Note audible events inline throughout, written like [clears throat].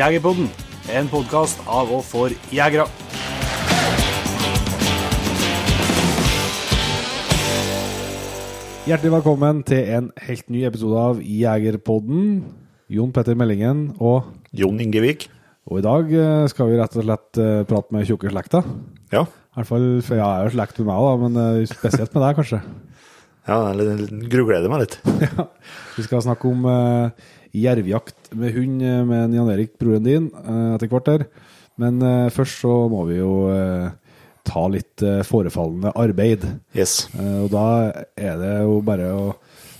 Jegerpodden, en podkast av og for jegere. Hjertelig velkommen til en helt ny episode av Jegerpodden. Jon Petter Meldingen og, Jon Ingevik. og i dag eh, skal vi rett og slett eh, prate med tjukke slekta. Ja. I hvert fall, for jeg er jo slekt med meg, da, men eh, spesielt med deg, kanskje. ja jeg grugleder meg litt. [laughs] Ja. Vi skal snakke om uh, jervjakt med hund eh, med Jan Erik, broren din, eh, etter hvert der. Men eh, først så må vi jo ta litt forefallende arbeid. Yes. Og da er det jo bare å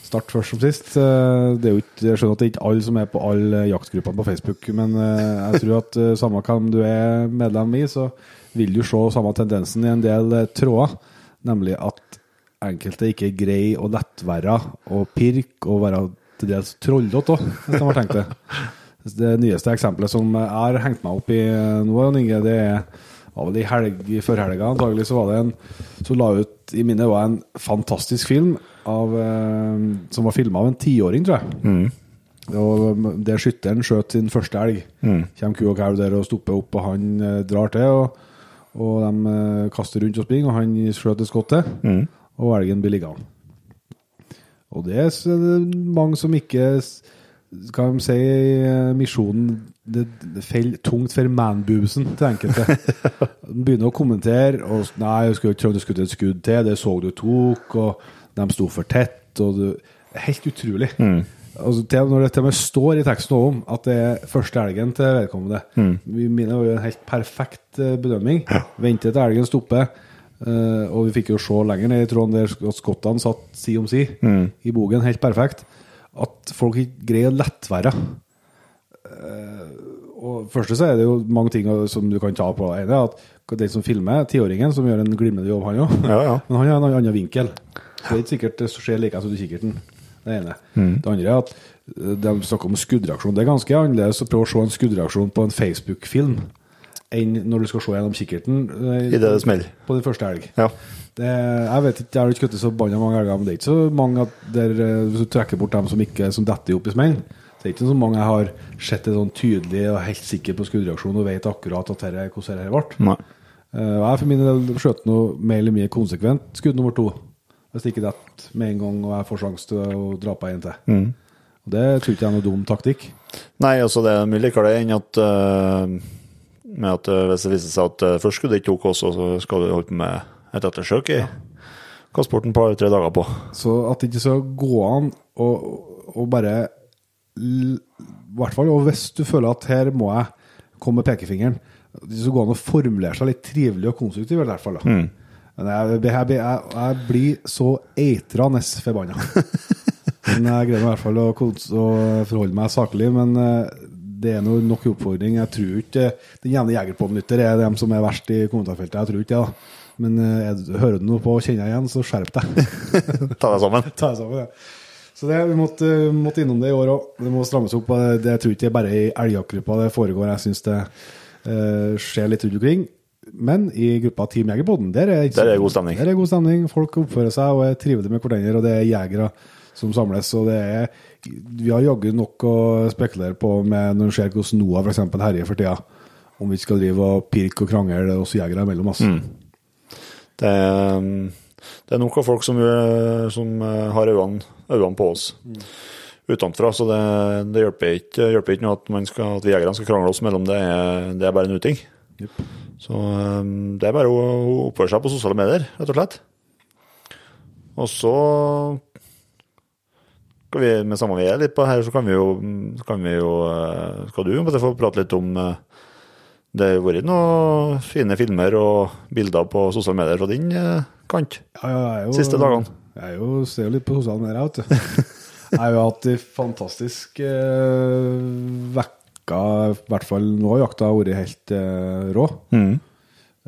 starte først som sist. Det er jo ikke, jeg skjønner at det er ikke alle som er på alle jaktgruppene på Facebook, men jeg tror at samme hvem du er medlem i, så vil du se samme tendensen i en del tråder. Nemlig at enkelte ikke greier å lettvære og pirke og være til dels trollete òg, hvis de har tenkt det. Det nyeste eksempelet som jeg har hengt meg opp i eh, nå, Inge, det var vel i helg, førhelga antagelig, så var det en som la ut i minnet var en fantastisk film av, eh, som var filma av en tiåring, tror jeg. Og Der skytteren skjøt sin første elg. Kjem ku og kalv der og stopper opp, og han eh, drar til. Og, og de kaster rundt og springer, og han skjøt et skott til. Og elgen blir liggende. Og det er det er mange som ikke Skal de si eh, misjonen Det, det faller tungt for manboobsen til enkelte. [laughs] De begynner å kommentere og Nei, jeg skulle ikke trodd du skulle et skudd til. Det så du tok, og de sto for tett. Og du, helt utrolig. Altså, til, når det til og med står i teksten om at det er første elgen til vedkommende. Vi mener jo en helt perfekt bedømming. bedømming. Venter til elgen stopper. Eh, og vi fikk jo se lenger ned i tråden der skottene satt si om si i bogen, helt perfekt. At folk ikke greier å lettvære. Uh, og første så er det jo mange ting som du kan ta på. Det ene at den som filmer, tiåringen, som gjør en glimrende jobb, han òg. Ja, ja. [laughs] Men han har en annen vinkel. Så det er ikke sikkert det skjer like som du kikkerten. Det ene. Det andre er at eh, de snakker om skuddreaksjon. Det er ganske annerledes å prøve å se en skuddreaksjon på en Facebook-film enn når du skal se gjennom kikkerten eh, I det det smeller. på din første helg. Ja. Det, jeg vet ikke, jeg har ikke skutt så banna mange elger, men det er ikke så mange der, eh, hvis du trekker bort dem som ikke som detter opp i smell. Det er ikke så mange jeg har sett det sånn tydelig og helt sikker på skuddreaksjon og vet akkurat at her, hvordan dette ble. Eh, jeg for min del skjøt noe mer eller mindre konsekvent skudd nummer to. Hvis det ikke detter med en gang og jeg får sjanse til å dra på en til. Mm. Det tror ikke jeg er noe dum taktikk. Nei, altså det er mye likere det enn at eh, med at eh, hvis det viser seg at først skulle det ikke tok oss, og så skal du holde på med et ettersøk i kaste bort en par-tre dager på. Så at det ikke skal gå an å, å bare I hvert fall, og hvis du føler at her må jeg komme med pekefingeren at Det skal gå an å formulere seg litt trivelig og konstruktiv, i hvert fall. da. Men jeg, jeg, jeg, jeg, jeg blir så eitrende forbanna. [laughs] Men jeg greier i hvert fall å, å forholde meg saklig. Men eh, det er noe nok oppfordring. Jeg tror ikke den jevne jegerpånytter er dem som er verst i kommentarfeltet. Jeg tror ikke det. da. Men eh, er hører du noe på og kjenner igjen, så skjerp deg. [laughs] Ta deg sammen. [laughs] Ta deg sammen, ja. Så det, vi måtte, måtte innom det i år òg. Det må strammes opp. Det, jeg tror ikke det er bare i elgjaktgruppa det foregår. Jeg syns det uh, skjer litt rundt omkring. Men i gruppa Team Jegerpodden, der er, Der er god stemning. Der er god stemning. Folk oppfører seg og er trivelige med hverandre, og det er jegere som samles. Og det er Vi har jaggu nok å spekulere på med når det ser hvordan NOAH f.eks. herjer for tida. Om vi skal drive og pirke og krangle oss jegere imellom. Altså. Det er, um, det er nok av folk som, uh, som uh, har øynene, på oss utenfra, så det, det hjelper, ikke, hjelper ikke noe at, man skal, at vi jegerne skal krangle oss mellom. Det er, det er bare en uting. Yep. Så um, det er bare å å oppføre seg på sosiale medier, rett og slett. Og så skal vi, med samme vi er litt på her, så kan vi jo, kan vi jo uh, Skal du få prate litt om uh, Det har vært noen fine filmer og bilder på sosiale medier fra din uh, kant Ja, jo, siste dagene. Jeg jo, ser jo litt på sosiale medier, vet du. [laughs] Jeg har jo hatt ei fantastisk eh, vekka, i hvert fall nå har jakta vært helt eh, rå.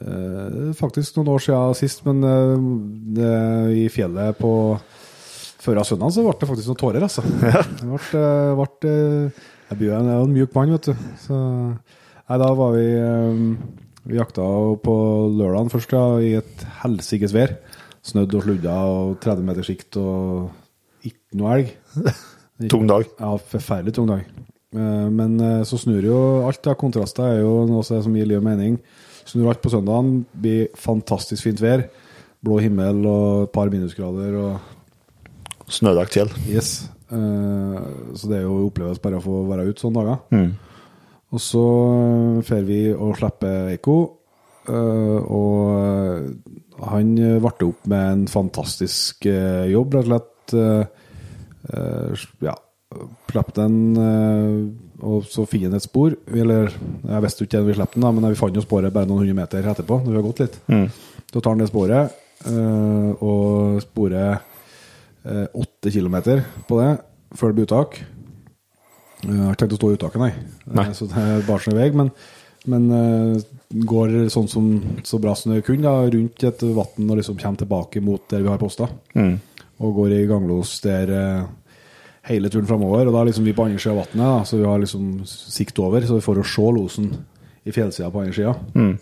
Eh, faktisk noen år siden sist, men eh, i fjellet på før av søndagen så ble det faktisk noen tårer, altså. [laughs] Det ble, eh, ble, eh, jeg blir jo en, er jo en mjuk mann, vet du. Så, nei, da var vi eh, Vi jakta på lørdagen først, ja, i et helsikes vær. Snødd og sludda og 30 meters sikt og ikke noe elg. [laughs] Tung dag. Ja, forferdelig tung dag. Men så snur jo alt, Ja, Kontraster er jo noe som gir liv og mening. Snur alt på søndagen, blir fantastisk fint vær. Blå himmel og et par minusgrader og Snødekt fjell. yes. Eh, Så det er jo oppleves bare å få være ute sånne dager. Mm. Og så drar fer vi og slipper Eiko. eh, Og eh, han varte opp med en fantastisk eh, jobb, rett og slett. Eh, eh, Ja, slapp den, eh, og så finner han et spor. Eller jeg visste ikke vi slapp den, men vi fant jo sporet bare noen hundre meter etterpå. når vi har gått litt. Da tar han det sporet, eh, og sporet eh, åtte kilometer på det før det blir uttak. Jeg har ikke tenkt å stå i uttaket, nei. Nei. Eh, Så det er bare sånn vei, men, men eh, går sånn som så bra som det kunne, da, rundt et vann og liksom kommer tilbake mot der vi har posta. Mm. Og går i ganglos der eh, hele turen framover. Og da er liksom vi på andre sida av vannet, så vi har liksom sikt over, så vi får å se losen i fjellsida på andre sida. Mm.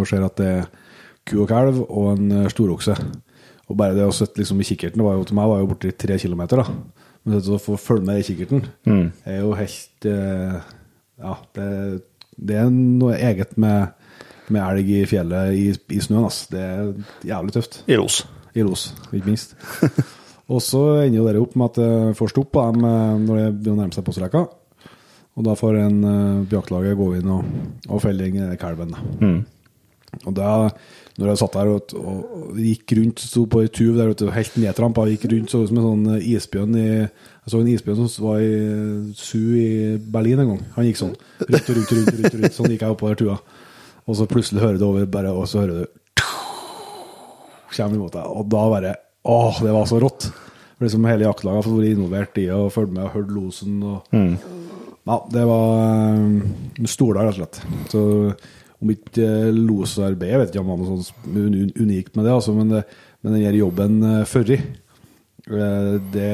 Og ser at det er ku og kalv og en eh, storokse. Og bare det å sitte liksom i kikkerten var jo, til meg var jo borti tre kilometer. da. Men det å få følge med i kikkerten Mm. er jo helt eh, Ja, det, det er noe eget med, med elg i fjellet i, i snøen. Altså. Det er jævlig tøft. I los. I los, ikke minst. [laughs] og så ender jo dere opp med at det får stopp på dem eh, når det begynner å nærme seg postrekka. Og da får en uh, jaktlaget gå inn og, og felle den eh, kalven. Mm. Og da, når jeg satt der og, og, gikk rundt, sto på ei tuv der ute, helt nedtrampa, gikk rundt så ut som en sånn eh, isbjørn i Jeg så en isbjørn som var i Zoo i Berlin en gang. Han gikk sånn. Rundt og rundt rundt. rundt, rundt. Sånn gikk jeg oppover tua. Og så plutselig hører du over, bare, og så hører du Kommer imot deg. Og da bare Åh, det var så rått. For Liksom hele jaktlaget har vært involvert i og fulgt med og hørt losen. og ja, det var Du stoler stordag, rett og slett. Så om ikke losarbeid, losarbeidet Jeg vet ikke om det var noe sånt unikt med det, altså, men, det, men den jobben før førri, eh, det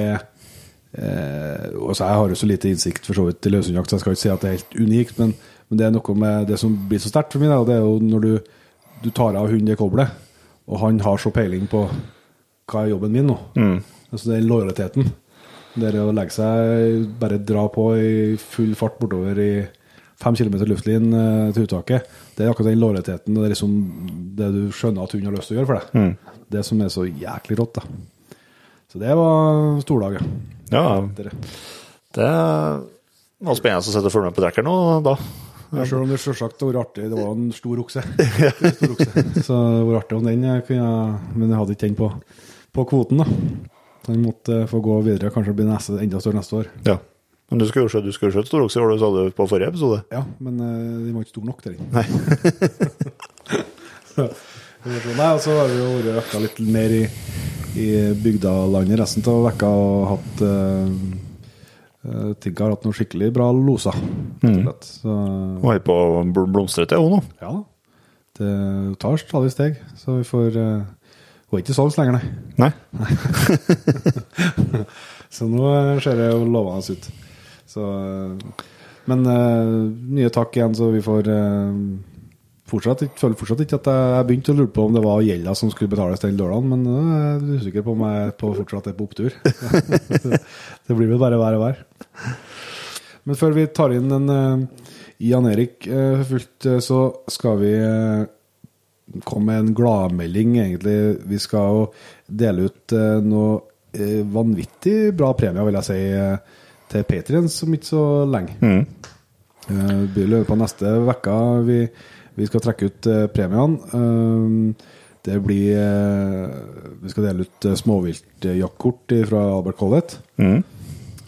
eh, også Jeg har jo så lite innsikt for så vidt i løshundjakt, så jeg skal ikke si at det er helt unikt, men, men det er noe med det som blir så sterkt for meg, det er jo når du, du tar av hunden det koblet, og han har så peiling på hva er jobben min nå. Altså den lojaliteten. Det er å legge seg, bare dra på i full fart bortover i fem kilometer luftlinje eh, til uttaket. Det er akkurat den lojaliteten det liksom det du skjønner at hun har lyst til å gjøre for deg. Det som er så jæklig rått, da. Så det var stordag, ja. Ja, det var spennende å sitte og følge med på trekkeren nå, da. Ja, Selv om det selvsagt har vært artig. Det var en stor okse. [laughs] stor okse. Så det vært artig om den jeg kunne Men jeg hadde ikke den på, på kvoten, da. Så den måtte få gå videre. Kanskje bli neste, enda større neste år. Ja. Men du skulle jo skjøte, du skulle skjøte var det du sa på forrige episode? Ja, men uh, den var ikke stor nok til den. Nei. [laughs] Så, Nei, og så har vi jo vært vekka litt mer i, i bygdalandet resten av vekka og hatt uh, uh, har hatt noen skikkelig bra loser. Mm. og. Så Hun holder på bl- blomstre til, hun nå. ja da. Det tar stadig steg, så vi får uh, Hun er ikke salgs lenger, nei. Nei. [laughs] Så nå eh, ser det jo lovende ut. Så, eh, men eh, nye takk igjen, så vi får eh, fortsatt jeg føler fortsatt ikke at jeg, begynte å lure på om det var gjelda som skulle betales den lørdagen, men jeg er usikker på om jeg på fortsatt er på opptur. [laughs] det blir vel bare vær og vær. Men før vi tar inn en eh, Jan Erik fullt, eh, så skal vi eh, komme med en gladmelding, egentlig. Vi skal jo dele ut eh, noe eh, vanvittig bra premier, vil jeg si, eh, til Patriens om ikke så lenge. Mm. Uh, blir løpet av neste uke vi, vi skal trekke ut uh, premiene. Uh, det blir eh, Vi skal dele ut småviltjaktkort fra Albert Collett.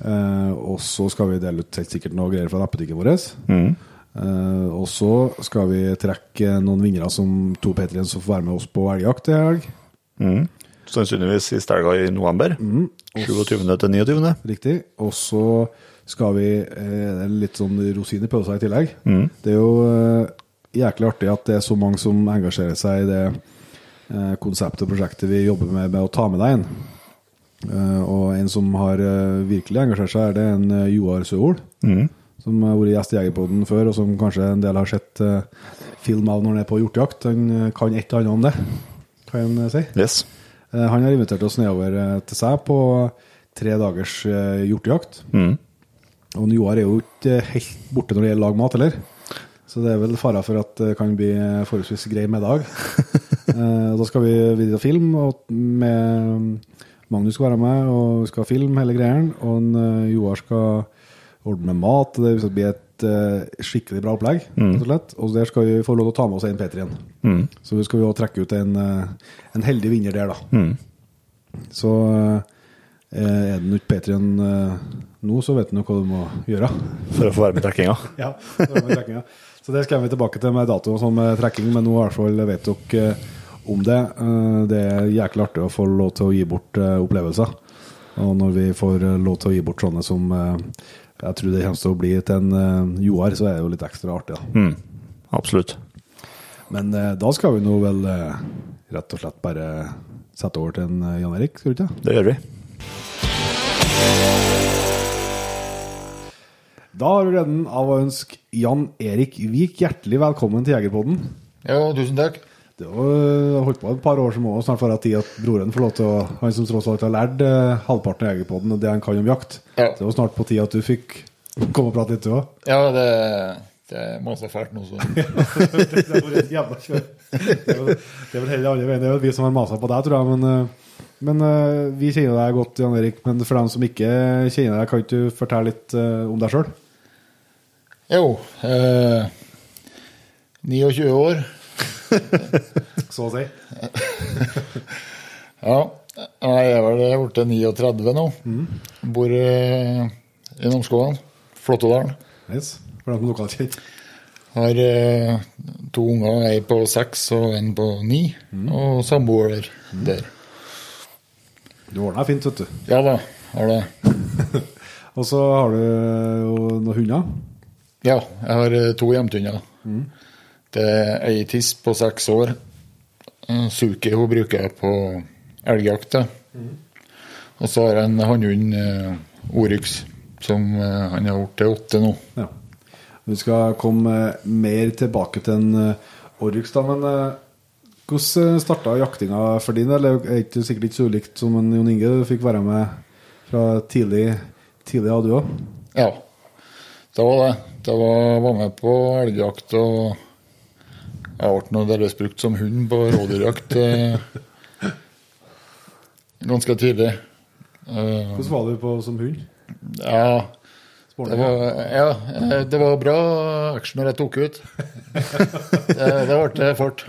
Eh, og så skal vi dele ut helt sikkert noe greier fra nettbutikken vår. Eh, og så skal vi trekke noen vinnere som to Patriens som får være med oss på elgjakt i helg. Sannsynligvis siste helga i november. 27. til 29. Riktig. Og så skal vi eh, litt sånn rosin i pølsa i tillegg. Det er jo eh, jæklig artig at det er så mange som engasjerer seg i det eh, konseptet og prosjektet vi jobber med, med å ta med deg inn. Eh, og en som har eh, virkelig engasjert seg, er det en Joar Søhol. Som har vært gjest i Jegerpoden før, og som kanskje en del har sett film av når han er på hjortejakt. Han kan et eller annet om det, kan en si. Yes. Eh, Han har invitert oss nedover eh, til seg på tre dagers hjortejakt. Mm. Og Joar er jo ikke helt borte når det gjelder lag mat, heller. Så det er vel fare for at det kan bli forholdsvis grei middag. [laughs] Eh, da skal vi videre film, og med Magnus skal være med, og skal filme hele greia. Og eh, Joar skal ordne med mat. og Det blir bli et eh, skikkelig bra opplegg. Mm. Og. Og der skal vi få lov til å ta med oss en Peter igjen. Så vi skal vi også trekke ut en, eh, en heldig vinner der, da. Så eh, er det ikke eh, nå, så vet du hva du må gjøre. For å få være med i trekkinga. [laughs] Ja, med trekkinga. Så det skal vi tilbake til med dato som sånn trekking, men nå i hvert fall vet dere om det. Det er jæklig artig å få lov til å gi bort opplevelser. Og når vi får lov til å gi bort sånne som jeg tror det kommer til å bli til en uh, Joar, så er det jo litt ekstra artig. da. Mm. Absolutt. Men uh, da skal vi nå vel uh, rett og slett bare sette over til en Jan Erik, skal vi ikke? Det gjør vi. Da har vi gleden av å ønske Jan Erik Vik hjertelig velkommen til Jegerpodden. Ja, tusen takk. Det har øh, holdt på et par år, som òg snart får jeg tid at broren får lov til å Han som tross alt har lært eh, halvparten av Jegerpodden og det han kan om jakt. Ja. Det var snart på tide at du fikk komme og prate litt, du òg. Ja, det, det maser fælt nå, så [laughs] det jævla kjør. Det er vel- det er vel heller andre veien. Det er vel vi som har masa på deg, tror jeg. Men, øh, men uh, vi kjenner deg godt, Jan Erik. Men for dem som ikke kjenner deg, kan ikke du fortelle litt uh, om deg sjøl? Jo. Eh, 29 år. Så å si. [laughs] Ja. Jeg er vel blitt 39 nå. Bor eh, i Namsskogan. Flåttådalen. Yes. For dem lokalt kjent. Har eh, to unger, ei på seks og en på ni. Og samboer der. Du ordner deg fint, vet du. Ja da, har det. [laughs] Og så har du jo noen hunder. Ja, jeg har to hjemtehunder. hjemtunder. Det er ei tiss på seks år. Eh, Suki hun bruker jeg på elgjakt. Mm. Og så har jeg en hannhund, eh, Oryx, som eh, han har blitt til åtte nå. Ja. Vi skal komme mer tilbake til en Oryx, da, men hvordan starta jaktinga for din del? Det er ikke sikkert ikke så ulikt som en Jon Inge. Du fikk være med fra tidlig, tidlig ja, du òg. Ja, det var det. Jeg var, var med på elgjakt, og jeg ble nå deres brukt som hund på rådyrjakt eh, ganske tidlig. Eh, Hvordan var du på som hund? ja, Det var, ja, eh, det var bra action når jeg tok ut. [laughs] Det, det ble det fort.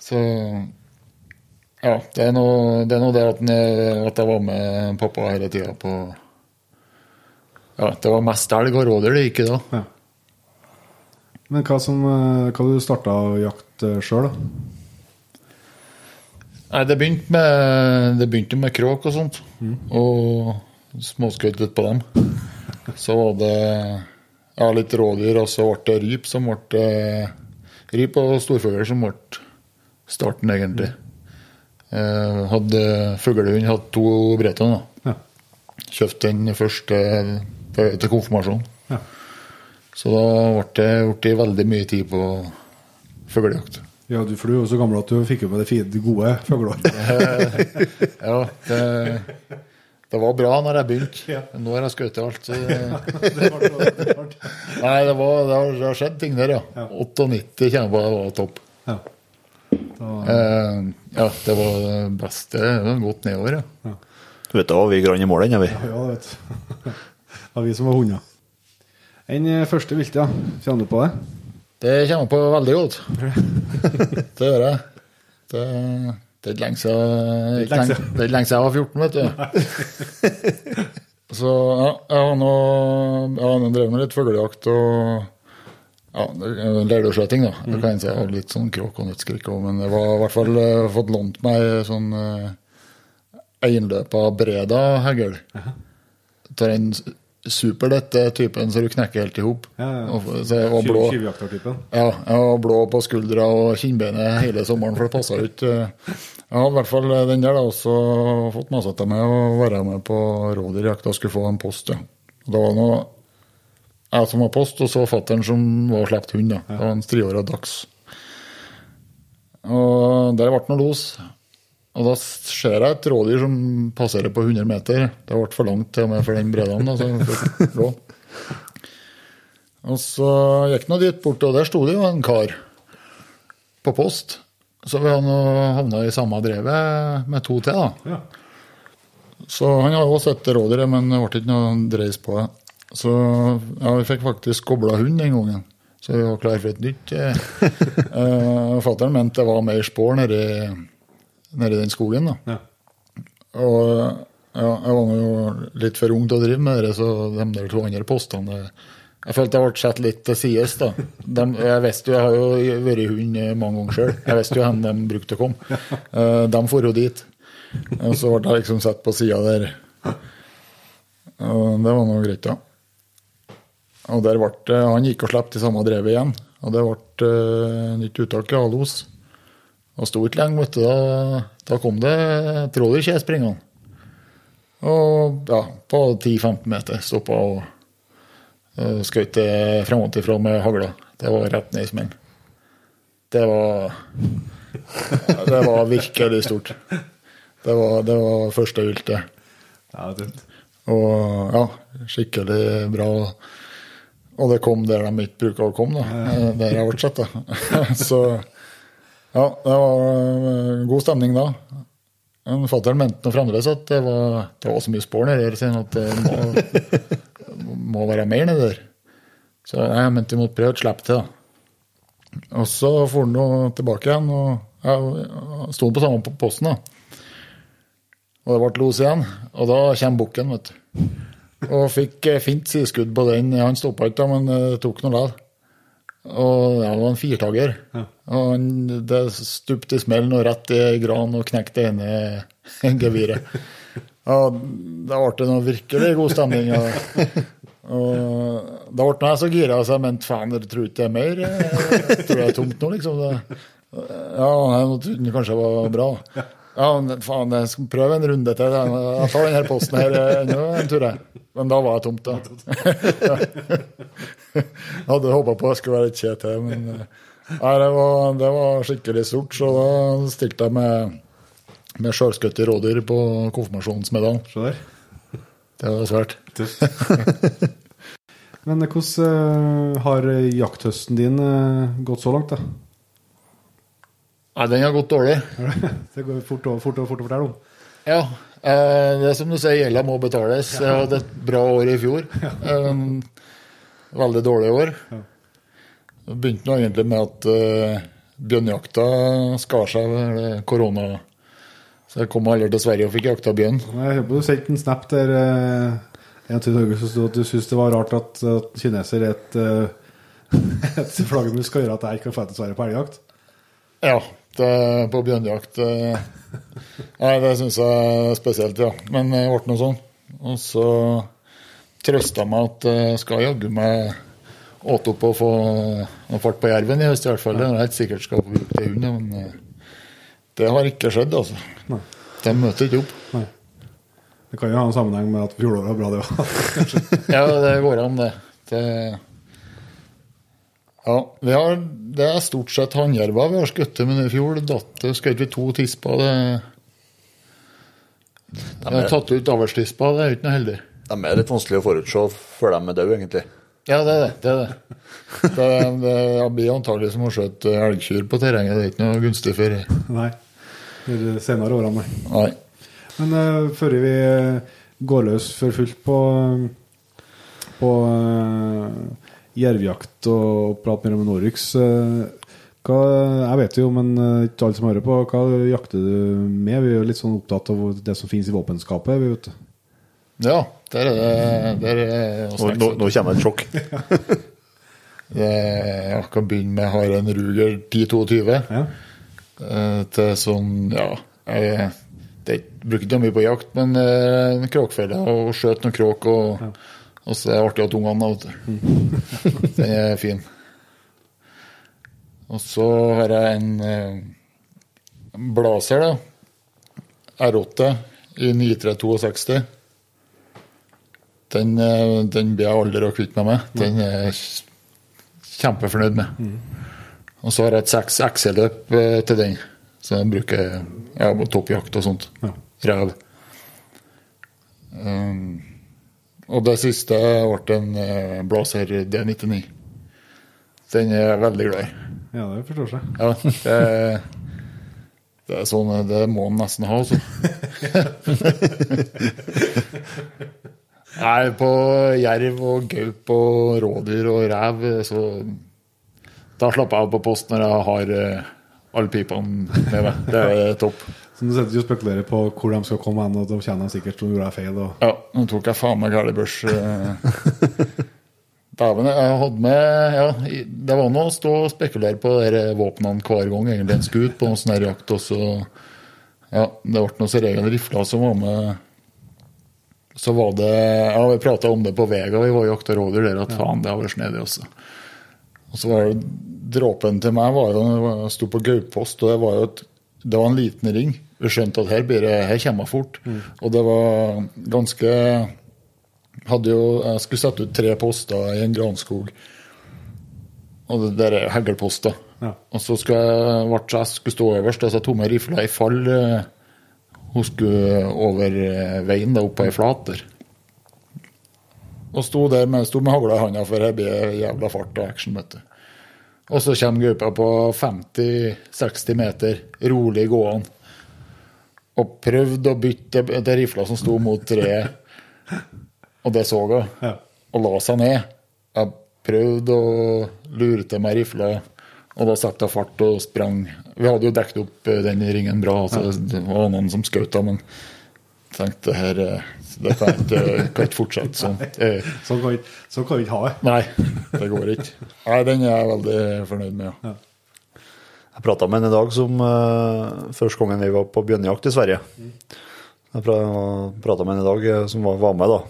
Så Ja, det er noe det, er noe det at, jeg, at jeg var med pappa hele tida på Ja, det var mest elg og rådyr det gikk i da. Ja. Men hva som uh, Hva du starta å jakte sjøl, da? Nei, det begynte med, det begynte med kråk og sånt. Og småskøyt litt på dem. Så var det ja, litt rådyr, og så ble det ryp som ble eh, Ryp og storfugl som ble starten, egentlig. Eh, hadde fuglehund hadde to Breton. da. Ja. Kjøpte den første til, til konfirmasjon. Ja. Så da ble det veldig mye tid på fuglejakt. ja, du, for du er jo så gammel at du fikk jo med det fine, de gode fuglene. [laughs] Ja, det, det var bra når jeg begynte. Ja. Nå har jeg skutt alt. Så [laughs] det, Det var- det var- det var- nei, det, var, det, har, det har skjedd ting der, ja. 98 kjenner jeg på det var topp. ja. Da, Eh, ja, det var det beste. Det var godt nedover, ja. Du vet da vi vi grann i mål ennå, vi. ja, det vet du. Det var vi som var hunder. Enn eh, første vilt, ja. Kjenner du på det? Det kommer på veldig godt. [laughs] Det gjør jeg. Det, det er ikke lenge siden det er lenge siden jeg var 14, vet du. [laughs] Så ja, jeg har nå jeg har nå drevet med litt fuglejakt og ja, leirdueskjøting, da. Det kan jeg si. Jeg har litt sånn kråk og nøttskrik òg, men jeg har i hvert fall eh, fått lånt meg sånn eh, einløpa Breda hegl. Tar en superlette typen så du knekker helt i hop. Ja, ja. Og- blå. Ja, blå på skuldra og kinnbeinet hele sommeren, for det passa jo ikke. Jeg hadde i hvert fall den der, da, og så fått masete meg å være med på rådyrjakt og skulle få en post. Ja. Det var noe jeg som var post, og så fatter'n som var sluppet hund. da. Det var en striåra dags. Og der ble det noe los. Og da ser jeg et rådyr som passerer på 100 meter. Det ble for langt til og med for den bredden. da, så jeg fikk. Og så gikk nå dit bort, og der sto det jo en kar på post. Så vi hadde havna i samme drevet med to til. da. Ja. Så han har også sett rådyret, men det ble ikke noe dreis på det. Så ja, vi fikk faktisk kobla hund den gangen. Så vi var klare for et nytt. Eh, [laughs] Fattern mente det var mer spor nedi, nedi den skogen. da. Ja. Og ja, jeg var jo litt for ung til å drive med det, så de der to andre postene Jeg følte jeg ble satt litt til sides. da. De, jeg visste jo, jeg har jo vært hund eh, mange ganger sjøl. Jeg visste jo hvor de brukte å komme. Eh, De for jo dit. Og så ble jeg liksom satt på sida der. Og det var nå greit, da. Og der ble Han gikk og slapp i samme drevet igjen. Og det ble uh, nytt uttak i Alos. Og sto ikke lenge, vet du. Da, da kom det et rådyrkje springende. Og ja, på 10-15 meter stoppa og uh, skjøt det frem og tilbake med hagla. Det var rett ned i smellen. Det var [laughs] Det var virkelig stort. Det var, det var første viltet. Ja, det, Og ja, skikkelig bra. Og det kom der de ikke bruker å komme, da. Der jeg ble sett, da. [laughs] Så ja, det var eh, god stemning da. Fatter'n mente fremdeles at det var, det var så mye spor nedi der han, at det må, [laughs] må være mer nedi der. Så jeg mente vi måtte prøve å slippe til, da. Og så for han tilbake igjen, og jeg sto på samme posten, da. Og det ble los igjen, og da kommer bukken, vet du. Og fikk eh, fint sideskudd på den. Han stoppa ikke, men eh, det tok noe likevel. Og ja, det var en firtager. Og han, det stupte i smellen og rett i gran og knekte det ene [laughs] geviret. Ja, da ble det noe virkelig god stemning. Og, og da ble jeg så gira så jeg mente faen, dere tror ikke det er mer? Jeg tror det er tomt nå, liksom. Det, ja, jeg trodde kanskje var bra. Ja, men faen, jeg skal prøve en runde til. Jeg tar denne posten her ennå en tur, jeg. Men da var jeg tomt, da. [laughs] Jeg [laughs] hadde håpa på jeg skulle være litt kje til, men eh, nei, det, var, det var skikkelig stort. Så da stilte jeg med, med sjølskutte rådyr på konfirmasjonsmiddagen. se der. Det var svært. [laughs] Men eh, hvordan eh, har jakthøsten din gått så langt, da? Nei, den har gått dårlig. [laughs] Det går fort og fort og fort å fortelle om. Ja. Eh, det er som du sier, gjelda må betales. Jeg hadde et bra år i fjor. Veldig dårlig år. Det begynte nå egentlig med at uh, bjørnjakta skar seg ved korona. Så jeg kom aldri til Sverige og fikk jakta bjørn. Jeg hører på du sendte en snap der uh, en til Norge som sto at du syntes det var rart at, at kineser er et, uh, [laughs] et flaggermus skal gjøre at jeg ikke kan dra til Sverige på elgjakt. Ja, det, på bjørnjakt Uh, Nei, det syns jeg er spesielt, ja. Men det ble nå sånn. Og så trøsta meg at jeg skal jaggu meg åte opp og få noe fart på jerven i høst, i hvert fall. Det er helt sikkert skal få bruke til hund, men eh, det har ikke skjedd, altså. Nei. De møter ikke opp. Nei. Det kan jo ha en sammenheng med at fjoråret var bra, det òg. [laughs] Ja, det går an, det. det ja, vi har, det er stort sett hannjerver vi har skutt, men i fjor datt det skjøt vi to tisper. Det, vi har tatt ut avlstisper, det er jo ikke noe heldig. De er litt vanskelig å forutse før de er døde, egentlig. Ja, det er det. Det, er det. det, det blir antagelig som å skjøte elgkyr på terrenget. Det er ikke noe gunstig for Nei. I de senere årene, nei. Men uh, før vi går løs for fullt på på uh, jervjakt og prat mer om Norix uh, hva, Jeg vet jo, men ikke alle som hører på, hva jakter du med? Vi er jo litt sånn opptatt av det som finnes i våpenskapet. Vi vet. Ja, der er det der er det Nå, nå, nå kommer et sjokk. [laughs] Det, jeg kan begynne med har en Ruger 1022 Ja. eh, til sånn Ja, jeg, det bruker ikke mye på jakt, men eh, en kråkfelle og skjøt noen kråk. Og, og så er det artig at ungene vet du. [laughs] Den er fin. Og så har jeg en eh, blazer, da. R8 i 9362. Den, eh, den blir jeg aldri å kvitte meg med. Den er jeg kjempefornøyd med. Og så har jeg et seks XL-løp eh, til den, Så jeg bruker ja, på toppjakt og sånt. Ja. Rev. Um, og det siste ble en eh, Blazer D99. Den er jeg veldig glad i. Ja, det forstår seg. Ja, det, det er sånn Det må en nesten ha, altså. [laughs] [laughs] Nei, på jerv og gaup og rådyr og rev, så Da slapper jeg av på post når jeg har eh, alle pipene med meg. Det er [laughs] topp. Så du sitter jo og spekulerer på hvor de skal komme hen, og da kjenner de sikkert som du gjorde feil. Og... Ja, nå tok jeg faen meg gæren børs. eh. [laughs] Dæven, jeg hadde med ja, Det var noe å stå og spekulere på de våpnene hver gang egentlig en skulle ut på noen sånn jakt. Og så Ja, det ble noen som regel som var med. Så var det Ja, vi prata om det på Vega, vi var og jakta rådyr der, at faen, det har vært snedig også. Og så var det Dråpen til meg var jo Jeg sto på Gaupost, og det var jo et, det var en liten ring. Vi skjønte at her, blir det, her kommer jeg fort. Og det var ganske hadde jo, Jeg skulle sette ut tre poster i en granskog. Og det der er heglposter. Ja. Og så skulle jeg, ble jeg skulle stå øverst, og så jeg med rifla i fall. eh, Hun skulle over eh, veien, opp på ei flat der. Og sto der med, sto med hagla i handa, for her blir det jævla fart og action. vet du. Og så kommer gaupa på 50-60 meter, rolig gående. Og prøvde å bytte til rifla som sto mot treet. Og det så hun. Og la seg ned. Jeg prøvde å lure til meg rifla, og da satte jeg fart og sprang. Vi hadde jo dekket opp eh, den ringen bra, så det var noen som skjøt men jeg tenkte her dette [laughs] det kan ikke, fortsette sånn. Eh, Sånn kan vi så ikke ha det. Nei, det går ikke. Nei, den er jeg veldig fornøyd med. Ja. Jeg prata med en i dag som uh, første gangen vi var på bjørnejakt i Sverige. Jeg prata med en i dag eh, som var, var med, da.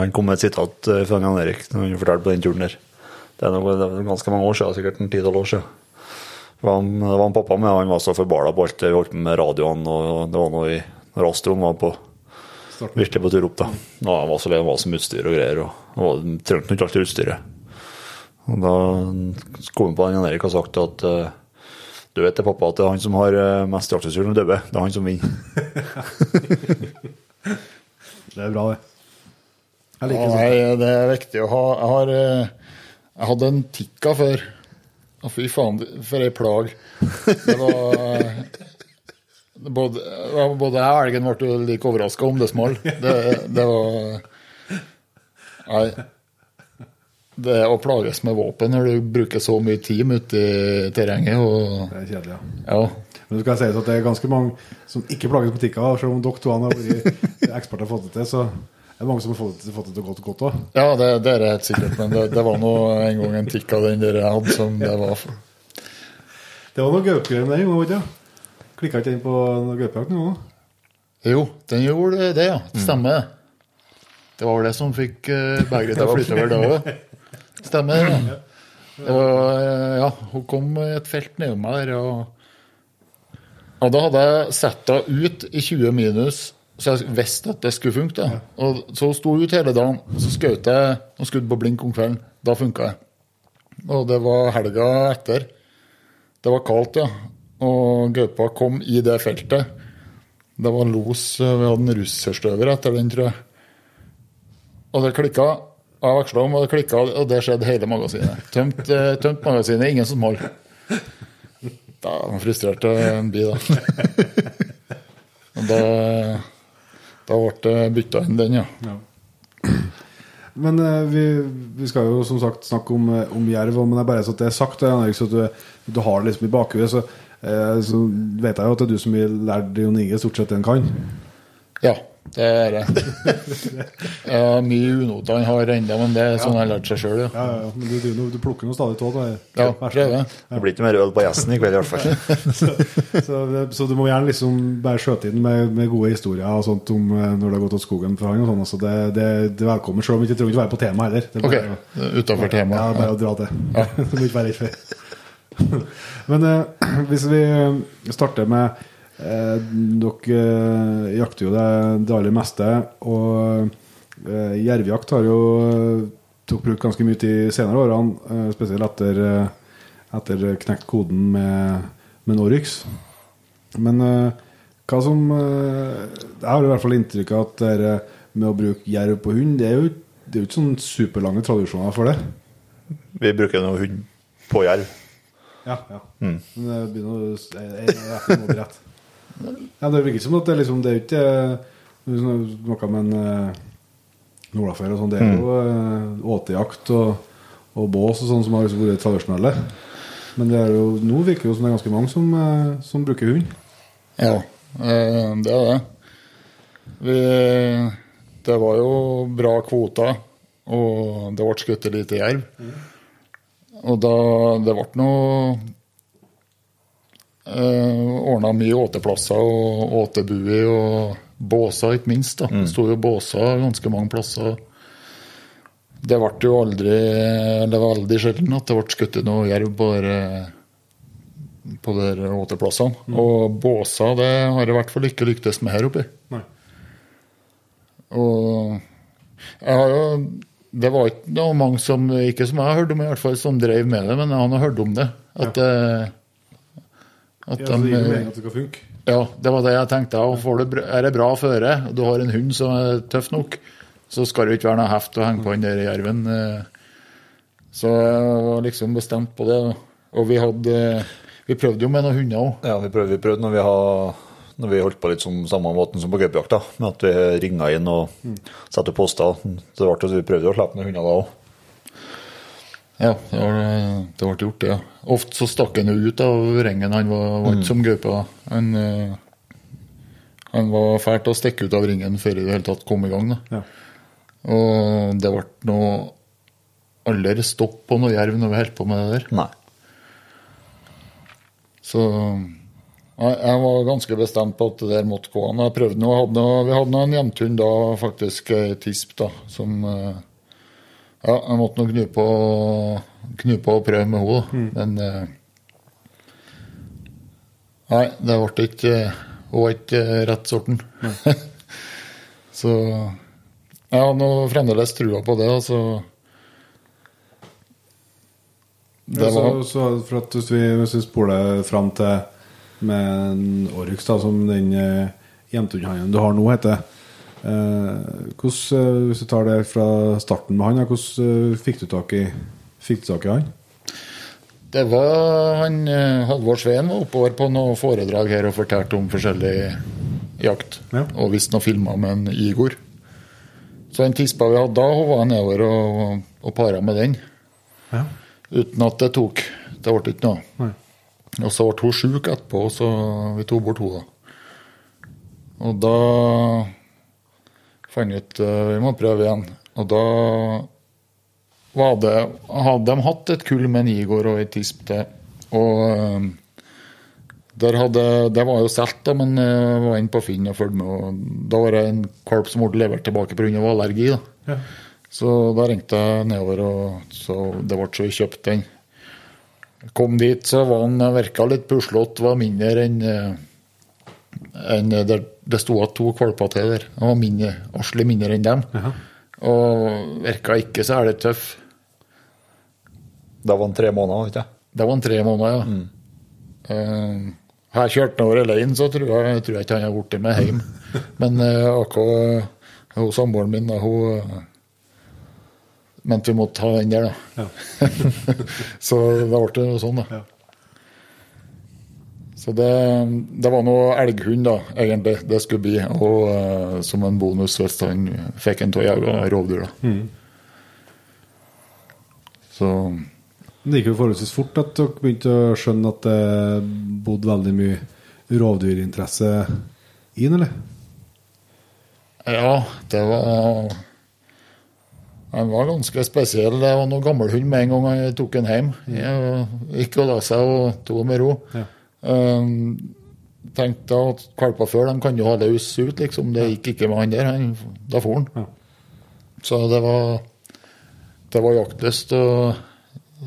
Han kom med et sitat eh, fra Jan Erik når han fortalte på den turen der. Det er, noe, det er ganske mange år siden, sikkert en ti-tolv år siden. Det var, han, det var en pappa med, han var så forbala på alt det vi holdt på med radioene, og det var noe i når Astron var på Starten. virkelig på tur opp, da. Og han var så lei, han var som utstyr og greier, og han han trengte ikke alltid utstyret. Og da kom han på Jan Erik har sagt at eh, du vet det, pappa, at det er han som har eh, mest jaktutstyr når døde. Det er han som vinner. [laughs] Det er bra, det. Jeg liker ja, nei, det er viktig å ha Jeg, har, eh, jeg hadde en Tikka før. Å, fy faen, for ei plag. Det var eh, Både, både jeg og elgen ble like overraska om det smalt. Det, det var Nei. Det å plages med våpen når du bruker så mye team ute i terrenget og Det er kjedelig, ja. Ja. Men det skal sies at det er ganske mange som ikke plages med tikka. Selv om dere to har vært eksperter og fått det til, så er mange som har fått det, fått det til å gå godt òg. Ja, det, det er det helt sikkert, men det, det var nå en gang en tikk av den der jeg hadde som det var for. Det var noe gaupegreier med den, var det ikke? det? Klikka ikke den på noe gaupejakt gang? Jo, den gjorde det, ja. Det stemmer. Det var vel det som fikk uh, begeret til å flytte over da. Stemmer. Ja. Og, eh, ja, hun kom et felt nedom meg der, og, og da hadde jeg sett henne ut i 20 minus, så jeg visste at det skulle funke. Og Så sto jeg ut hele dagen, og så skjøt jeg og skudde på blink om kvelden. Da funka det. Og det var helga etter. Det var kaldt, ja. Og gaupa kom i det feltet. Det var los Vi hadde en russerstøver etter den, tror jeg. Og det klikka. Jeg veksla om, og det klikka, og det skjedde hele magasinet. Tømt, eh, tømt magasinet, ingen som holdt. Da var frustrert en bi, da. [laughs] Og da, da ble det bytta inn den, ja. Men eh, vi, vi skal jo som sagt snakke om, eh, om jerv, men det er bare så at det er sagt, Erik, så du, du har det liksom i bakhuet. Så, eh, så vet jeg jo at det er du som vil lære Jon Inge stort sett det han kan. Ja, det er det. [laughs] Ja, mye unoter han har ennå, men det er sånn han har lært seg sjøl, ja. Ja, ja, ja. Men du, du, du plukker noe stadig av det. Ja, prøver. Det blir ikke mer øl på gjesten i kveld, i hvert fall. [laughs] Så, så du må gjerne liksom bare skjøte inn med, med gode historier og sånt om eh, når det har gått åt skogen for han og sånn. så det, det, det er velkommen, selv om vi ikke trenger ikke være på tema heller. Det bare, Ok, Utafor temaet. Ja, bare å dra til. [laughs] du må ikke være redd for Men eh, [clears throat] hvis vi starter med eh, Dere eh, jakter jo det, det aller meste, og eh, jervjakt har jo eh, tok brukt ganske mye tid senere årene, eh, spesielt etter, eh, etter knekt koden med, med Norix. Men hva som Jeg har i hvert fall inntrykk av at det med å bruke jerv på hund, det er jo det er jo ikke sånn superlange tradisjoner for det. Vi bruker noe hund på jerv. Ja, ja. Men det begynner å Jeg jeg- jeg er ikke noe måte rett. Ja, det virker som at det er liksom Det er ikke eh, noe med en uh, Nordafjell og sånn. Det er jo uh, åtejakt og, og bås og sånn som har liksom vært tradisjonelle. Men det er jo, nå virker det jo som det er ganske mange som, eh, som bruker hund. Ja, eh, det er det. Vi, det var jo bra kvoter, og det ble skutt lite jerv. Og da det ble noe eh, Ordna mye åteplasser og åtebuer og båser, ikke minst. da. Det sto jo båser ganske mange plasser. Det ble jo aldri Det var veldig sjelden at det ble skutt noe jerv på dere på de der åteplassene. Og båser det har i hvert fall ikke lyktes med her oppe. Nei. Og jeg har jo Det var ikke noe mange som ikke som jeg har hørt om, i hvert fall, som drev med det, men han har hørt om det. At, eh, at Ja, så det gir de- mening at det skal funke. ja, det var det jeg tenkte. Og får du, er det bra føre, og du har en hund som er tøff nok, så skal det ikke være noe heft å henge på den der jerven. eh. Så jeg var liksom bestemt på det. Og vi hadde Vi prøvde jo med noen hunder òg. Ja, vi prøvde, vi prøvde når vi, har, når vi holdt på litt sånn samme måten som på gaupejakt, med at vi ringa inn og satte poster. Så det ble, vi prøvde å slippe noen hunder da òg. Ja, det, ble gjort, det. Ja. Ofte så stakk han jo ut av ringen. Han var, var ikke som gaupe. Han, eh, han var fælt å stikke ut av ringen før i det hele tatt kom i gang. Ja. Og det ble noe aldri stopp på noe jerv når vi holdt på med det der. Nei. Så jeg, var ganske bestemt på at det der måtte gå an. Jeg prøvde noe, Vi hadde nå en jevnthund da, faktisk, ei tisp, da, som eh, Ja, jeg måtte nå knu på, knu på og prøve med henne, mm. Men eh, Nei, det ble ikke Hun var ikke rett sorten. [laughs] Så jeg har nå fremdeles trua på det, altså. Det Ja, så, så for at hvis vi, hvis vi spoler fram til med en Oryx, da, som den uh, jevnthundhannen du har nå, heter eh, hvordan, eh, Hvis du tar det fra starten med han, hvordan eh, fikk du tak i Fikk du tak i han? Det var han eh, Halvor Sveen var oppover på noen foredrag her og fortalte om forskjellig jakt. Ja. Og visst noen filmer med en Igor. Så den tispa vi hadde da, hun var nedover og, og para med den. Ja. Uten at det tok. Det ble ikke noe. Nei. Og så ble hun sjuk etterpå, så vi tok bort henne. Og da fant ut uh, vi må prøve igjen. Og da var det, hadde de hatt et kull med en Igor og ei tisp til. Og eh, der hadde, det var jo solgt, men jeg var inne på Finn og fulgte med. Og da var det en valp som ble levert tilbake pga. allergi. da. Ja. Så da ringte jeg nedover, og så det ble så vi kjøpte den. Kom dit, så var han virka litt puslete, var mindre enn eh, enn der det sto at to valper til der. Han var mindre, aslig mindre enn dem. Jaha. Og virka ikke så er det tøff. Da var han tre måneder, vet du? Da var han tre måneder, ja. Eh, har jeg kjørt den over alene, så tror jeg, tror jeg ikke han har blitt med hjem. [laughs] Men uh, akkurat hun samboeren min, da, hun eh, mente vi måtte ta den der, da. Ja. [laughs] så da ble det sånn, da. Ja. Så det, det var noe elghund, da, egentlig, det skulle bli. Og uh, som en bonus hvis han fikk en av rovdyra. rovdyr. Så Det gikk jo forholdsvis fort at dere begynte å skjønne at det bodde veldig mye rovdyrinteresse i den, eller? Ja, det var Han var ganske spesiell. Det var noen gammel hund med en gang jeg tok den hjem. Jeg gikk og la seg og tok med ro. Ja. Um, tenkte at valper før de kan jo ha løs ut, liksom. Det gikk ikke med han der. Han, da for han. Ja. Så det var Det var jaktlyst. og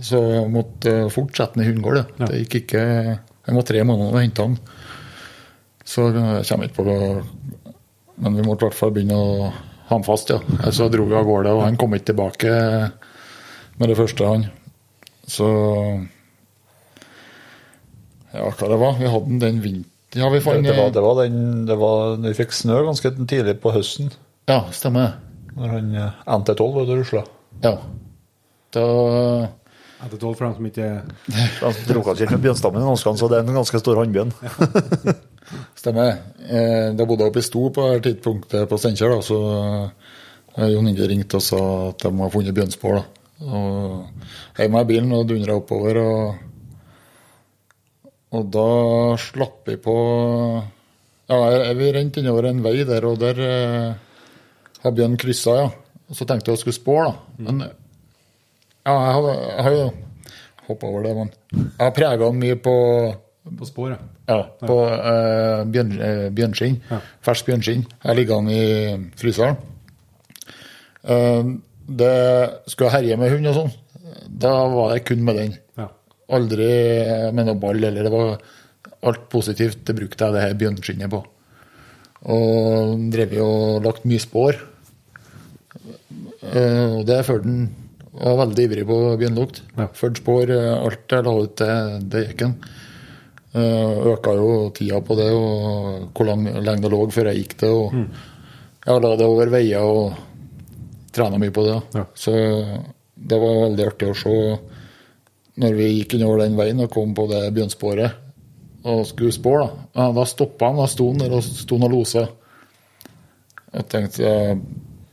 Så jeg måtte fortsette med hundegård. Ja. Det gikk ikke Jeg var tre måneder og hente han. Så jeg kommer ikke på det. Men vi måtte i hvert fall begynne å ha han fast, ja. Så dro vi av gårde, og han kom ikke tilbake med det første, han. Så Ja, hva det var? Vi hadde den den vinteren Ja, vi Det, fant det, var, det var den det var, Vi fikk snø ganske tidlig på høsten. Ja, stemmer. Når han eh, NT12 var ute og rusla. Ja. Da Etter tolv for dem som ikke Han drukka ikke med bjørnstammen i Norskan, så det er en ganske stor håndbjørn. [laughs] Stemmer. Eh, da bodde jeg oppe i Sto på det tidspunktet på Steinkjer, så eh, Jon Inge ringte og sa at de har funnet bjørnspor. Og Heiv meg i bilen og dundra oppover. Og, og da slapp vi på Ja, jeg- vi rente innover en vei der, og der eh, har bjørn kryssa, ja. Og så tenkte jeg å skulle spå, da. Men ja, jeg har, jeg har jo hoppa over det, men jeg har prega mye på På spor, ja. ja, på eh, bjørn, eh, bjørnskinn. Ja. Fersk bjørnskinn. Jeg ligger han i fryseren. Eh, det skulle jeg herje med hund og sånn. Da var det kun med den. Aldri med noe ball, eller det var alt positivt. Det brukte jeg det her bjørnskinnet på. Og drev jo og lagt mye spår. Eh, Og det førte han var veldig ivrig på bjørnlukt. Ja. Ført spår, eh, alt jeg la ut, det, det gikk han. Eh, Øka jo tida på det, og hvor lang, lenge det lå før jeg gikk det. Og jeg la det over veier og trena mye på det. Ja. Så det var veldig artig å se når vi gikk innover den veien og kom på det bjørnsporet og skulle spore, da. Ja, da stoppa han, da sto han der og sto og losa. Jeg tenkte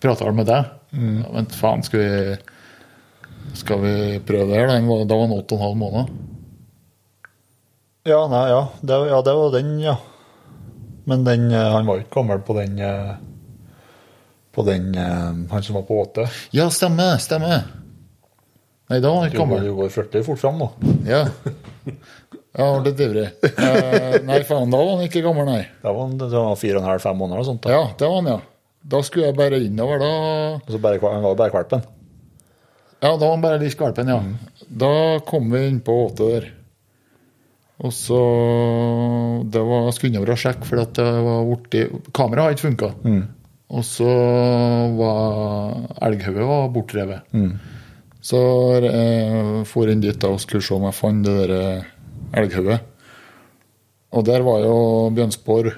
Prata han med deg? Ja, men faen, skal vi Skal vi prøve det her? Da var- Da var han åtte og en halv måned. Ja, nei, ja. Det, ja, det var den, ja. Men den, eh, han var jo ikke gammel på den eh, På den eh, Han som var på åte. Ja, stemmer, stemmer. Nei, da var han ikke gammel. du går 40 fort fram nå. Ja. Ja, litt ivrig. Eh, nei, faen, da var han ikke gammel, nei. Da var, han var fire og en halv, fem måneder og sånt. Da. Ja, det var han, ja. Da skulle jeg bare innover, da. Og så bare, han var jo bare kvalpen. Ja, da var han bare litt valpen, ja. Da kom vi inn på åte der. Og så Det var skulle innover og sjekke, for at det var borti Kameraet hadde ikke funka. Og så var elghauget var bortrevet. Så jeg for inn dit da og skulle se om jeg fant det der eh, elghodet. Og der var jo bjørnspor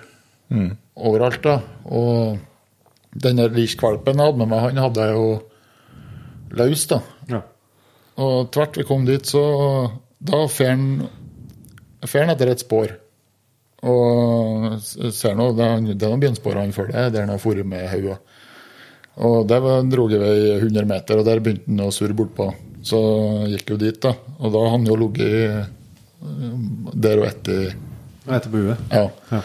overalt, da. Og den der liskvalpen jeg hadde med meg, han hadde jeg jo løs, da. ja. Og tvert vi kom dit, så da fer han etter et spor. Og ser nå, det er, det er noen bjørnspor han følger, der han har fôret med hodet. Og der var- dro jeg vei 100 meter, og der begynte han å surre bortpå. Så gikk jo dit, da. Og da har han jo ligget eh, der og etter Etter huet. Ja. Ja.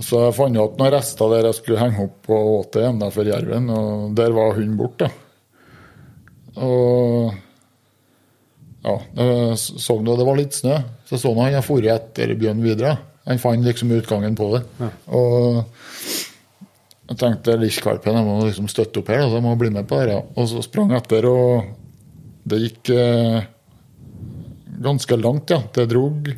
Så jeg fant jo opp noen rester der jeg skulle henge opp på åtet igjen da, for jerven, og der var hunden borte. Og ja, jeg så nå det var litt snø, så så nå han jeg for etter bjørn videre. Han fant liksom utgangen på det. Og jeg tenkte Lichkarpen jeg må liksom støtte opp her, så jeg må bli med på det. Og så sprang jeg etter, og det gikk eh, ganske langt, ja. Det drog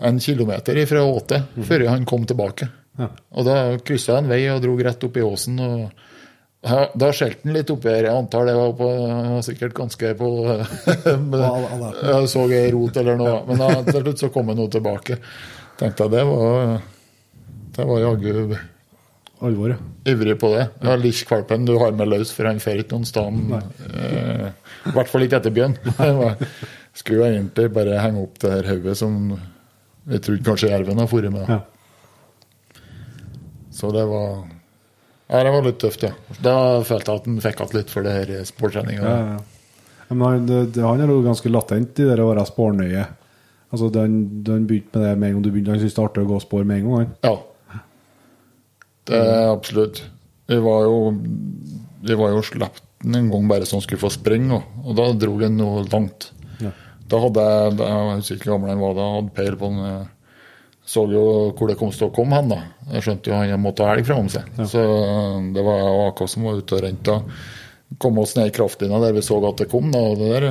en kilometer fra åtet før han kom tilbake. Ja. Og da kryssa jeg en vei og drog rett opp i åsen. og Da skjelte han litt oppi her. Jeg antar det var, på, var sikkert ganske på [laughs] Jeg så ei rot eller noe. Men da, til slutt så kom han nå tilbake. Tenkte jeg det var Det var jaggu Alvor, ja. ivrig på det. Ja, Lichkvalpen du har med løs, for han fer ikke noen sted. Eh, I hvert fall ikke etter bjørn. [laughs] Skulle egentlig bare henge opp det her hodet som jeg trodde kanskje jerven har fôret med. ja. Så det var Ja, det var litt tøft, ja. Da følte jeg at han fikk igjen litt for det her sportstreninga. Ja, ja. Men han, det, det, han er jo ganske latent, i det å være spårnøye. Altså, da han begynte med det med en gang du begynte, han syntes det var artig å gå spår med en gang. Han. Ja. Det er absolutt. Vi var jo Vi var jo den en gang bare han skulle få springe, og, da dro den noe langt. Ja. Da hadde jeg Jeg husker ikke gammel han var da, hadde peil på den. eh, Så jo hvor det kom til å komme hen, da. Jeg skjønte jo han måtte ha elg framom seg. Så eh, det var jeg og AK som var ute og rente. Kom oss ned i kraftlinja der vi så at det kom, da. og det der.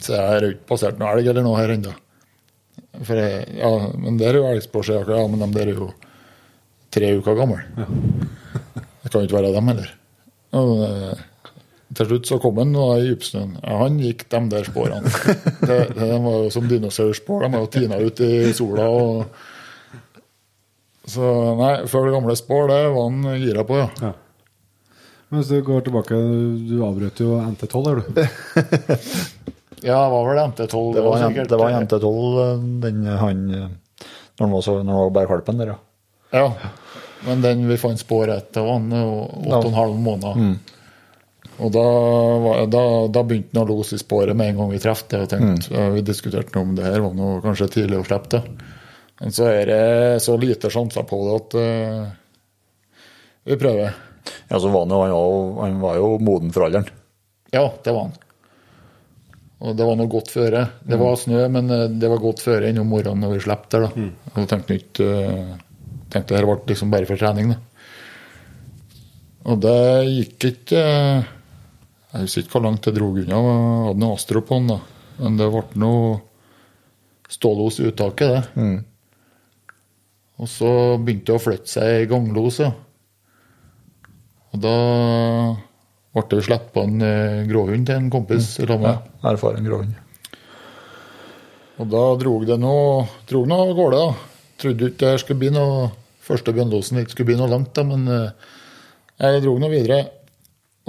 Så jeg har ikke passert noe elg eller noe her ennå. For jeg, ja, men det er jo elgspårsejakker, ja, men de der er jo tre uker gamle. [laughs] Det kan jo ikke være dem heller. Og, eh, til slutt så kom han i dypsnøen. Ja, han gikk de der sporene. [laughs] Det, de var jo som dinosaurspor. De var jo tina ut i sola. og Så nei, før det gamle spor, det var han gira på, ja. Ja. Men hvis du går tilbake, du avbrøt jo NT12 er du. [laughs] Ja, det var vel NT12. Det var, sikkert- det var NT12, den han eh, Når han var, så, når han var bare kalpen der, ja. Ja, men den vi fant spor etter, var åtte og en halv måned. Og da, da, da begynte han å lose i sporet med en gang vi traff det. tenkte, ja, Vi diskuterte noe om det her var noe kanskje tidlig å slippe det. Men så er det så lite sjanser på det at uh, vi prøver. ja så var han, jo, han, var, jo moden for alderen. Ja, det var han. Og det var noe godt føre. Det var snø, men eh, det var godt føre innom morgenen når vi slapp der. da. Og tenkte ikke uh, tenkte det ble liksom bare for trening. da. Og det gikk ikke eh, Jeg husker ikke hvor langt det dro unna. Jeg hadde noe Astro på den, da. Men det ble noe stålos i uttaket, det. Og så begynte det å flytte seg i ganglos, ja. Og da ble det sluppet på en eh, gråhund til en kompis Mm. med. Erfaren gråhund. Og da drog det noe av gårde. da. Trodde ikke det skulle bli noe første bjørnlosen ikke skulle bli noe langt, da, men eh, jeg dro noe videre.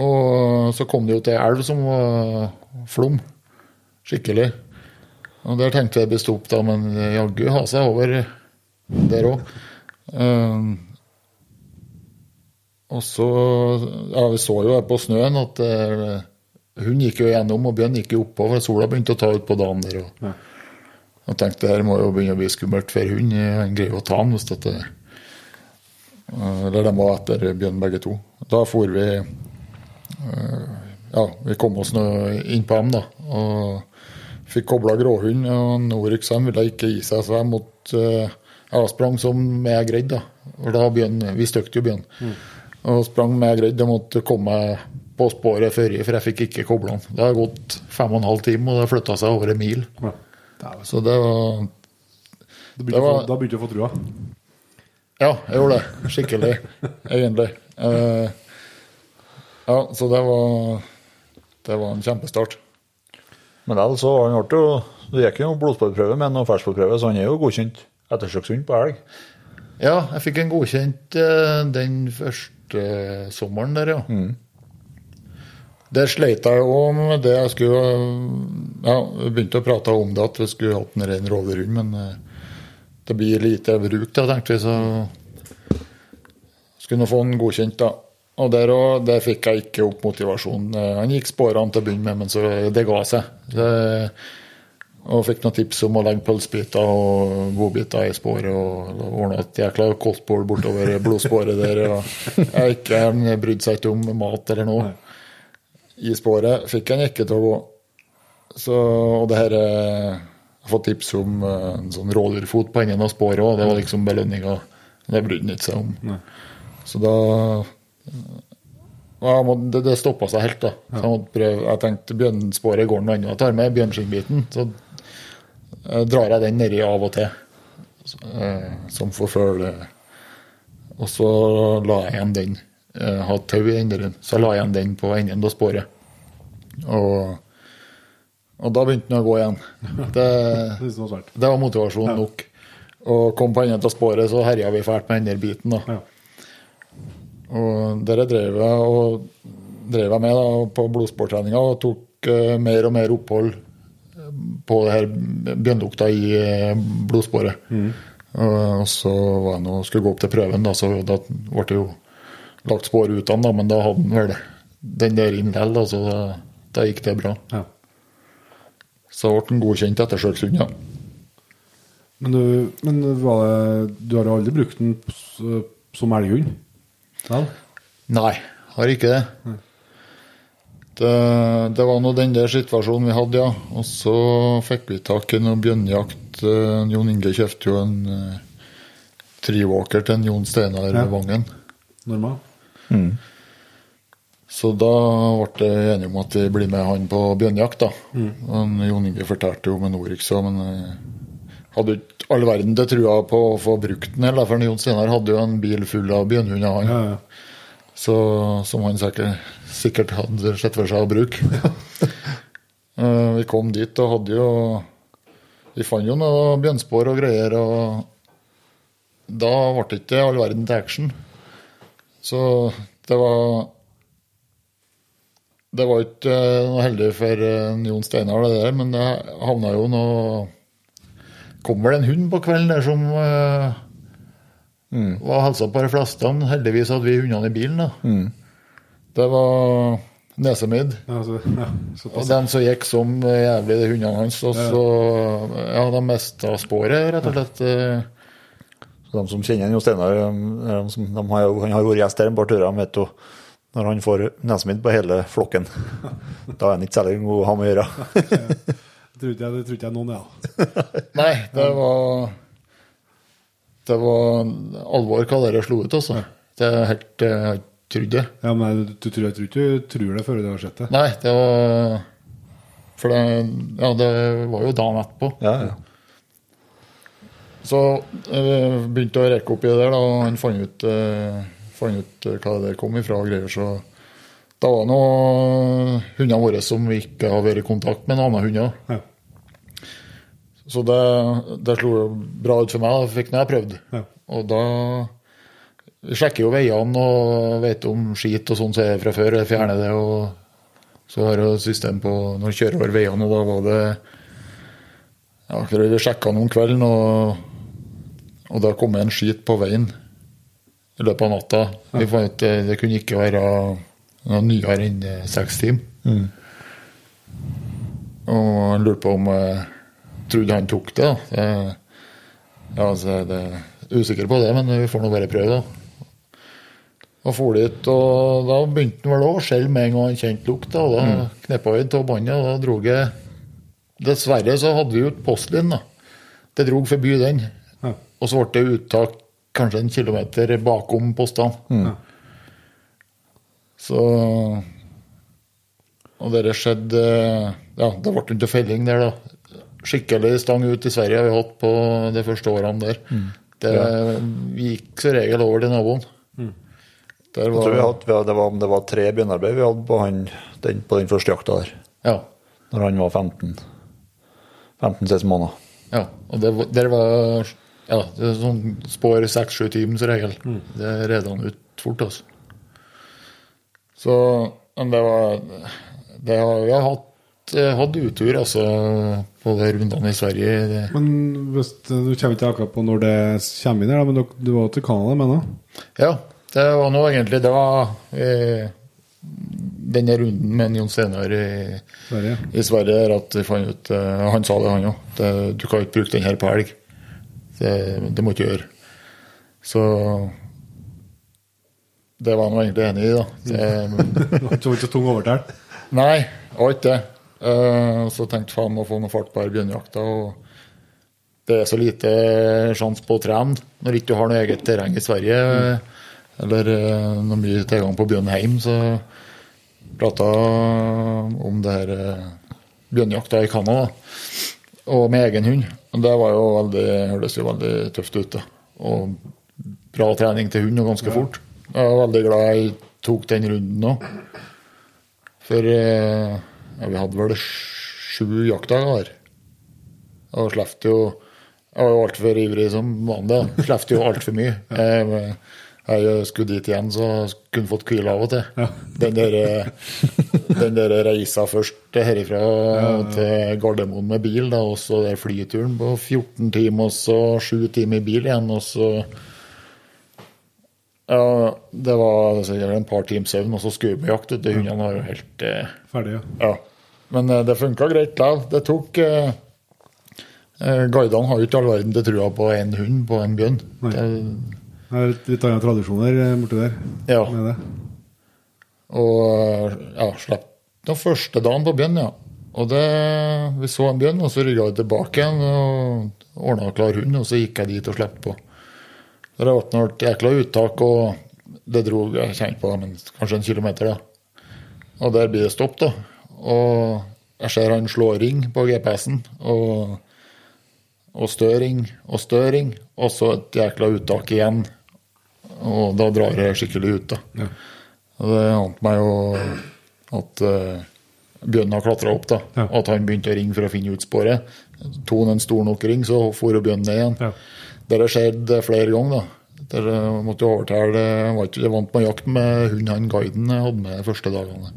Og så kom det jo til ei elv som var flom. Skikkelig. Og der tenkte jeg det opp, da, men jaggu ha seg over der òg. og så Ja, vi så jo på snøen at uh, hun gikk jo gjennom, og bjørn gikk jo oppover. Sola begynte å ta ut på dagen der. og Ja. Jeg tenkte det her må jo begynne å bli skummelt for hund. Han greier jo å ta den hvis dette Eh, Eller de var etter bjørn begge to. Da for vi eh, Ja, vi kom oss nå inn på dem, da. Og fikk kobla gråhund. Og Norix han ville ikke gi seg, så jeg måtte eh, Jeg sprang som jeg greide, da. For da bjørn, Vi støkte jo bjørn. Og sprang med jeg greide. Jeg måtte komme på sporet før, for jeg fikk ikke kobla den. Det har gått fem og en halv time, og det har flytta seg over en mil. Ja. Så det var Da begynte var- da begynte du å få trua. Ja, jeg gjorde det. Skikkelig, egentlig. Eh, ja, så det var Det var en kjempestart. Men vel, så han ble jo Det gikk jo blodsporprøve med en fersksporprøve, så han er jo godkjent ettersøkshund på elg. Ja, jeg fikk en godkjent eh, den første sommeren der, ja. Der sleit jeg jo med det jeg skulle Ja, begynte å prate om det, at vi skulle hatt en ren rovdyrhund, men eh, det blir lite bruk, da, tenkte vi, så skulle nå få den godkjent, da. Og der, og, der fikk jeg ikke opp motivasjonen. Han gikk sporene til å begynne med, men så det ga seg. Det, og fikk noen tips om å legge pølsebiter og godbiter i sporet og ordna et jækla kostbord bortover blodsporet der. Og jeg ikke han brydde seg ikke om mat eller noe i sporet. Fikk han ikke til å gå. Så, og det her eh, Jeg har fått tips om eh, en sånn rådyrfot på enden av sporet òg. Det var liksom belønninga. Det brydde han ikke seg om. Så da ja, må, det, det stoppa seg helt, da. Så jeg, prøve, jeg tenkte bjørnsporet går noe annet. Jeg tar med bjørnskinnbiten. Så eh, drar jeg den nedi av og til, så, eh, som forfølger. Og så la jeg igjen den. Jeg hadde tau i den der, så jeg la igjen den på enden av sporet. Og, og da begynte den å gå igjen. [laughs] Det, Det var motivasjon nok. Og kom på enden av sporet, så herja vi fælt med den der biten. da. Ja. Og der drev jeg, og, drev jeg med da, på blodsporttreninga og tok uh, mer og mer opphold eh, på det her bjønnlukta i eh, blodsporet. Og, og så var jeg nå, skulle gå opp til prøven, da, så da ble det jo lagt spor ut av men da hadde den vel den der inn likevel, så da, da gikk det bra. Ja. Så ble den godkjent etter ettersøkshund, ja. Men, du, men var det, du har aldri brukt den som elghund? Vel? Nei, har ikke det. Det, det var nå den der situasjonen vi hadde, ja. Og så fikk vi tak i noe bjørnjakt. Eh, Jon Inge kjøpte jo en uh, trivåker til en Jon Steinar Ja. Vangen. Normal? Så da ble jeg enig om at vi blir med han på bjørnejakt. da. Og Jon Inge fortalte jo om en Orix òg, men jeg hadde ikke all verden til trua på å få brukt den heller, for Jon Steinar hadde jo en bil full av bjørnhunder, han. Ja, ja. Så, som han sikkert, sikkert hadde sett for seg å bruke. [laughs] Eh, vi kom dit og hadde jo Vi fant jo noe bjørnspor og greier, og da ble det ikke all verden til action. Så det var Det var ikke eh, noe heldig for eh, Jon Steinar, det der, men det havna jo noe Kom vel en hund på kvelden der som mm. var helsa på de fleste. Heldigvis hadde vi hundene i bilen. da. Det var nesemidd. Ja, altså, ja, Og den som gikk som jævlig, de hundene hans. Og så Ja, de mista sporet, rett og slett. Eh. De som kjenner Jo Steinar, de, som- de har jo, han har jo vært gjest her et par turer, vet jo når han får nesemidd på hele flokken. [laughs] Da er han ikke særlig god å ha med å gjøre. Det trodde jeg, det tror jeg noen. Ja. [laughs] Nei, det var Det var alvor hva dere slo ut, altså. Det er helt eh, Jeg trodde det. Ja, men du, tror, jeg tror ikke du tror det før du har sett det. Nei, det var For det, ja, det var jo dagen etterpå. Ja, ja. Så jeg begynte å rekke opp i det der, da, og han fant ut, eh, fant ut eh, hva det der kom ifra og greier. Så det var noen hundene våre som vi ikke har vært i kontakt med noen andre hunder. Ja. Så det, det slo bra ut for meg. Da fikk jeg prøvd. Ja. Og da Vi sjekker jo veiene og vet om skit og sånn som er fra før. Jeg fjerner det. og Så har jeg system på når jeg kjører over veiene, og da var det ja, Vi sjekka noen kvelden, og, og da kom det en skit på veien i løpet av natta. Vi fant ut det, kunne ikke være noe nyere enn eh, seks timer. Og han lurte på om jeg trodde han tok det. da. Jeg, ja, altså, jeg er usikker på det, men vi får nå bare prøve, da. Og for dit, og da begynte han vel å skjelve med en gang han kjente lukta. Da mm. kneppa han av båndet, og da drog jeg Dessverre så hadde vi jo postlinje, da. Det drog forbi den. Og så ble det uttak kanskje en kilometer bakom postene. Så Og det skjedde Ja, det ble ikke felling der, da. Skikkelig stang ut i Sverige har vi hatt på de første årene der. Det ja. gikk som regel over til naboen. Der Jeg tror vi hadde, det, var, det var tre begynnerarbeid vi hadde på, han, den, på den første jakta der. ja, Når han var 15 15-16 måneder. ja. Og det, var- der var ja, det er sånn spår seks-sju timers regel. Mm. Det redde han ut fort, altså. Så Men det var det har, Vi har hatt, eh, hatt utur, altså, på de rundene i Sverige. Det, Men hvis, Du kommer ikke akkurat på når det kommer inn her, men du var til Canada mener du? Ja, det var nå egentlig Det var eh, denne runden med Jon Steinar i, Sverige? i Sverige at fant ut eh, Han sa det, han òg. Du kan ikke bruke den her på elg. Det, det må du ikke gjøre. Så det var han egentlig enig i, da. Det, [laughs] Du var ikke så tung overtalt? Nei, det var ikke det. Eh, så tenkte faen å få noe fart på bjørnjakta. Og det er så lite sjanse på å trene når ikke du har noe eget terreng i Sverige. Eller eh, noe mye tilgang på bjørn hjemme. Så prata om det her bjørnjakta i Canada. Og med egen hund. Det var jo veldig, hørtes jo veldig tøft ut. da. Og bra trening til hund, og ganske fort. Jeg er veldig glad jeg tok den runden òg. For eh, vi hadde vel sju jaktdager. Og slapp jo Jeg var jo altfor ivrig som vanlig. Slapp jo altfor mye. Jeg, jeg skulle dit igjen, så kunne fått hvile av og til. Den der, eh, den der reisa først herifra til Gardermoen med bil, da, og så der flyturen på 14 timer, og så 7 timer i bil igjen, og så Ja, det var sikkert en par timer søvn, og så skuebejakt. De hundene var jo helt eh, Ferdig, ja. ja. Men eh, det funka greit likevel. Det tok eh, eh, Guidene har jo ikke all verden til trua på én hund på en bjørn. Det, er litt, andre tradisjoner eh, borti der. Ja. Med det. og eh, ja, slapp den første dagen på bjørn, ja. Og det, vi så en bjørn, og så rygga vi tilbake igjen og ordna klar hund, og så gikk jeg dit og slapp på. Det ble et jækla uttak, og det dro jeg kjente på men kanskje en kilometer, da. Og der blir det stopp, da. Og jeg ser han slå ring på GPS-en, og, og støring og støring, og så et jækla uttak igjen. Og da drar det skikkelig ut, da. Og det ante meg jo at uh, bjørnen har klatra opp, da. Ja. At han begynte å ringe for å finne ut sporet. Tok han en stor nok ring, så for bjørnen ned igjen. Ja. Det har skjedd flere ganger, da. Der eh, måtte jo overtale var ikke vant med jakt med hund han guiden hadde med de første dagene.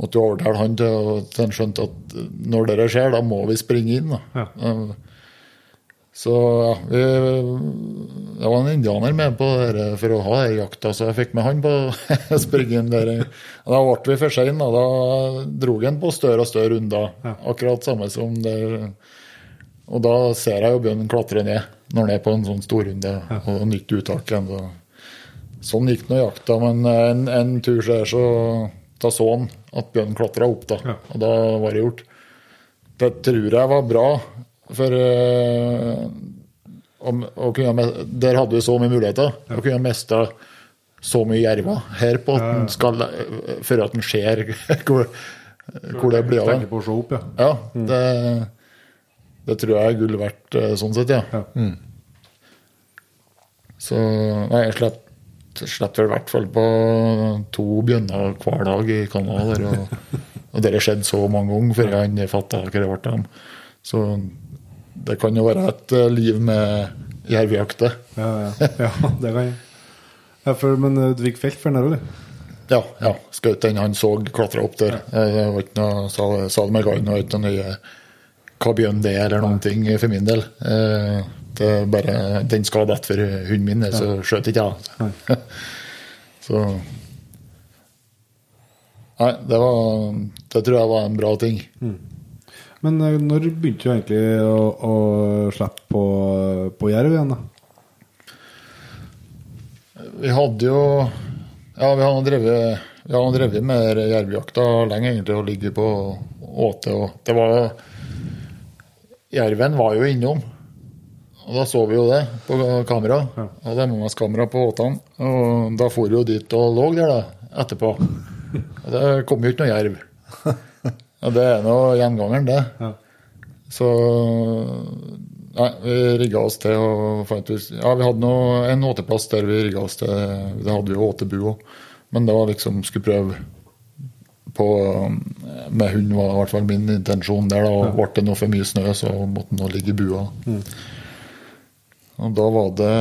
Måtte jo overtale han til at han skjønte at når det skjer, da må vi springe inn. da. Ja. Så ja, vi, det var en indianer med på det der for å ha den jakta, så jeg fikk med han på [laughs] inn der. Da ble vi for seine, da. Da dro han på større og større runder. Akkurat samme som det Og da ser jeg jo bjørnen klatre ned når han er på en sånn storrunde og nytt uttak igjen. Så. Sånn gikk nå jakta, men en, en tur så, er så da så han at bjørnen klatra opp, da. Og da var det gjort. Det tror jeg var bra, for øh, om, å kunne, me- Der hadde vi så mye muligheter. Å kunne miste så mye jerver her på at den skal, eh, før at en ser [laughs] hvor, hvor det blir av den. ja. Ja, det, det tror jeg er gull verdt eh, sånn sett, ja. Ja. Så nei, jeg slapp, slapp vel i hvert fall på to bjønner hver dag i Canada. Og, [laughs] og det har skjedd så mange ganger før jeg fatta hva det ble av dem. Så det kan jo være et eh, liv med jervejakt. Ja, ja. ja, [laughs] det kan jeg. Ja, for, men eh, du fikk felt for den der, eller? Ja, ja. Skjøt den han så klatra opp der. Jeg var ikke noe, sa, sa det med guiden, og ikke noe hva bjørn det er, eller noen ting for min del. Eh, Det er bare den skal dette for hunden min, så skjøt ikke jeg. [laughs] så Nei, det var Det tror jeg var en bra ting. Men eh, når begynte du egentlig å, å slippe på, på jerv igjen, da? Vi hadde jo Ja, vi har drevet, vi har drevet med jervjakta lenge, egentlig, og ligget på åte. Og det var Jerven var jo innom. Og da så vi jo det på kamera. Og det er kamera på åtene. Og da for vi jo dit og lå der, da, etterpå. Og [laughs] det kom jo ikke noe jerv. Og det er nå gjengangeren, det. Ja. Så Nei, vi rigga oss til og fant ut Ja, vi hadde noe, en åteplass der vi rigga oss til. Det hadde vi jo åtebu òg. Men det var liksom Skulle prøve på Med hund var i hvert fall min intensjon der. da, og Ble det noe for mye snø, så måtte den ligge i bua. Og da var det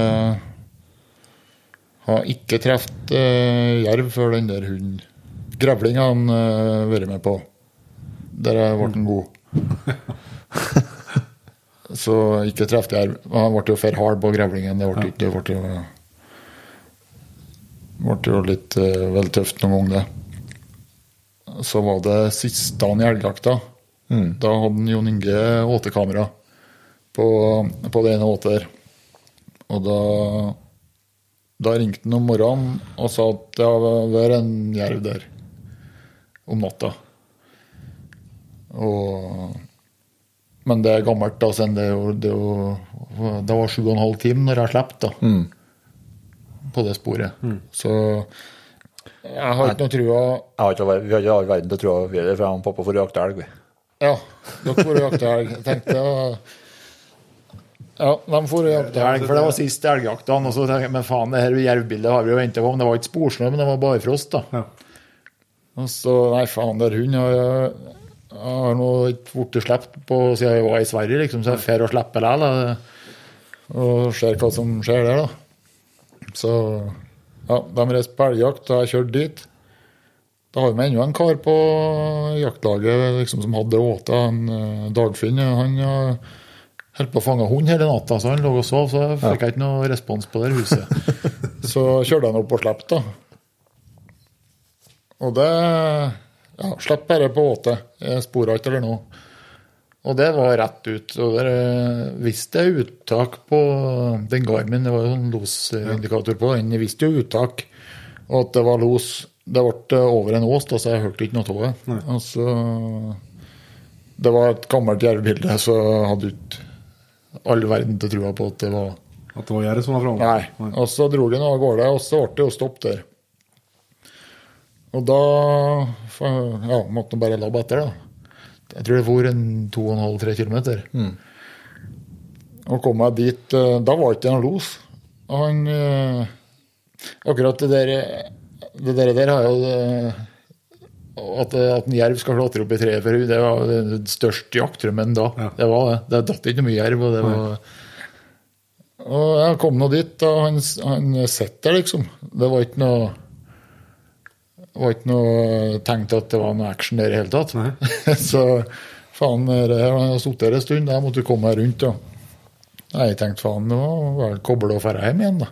Har ikke truffet eh, jerv før den der hunden Grevling har han eh, vært med på. Der ble han god. [laughs] Så ikke truffet her Han ble jo for hard på grevlingen. Det ble, det ble, jo, ble jo litt uh, vel tøft noen ganger, det. Så var det siste dagen i elgjakta. Da hadde Jon Inge åtekamera på, på det ene åtet. Og da, da ringte han om morgenen og sa at det har vært en jerv der om natta. Og men det er gammelt, da, siden det, jo, det, jo, det var sju og en halv time når jeg slapp da, på det sporet. Så jeg har ikke noe trua Jeg har ikke, vi har ikke all verden til å tro vi er det, for jeg og pappa får jakte elg. vi. Ja, dere får jakte elg. Jeg tenkte ja, ja, de får jakte elg, for det var siste elgjakten. Og så tenkte jeg men faen, det her jervbildet har vi jo venta på. Men det var ikke sporsnø, men det var barfrost. da. Ja. Og så, nei faen, der hunden har jeg har nå ikke blitt sluppet på siden jeg var i Sverige, liksom, så jeg drar å slipper likevel. Og ser hva som skjer der, da. Så ja, de reiste på elgjakt, og jeg kjørte dit. Da har vi ennå en kar på jaktlaget liksom, som hadde åte, en eh, Dagfinn. Han holdt på å fange hund hele natta, så han lå og sov, så jeg fikk jeg ikke noe respons på det huset. [laughs] så kjørte han opp og slapp, da. Og det ja, Slapp bare på åte. Jeg sporer ikke eller noe. Og det var rett ut. Og der, visste jeg uttak på den Garmin, det var jo en losindikator på den, jeg visste jo uttak, og at det var los. Det ble over en ås, da, så jeg hørte ikke noe av det. Altså, Det var et gammelt jervbilde, så jeg hadde ikke all verden til trua på at det var At det var gjerdet som var framme? Nei. Og så dro de av gårde, og så ble det jo stopp der. Og da ja, måtte han bare labbe etter, da. Jeg tror det for en 2,5-3 km. Og kom jeg dit eh, Da var ikke en los. Han eh, Akkurat det der Det der, der har jo eh, At, at en jerv skal klatre opp i treet for henne, det var den største jaktdrømmen da. Ja. Det var det. Det datt ikke mye jerv. Og det var Og jeg kom nå dit, og han, han sitter der, liksom. Det var ikke noe det var ikke noe tenkt at det var noe action der i hele tatt. [laughs] Så faen, det her har sittet her en stund, jeg måtte komme meg rundt. Og. Jeg tenkte faen, nå var det koble og dra hjem igjen, da.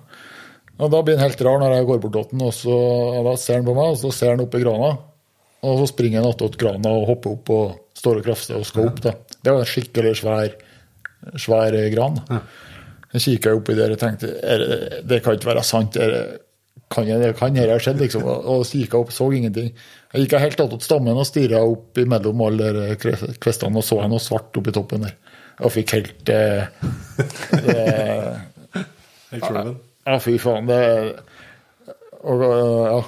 Og da blir han helt rar når jeg går bort til han, og så og da ser han på meg, og så ser han opp i grana. Og så springer han attåt grana og hopper opp og står og krafser og skal opp. da. Det var en skikkelig svær, svær gran. Ja. Jeg kikka oppi der og tenkte det, det kan ikke være sant. Er det, kan jeg, det kan dette skjedd? liksom, Og, så gikk jeg opp, så ingenting. Jeg gikk helt attåt stammen og stirra opp imellom alle kvistene og så jeg noe svart oppi toppen der. Og fikk helt eh, det, [laughs] Helt sjølven. Ja, fy faen. Det og, ja.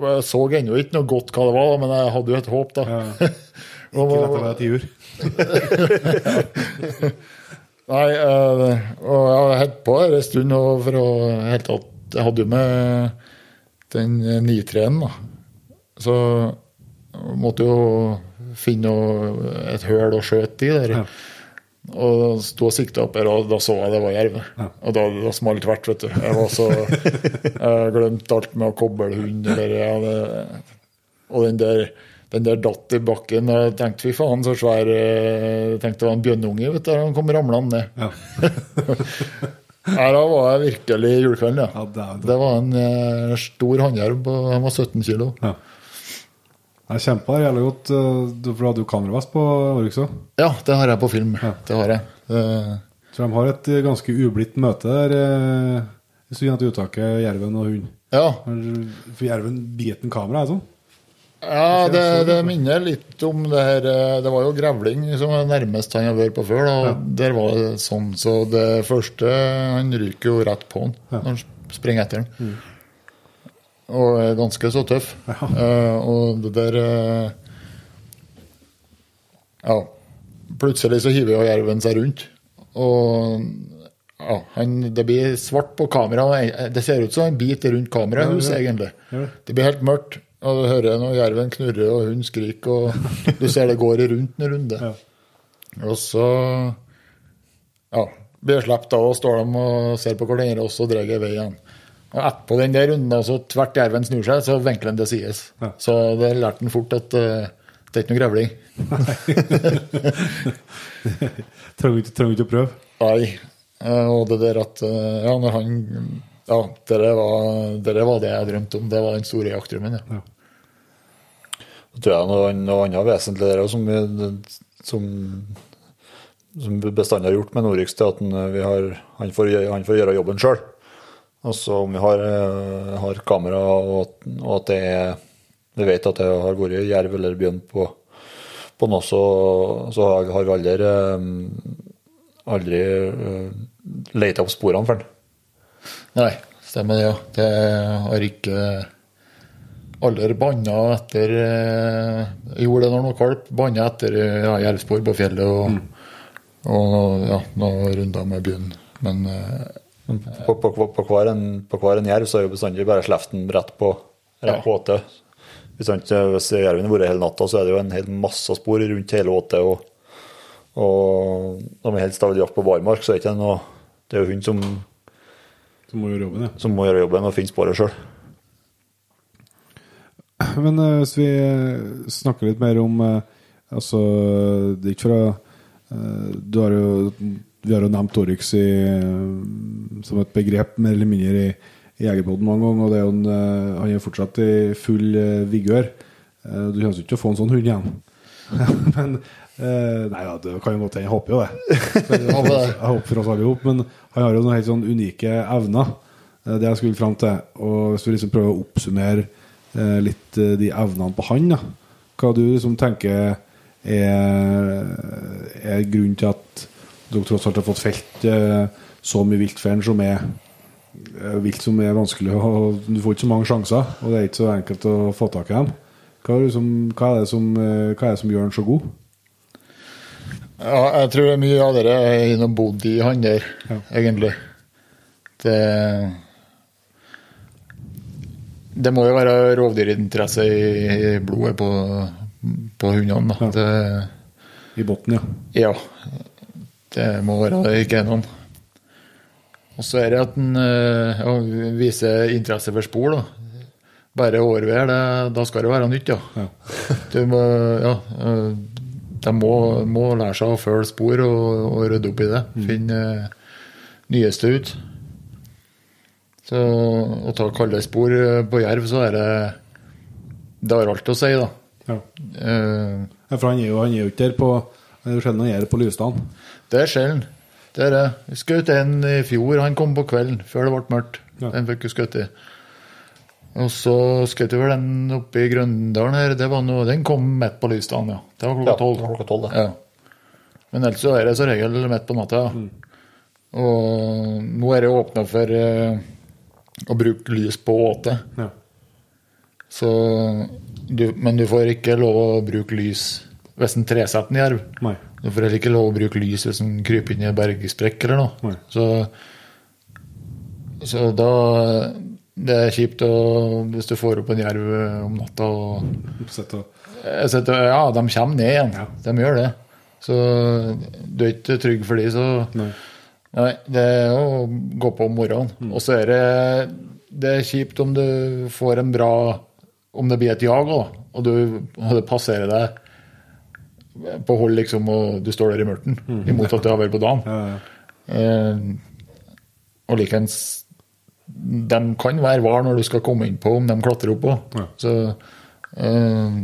Jeg så ennå ikke noe godt hva det var, men jeg hadde jo et håp, da. Ja. [laughs] Ikke lett å være tiur. [laughs] Nei, øh, og jeg holdt på en stund for å helt tatt Jeg hadde jo med den nitreen, da. Så jeg måtte jo finne et høl å skjøte i der. Ja. Og sto og sikta opp her, og da så jeg det var jerv. Og da, da smalt tvert, vet du. Jeg var så Jeg glemte alt med å koble hund. Eller, ja, det, og den der, den der datt i bakken. Jeg tenkte fy faen, så svær eh, Jeg tenkte det var en bjørnunge, vet du. Han kom ramlende ned. Ja. [laughs] Her da var jeg virkelig julekvelden, ja. Ja, det, Det var en eh, stor håndjerv. Han var 17 kilo. Ja. Jeg kjempa jævlig godt, eh, du- for du hadde jo kameravest på Oryx òg. Ja, det har jeg på film. Ja. Det har jeg. Eh, Så de har et eh, ganske ublidt møte der. eh, I synd at uttaket jerven og hund. ja. For jerven biter en kamera, er det sånn? Ja, det, det minner litt om det her eh, Det var jo grevling som er nærmest han har vært på før. Da. Der var det sånn. Så det første Han ryker jo rett på han når han springer etter han. Og er ganske så tøff. Eh, og det der uh, Ja. Plutselig så hiver jo jerven seg rundt. Og ja, han, det blir svart på kamera. Det ser ut som en bit rundt kamerahuset, egentlig. Ja. Det blir helt mørkt. Og du hører når jerven knurrer og hunden skriker, og du ser det går rundt en runde. Ja. Og så ja, blir jeg sluppet av, og står de og ser på hverandre, og så drar jeg i vei igjen. Og etterpå den der runden, altså tvert jerven snur seg, så vinkler han til sides. Ja. Så det lærte han fort at uh, det er ikke noe grevling. [laughs] Trenger ikke, trenger ikke å prøve. Nei. Eh, Og det der at eh, Ja, når han Ja, det var, dere var det jeg drømte om. Det var den store jaktdrømmen, ja. Så tror jeg noe, noe annet vesentlig der som, som, som vi bestandig har gjort med Norix, er at har, han, får, han får gjøre jobben sjøl. Altså om vi har, eh, har kamera, og, at- og at det er Vi vet at det har vært jerv eller bjørn på, på noe, så, så har vi aldri, eh, aldri leita opp sporene for den. Nei, stemmer det, ja. Det har ikke aldri banna etter eh, Jeg gjorde det når var kalv. Banna etter eh, ja, jervspor på fjellet og, og ja, noen runder med byen. Men eh, På, på, på, på, hver en, på hver en jerv så er jo bestandig bare sleften rett på rett Ja. på åtet. Hvis, hvis jerven har vært hele natta, så er det jo en hel masse spor rundt hele åtet. Og, og når vi helst har jakt på barmark, så er det ikke noe Det er jo hun som, Så må gjøre jobben, ja. som må gjøre jobben og finne sporet sjøl. Men uh, hvis vi eh, snakker litt mer om uh, Altså, det er ikke fra eh, Du har jo Vi har jo nevnt Oryx i, som et begrep mer eller mindre i, i Jegerpodden mange ganger, og det er jo en, han er fortsatt i full vigør. Du kommer ikke til å få en sånn hund igjen. [laughs] men eh, Nei da, det kan jo godt hende. Jeg håper jo det. [laughs] Jeg håper, jeg håper for oss alle sammen. Men han har jo noen helt sånn unike evner. Eh, Det jeg skulle fram til. Og hvis vi liksom prøver å oppsummere uh, litt de evnene på han, da. Hva du liksom tenker er, er grunnen til at dere tross alt har fått felt så mye vilt som er vilt som er vanskelig og Du får ikke så mange sjanser, og det er ikke så enkelt å få tak i dem. Hva er det som, hva er det som, hva er det som gjør han så god? Ja, jeg tror mye av dere har bodd i han der, Ja. egentlig. Det det må jo være rovdyrinteresse i, i blodet på, på hundene. Da. Det, I bunnen, ja. ja. Det må være det, ikke noen. Og så er det at en eh, ja, viser interesse for spor. da. Bare årvær, det, da skal det være nytt, ja. Ja. [laughs] Du må, ja eh, de må, må lære seg å følge spor og, og rydde opp i det. Finne eh, nyeste ut. Så å ta kalde spor eh, på jerv, så er det Det har alt å si, da. ja. Uh, Ja, For han er jo, han er jo ikke der på Det er sjelden han er på Lysdalen. Det er sjelden. Det er det. Vi skjøt en i fjor. Han kom på kvelden, før det ble mørkt. Ja. Den fikk vi skutt i. Og så skjøt vi vel den oppe i Grøndalen her. Det var noe, den kom midt på lysdagen, ja. Det var klokka tolv. klokka tolv, det. Ja. Men ellers så er det som regel midt på natta. Ja. Og nå er det åpna for uh, å bruke lys på åte. Ja. Så du, men du får ikke lov å bruke lys hvis en tresetter en jerv. Nei. Du får heller ikke lov å bruke lys hvis en kryper inn i en bergsprekk eller noe. Nei. Så, så da Det er kjipt og hvis du får opp en jerv om natta og Sett og, jeg setter, Ja, de kommer ned igjen. Ja. De gjør det. Så du er ikke trygg for de, så nei. Nei, det er å gå på om morgenen. Mm. Og så er det Det er kjipt om du får en bra Om det blir et jag og, du- og det passerer deg på hold, liksom, og du står der i mørten, imot at det har vært på dagen. Mm. Ja, ja. Eh, og likeens De kan være var når du skal komme inn på om de klatrer opp òg. Ja. Så eh,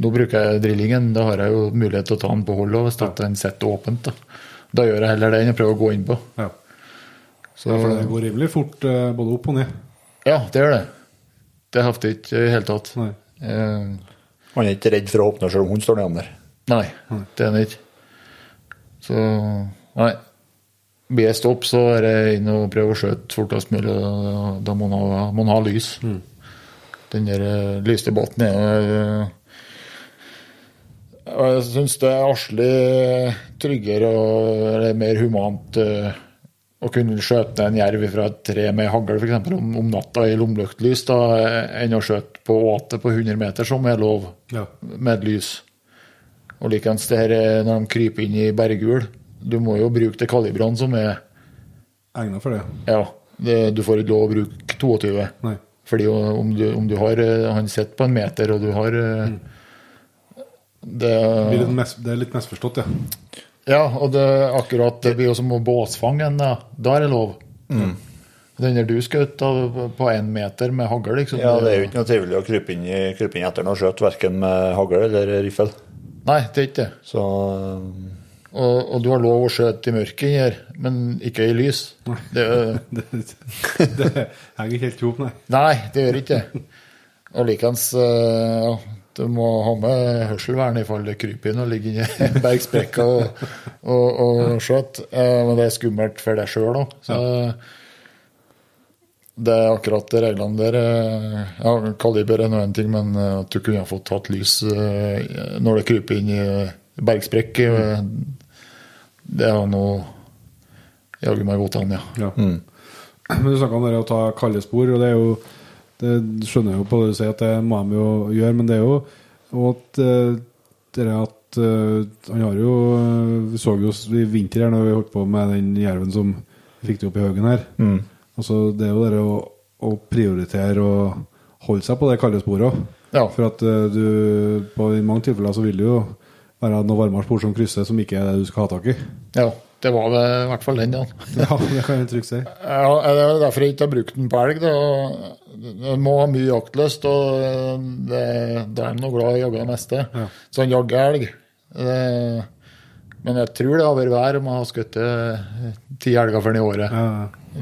nå bruker jeg drillingen. Da har jeg jo mulighet til å ta den på hold hvis ja. den sitter åpent. Da. da gjør jeg heller det enn å prøve å gå inn på. ja. Så, ja, for det går rimelig fort eh, både opp og ned. ja, det gjør det. Det hefter ikke i det hele tatt. Nei. Eh, Han er ikke redd for å åpne selv om hun står nede der. nei, det er han ikke. Så nei. Blir det stopp, så er jeg inne og prøver å skjøte fortest mulig. Da må man ha, må man ha lys. Den der lysdebatten lyste båten er eh, Jeg syns det er arslig tryggere og mer humant eh, å kunne skjøte en jerv fra et tre med hagl eksempel, om, om natta i lommelyktlys da, enn å skjøte på åte på 100 meter, som er lov Ja. med lys. Og likeens det her eh, når de kryper inn i berghul. Du må jo bruke det kalibrene som er Egna for det. Ja, det, du får ikke lov å bruke 22. Nei. Fordi om du, om du har eh, Han sitter på en meter, og du har mm. det, Det, blir litt mes, det er litt misforstått, ja. Ja, og det, akkurat det blir jo som å båsfange en. Da. da er det lov. Den der du skjøt på én meter med hagl, liksom. Ja, Det er jo ikke noe trivelig å krype inn, krype inn etter noe skjøt, verken med hagl eller riffel. Nei, det er ikke det. Så Og, og du har lov å skjøte i mørket her, men ikke i lys. [laughs] Det, Det, det henger ikke helt i hop, nei. nei, det gjør ikke det. Og likeens eh, ja, du må ha med hørselvern i fall det kryper inn og ligger inni en [laughs] bergsprekk og, og, og skjøt. Eh, Men det er skummelt for deg sjøl òg. Så det er akkurat de reglene der. eh, Ja, kaliber er nå én ting, men at du kunne ha fått tatt lys når det kryper inn i bergsprekk, det har nå jaggu meg gått an, ja. Ja. Men du snakka om det å ta kalde spor, og det er jo Det skjønner jeg jo på det du sier, at det må de jo gjøre, men det er jo og at eh, det er at eh, Han har jo Vi så jo i vinter her når vi holdt på med den jerven som fikk det opp i haugen her. Altså, det er jo det å, å prioritere og holde seg på det kalde sporet òg. Ja. For at eh, du på, I mange tilfeller så vil det jo være noe varmere spor som krysser, som ikke er det du skal ha tak i. ja. Det var det i hvert fall den ja. [laughs] Ja, det kan jeg trygt si. Ja, det er derfor jeg ikke har brukt den på elg. Den må ha mye jaktlyst, og det, da er han glad i å jage det meste. Ja. Så han jager elg. Men jeg tror det har vært vær om jeg har skutt eh, ti elger for den i året. Ja,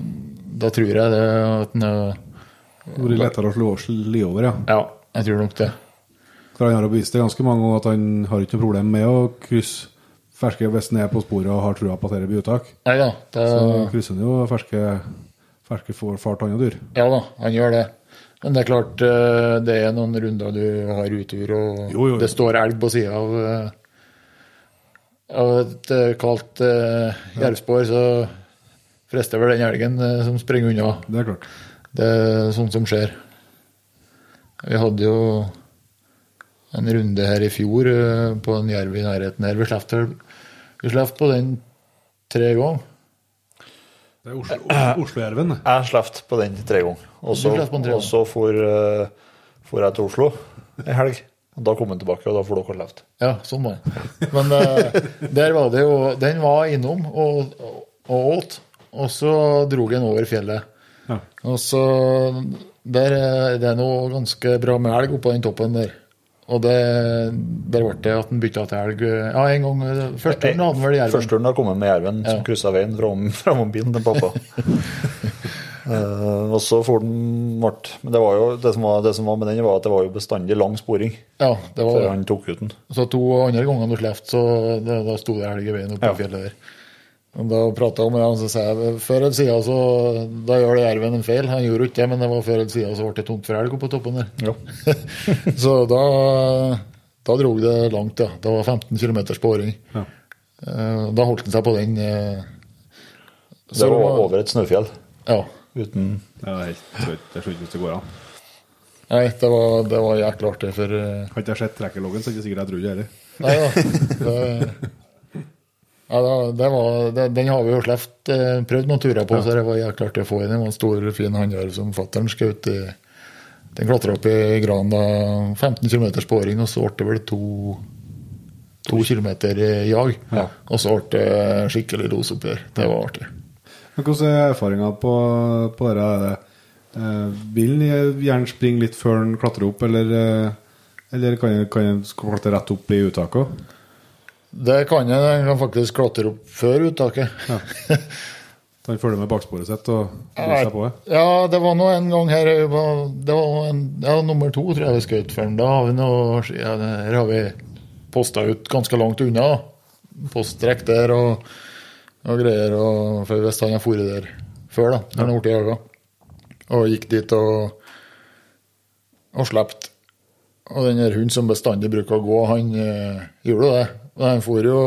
Da tror jeg det at den det blir lettere å slå sli over, ja. Ja, jeg tror nok det. For han har bevist det ganske mange ganger at han har ikke noe problem med å krysse ferske hvis han er på sporet og har trua på at dette blir uttak. Nei da, det, Så krysser han jo ferske, ferske får fart andre dyr. ja da, han gjør det. Men det er klart, eh, det er noen runder du har utur, og Jo, jo, jo. det står elg på sida av, eh, av et eh, kaldt uh, jervspor, så frister vel den elgen som springer unna. Det er klart. Det er sånt som skjer. Vi hadde jo en runde her i fjor på en jerv i nærheten her. Vi slapp, vel- vi slapp på den tre ganger. Det er Oslo- Oslo-jerven. det. Jeg slapp på den tre ganger. Og så, for, eh, for jeg til Oslo en helg. Og da kom han tilbake, og da får dere levd. Ja, sånn var det. Men uh, der var det jo Den var innom og, og åt, og så dro den over fjellet. Ja. Og så Der er det noe ganske bra med elg oppå den toppen der. Og det, der ble det at han bytta til elg Ja, en gang eh, Første turen hadde han vel jerven. Første turen har kommet med jerven som Ja. kryssa veien fra, fra bilen til pappa. uh, [laughs] og så for den vart. Men det var jo det som var, det som var med den, var at det var jo bestandig lang sporing Ja, det var før han tok ut den. Så to andre ganger du slapp, så da sto det elg i veien oppe Ja. på fjellet der. Og da prata jeg med han, så sa jeg før eller siden så Da gjør det jerven en feil. Han gjorde ikke det, men det var før eller siden så ble det tomt for elg oppe på toppen der. Ja. [laughs] så da da dro det langt, ja. Det var 15 km spåring. Ja. Eh, Da holdt han seg på den. Så Det var over et snøfjell. Ja. Uten Det er helt. Jeg skjønner ikke det går an. Nei, det var, det var jækla artig, for eh, Har ikke jeg sett trekkerloggen, så er det ikke sikkert jeg tror det heller. Nei da. [laughs] Det, ja, det var, det, den har vi jo sluppet eh, prøvd noen turer på, så det var jækla artig å få inn. Det var en stor, fin hannjarv som fatter'n skjøt Den klatra opp i granen da 15 km sporing, og så ble det vel to, to km jag. Ja. Og så ble det skikkelig losoppgjør. Det var artig. Men Hvordan er erfaringa på, på dette? Er det, eh, vil han gjerne springe litt før han klatrer opp, eller, eh, eller kan den klatre rett opp i uttaket? Det kan jeg. Den kan faktisk klatre opp før uttaket. Ja. Han følger med baksporet sitt og bryr seg på det? Ja, det var nå en gang her Det var en, ja, nummer to, tror jeg vi skjøt for den. Da har vi noe ja, Her har vi posta ut ganske langt unna. da. Posttrekk der og, og greier. Og, for hvis han har fôret der før, da, når han har blitt jaga, og gikk dit og, og slept. Og den hunden som bestandig bruker å gå, han øh, gjorde det. Han for jo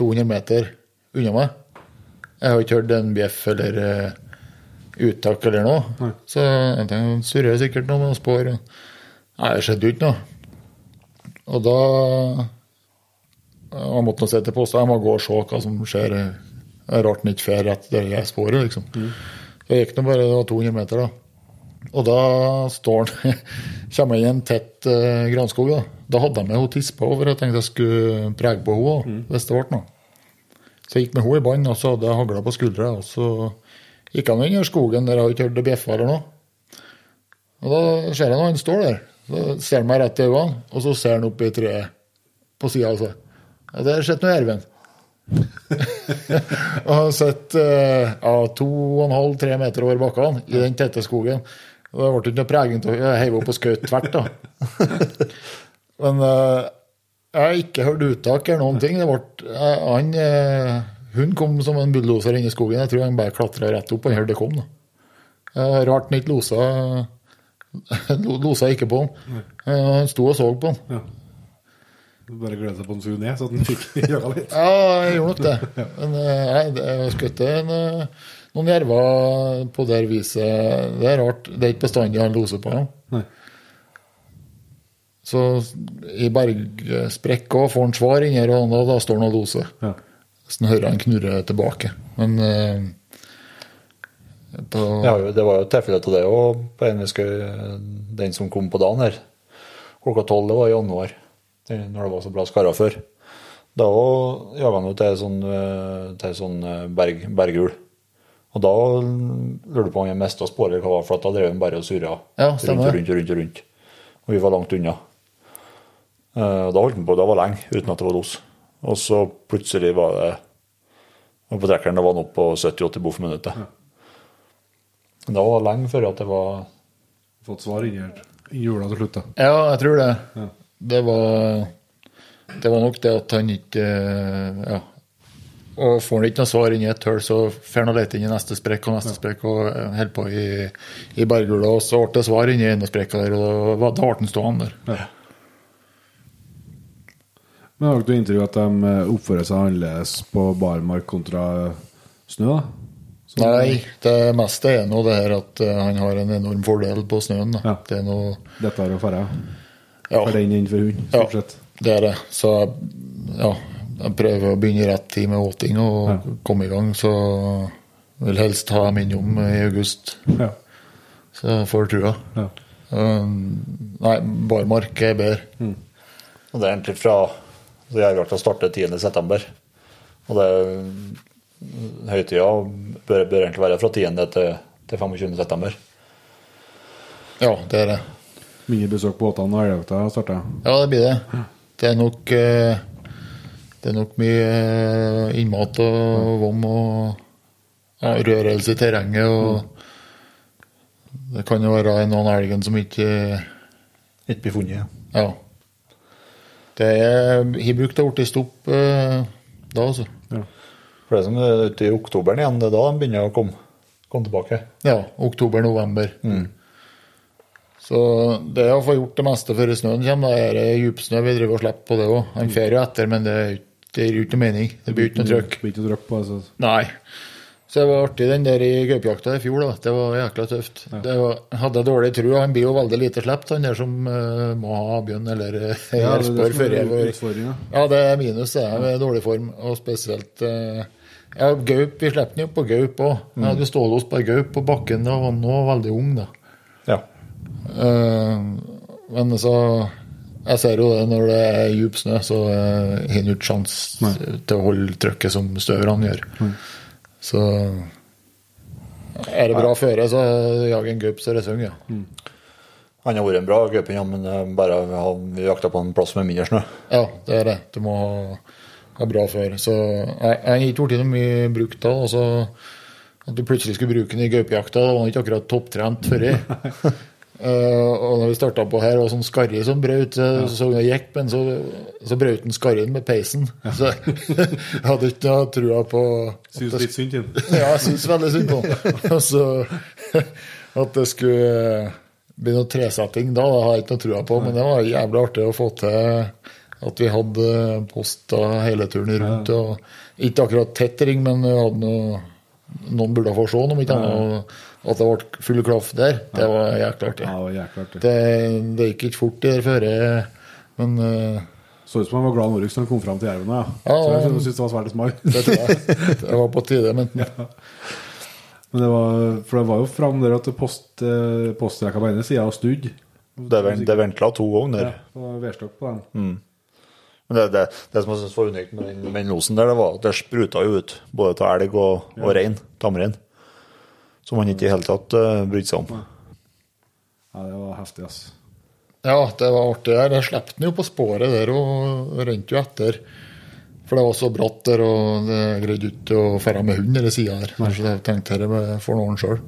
200 meter unna meg. Jeg har ikke hørt en bjeff eller eh, uttak eller noe. Så jeg tenkte han surrer sikkert noe med noen spor. Nei, det skjedde jo ikke noe. Og da Jeg måtte nå se til posta. Jeg må gå og se hva som skjer. Det er rart han ikke fer rett det sporet, liksom. Så jeg gikk nå bare det var 200 meter, da. Og da står han [laughs] Kommer jeg i en tett uh, granskog, da. Da hadde jeg med henne tispa over. Jeg tenkte jeg skulle prege på henne mm. hvis det ble noe. Så jeg gikk med henne i bånd, og så hadde jeg hagla på skuldra. Og så gikk han inn i skogen der jeg har ikke hørt det bjeffa eller noe. Og da ser jeg når han står der. Så ser han meg rett i øynene, og så ser han opp i treet på sida av seg. Og der sitter nå Ervin. og han sett uh, [laughs] ja, to og en halv, tre meter over bakkene i den tette skogen. Og det ble ikke noe preging til å heve opp og skjøte tvert, da. [laughs] Men eh, jeg har ikke hørt uttak eller noen ting. Det ble, eh, han, eh, hun kom som en bulldoser inn i skogen. Jeg tror han bare klatra rett opp. og hørte det kom. da. Rart han ikke losa [laughs] lo- Losa ikke på han. Han sto og så på han. Bare gleda seg på han skulle ned, så han fikk [laughs] jaga litt. Ja, jeg gjorde nok det. Men nei, jeg skjøt en, noen jerver på det viset. Det er rart. Det er ikke bestandig han loser på dem. Nei. Så i bergsprekka får han svar inni her, og da, da står han og loser. Ja. Så hører han knurre tilbake. Men eh, på, Ja, det var jo tilfelle av det òg, på en vi den som kom på dagen her. Klokka tolv, det var i januar, når det var så bra skara før. Da jaga han jo til sånn, eh, til sånn eh, berg, berghul. Og da lurer du på om jeg mista sporet, hva det var, for da drev han bare og surra Ja, rundt og rundt og rundt. og rundt. Og vi var langt unna. Eh, Da holdt han på, det var lenge, uten at det var los. Og så plutselig var det og På trekkeren da var han oppe på 70-80 boff minuttet. Ja. Det var lenge før at det var Fått svar inni her. I jula til slutt, da. Ja, jeg tror det. Ja. Det var Det var nok det at han ikke eh, Ja. Og får han ikke noe svar inn i et hull, så får han lete inn i neste sprekk og neste sprekk og eh, holder på i, i berghula. Og så ble det svar inni ene sprekka der, og da ble han stående der. Ja. Men har dere av at de eh, oppfører seg annerledes på barmark kontra snø? da? Nei, det meste er nå det her at eh, han har en enorm fordel på snøen. Ja. Det er noe Dette er å. Ja, For den inn for hund, Ja. stort sett. det er det. Så ja, jeg prøver å begynne i rett tid med åting og Ja. komme i gang. Så vil helst ha dem innom i august, Ja. så jeg får trua. ja. Um, nei, barmark er bedre. Og det er egentlig fra så Jegerjakta starter 10.9. Og det høytida bør, bør egentlig være fra 10. til, til 25.9. Ja, det er det. Mye besøk på båtene når elgjakta starter. Ja, det blir det. Det er nok eh, Det er nok mye eh, innmat og vom og ja, rørelse i terrenget. og Det kan jo være en annen elgen som ikke Ikke blir funnet. Ja. Det er Har brukt det blitt stopp eh, da, altså. Ja. For det som er ute i oktoberen igjen, det er da de begynner å komme, komme tilbake. Ja, oktober-november. Så det er å få gjort det meste før snøen kommer. Da er det djupsnø vi driver og slipper på det òg. Han fer jo etter, men det, er ikke- det gir jo ikke mening. Det blir ikke noe trøkk. Blir ikke trøkk på altså. Nei. Så det var artig den der i gaupejakta i fjor, da. Det var jækla tøft. Det var, jeg hadde dårlig tro. Han blir jo veldig lite sluppet, han der som uh, må ha bjørn eller uh, Ja, som før jeg var. Ja, det er minus, det er med dårlig form, og spesielt uh, Ja, gaup. Vi slipper den jo på gaup òg. Jeg hadde jo stålås på gaup på bakken da var han var veldig ung, da. Ja. Uh, men så Jeg ser jo det når det er djup snø, så eh, har han ikke sjanse til å holde trykket som støverne gjør. Så er det bra føre, så jager en gaup så er det synger, ja. Han har vært en bra gaup, ja, men eh, bare han, vi jakta på en plass med mindre snø. Ja, det er det. Du må ha, ha bra føre. Så jeg har ikke blitt noe mye brukt da. Og at du plutselig skulle bruke den i gaupejakta, var han ikke akkurat topptrent før. [laughs] Uh, og når vi starta på her, var sånn skarri som brøt, så så jeg gikk, men så, så brøt den skarrien med peisen. Så jeg hadde ikke noe trua på Syns det litt synd til [laughs] ja, jeg syns veldig synd på han. [laughs] Altså, at det skulle bli noe tresetting da, det har jeg ikke noe trua på, men det var jævlig artig å få til at vi hadde posta hele turen rundt. og Ikke akkurat tett ring, men vi hadde noe, noen burde få se, om ikke annet. Og At det ble full klaff der, det var jækla artig. Ja, det var jækla artig. Det, det gikk ikke fort der før, men uh, Så ut som han var glad Norux når han kom fram til jervene. Ja. Ja, så jeg synes det var svært smart. [laughs] det jeg. Det var på tide. Men [laughs] ja. Men det var, for det var jo fram der at post, eh, postrekka på ene sida snudd. Det, ven- det ventla to ganger Ja, det var vedstokk på den. Men det, det, det som jeg synes var unikt med den, losen der, det var at det spruta jo ut både til elg og, og rein, tamrein. Som han ikke i hele tatt uh, brydde seg om. Ja, det var heftig, ass. Ja, det var artig der. Jeg slapp den jo på sporet der og rømte jo etter. For det var så bratt der, og det greide ikke å ferde med hund eller sida der. Så jeg tenkte dette får noen han sjøl.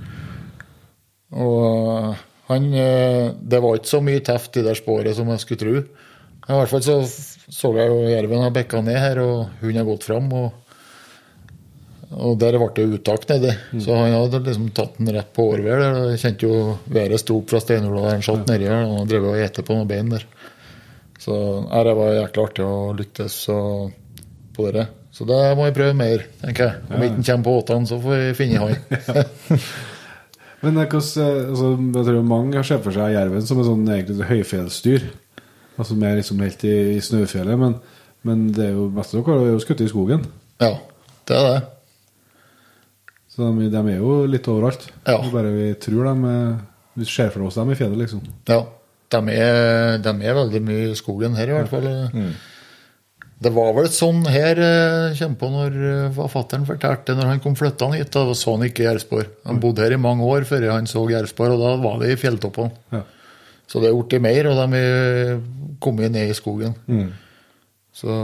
Og han eh, Det var ikke så mye teft i det sporet som jeg skulle tro. I hvert fall så så jeg jo jerven har bikka ned her, og hunden har gått fram. og og der ble det uttak nedi, så han hadde liksom tatt den rett på Jeg kjente jo været sto opp fra steinhula der han satt nedi her, og drev og ete på noen bein der. Så det var jækla artig å lykkes på det. Så det må vi prøve mer, tenker jeg. Om ikke han kommer på åtene, så får vi finne han. [laughs] Men hvordan, eh, altså, jeg tror mange har sett for seg jerven som et sånn egentlig høyfjellsdyr. Altså mer liksom helt i, i snøfjellet, men, men det er jo mest av dere har skutt i skogen. ja, det er det. Så de, de er jo litt overalt. Ja. Det er Bare vi tror de Vi ser for oss dem i fjellet, liksom. Ja, de er, de er veldig mye i skogen her, i hvert fall. Det var vel sånn her eh, kommer på når forfatteren hva fortalte når han kom flyttende hit. Da så han ikke Gjersborg. Han bodde her i mange år før han så Gjersborg, og da var det i fjelltoppene. Ja. Så det er blitt mer, og de er kommet ned i skogen. Så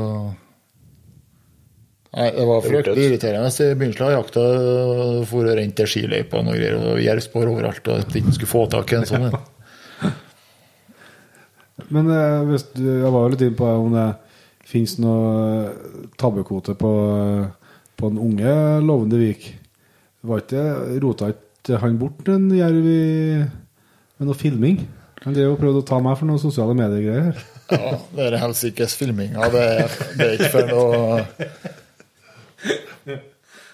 Nei, det var Det fryktelig irriterende i begynnelsen av jakta. For å rente skiløypa og noe greier, og jervspor overalt, og at ikke skulle få tak i en sånn en. Men eh, hvis du, jeg var jo litt inne på om det finnes noe tabbekvote på, på den unge lovende Vik. Var ikke Rota ikke han bort en jerv med noe filming? Han drev og prøvde å ta meg for noen sosiale medier-greier. Ja, det er helsikes filminga. Det, er- det er ikke for noe Det,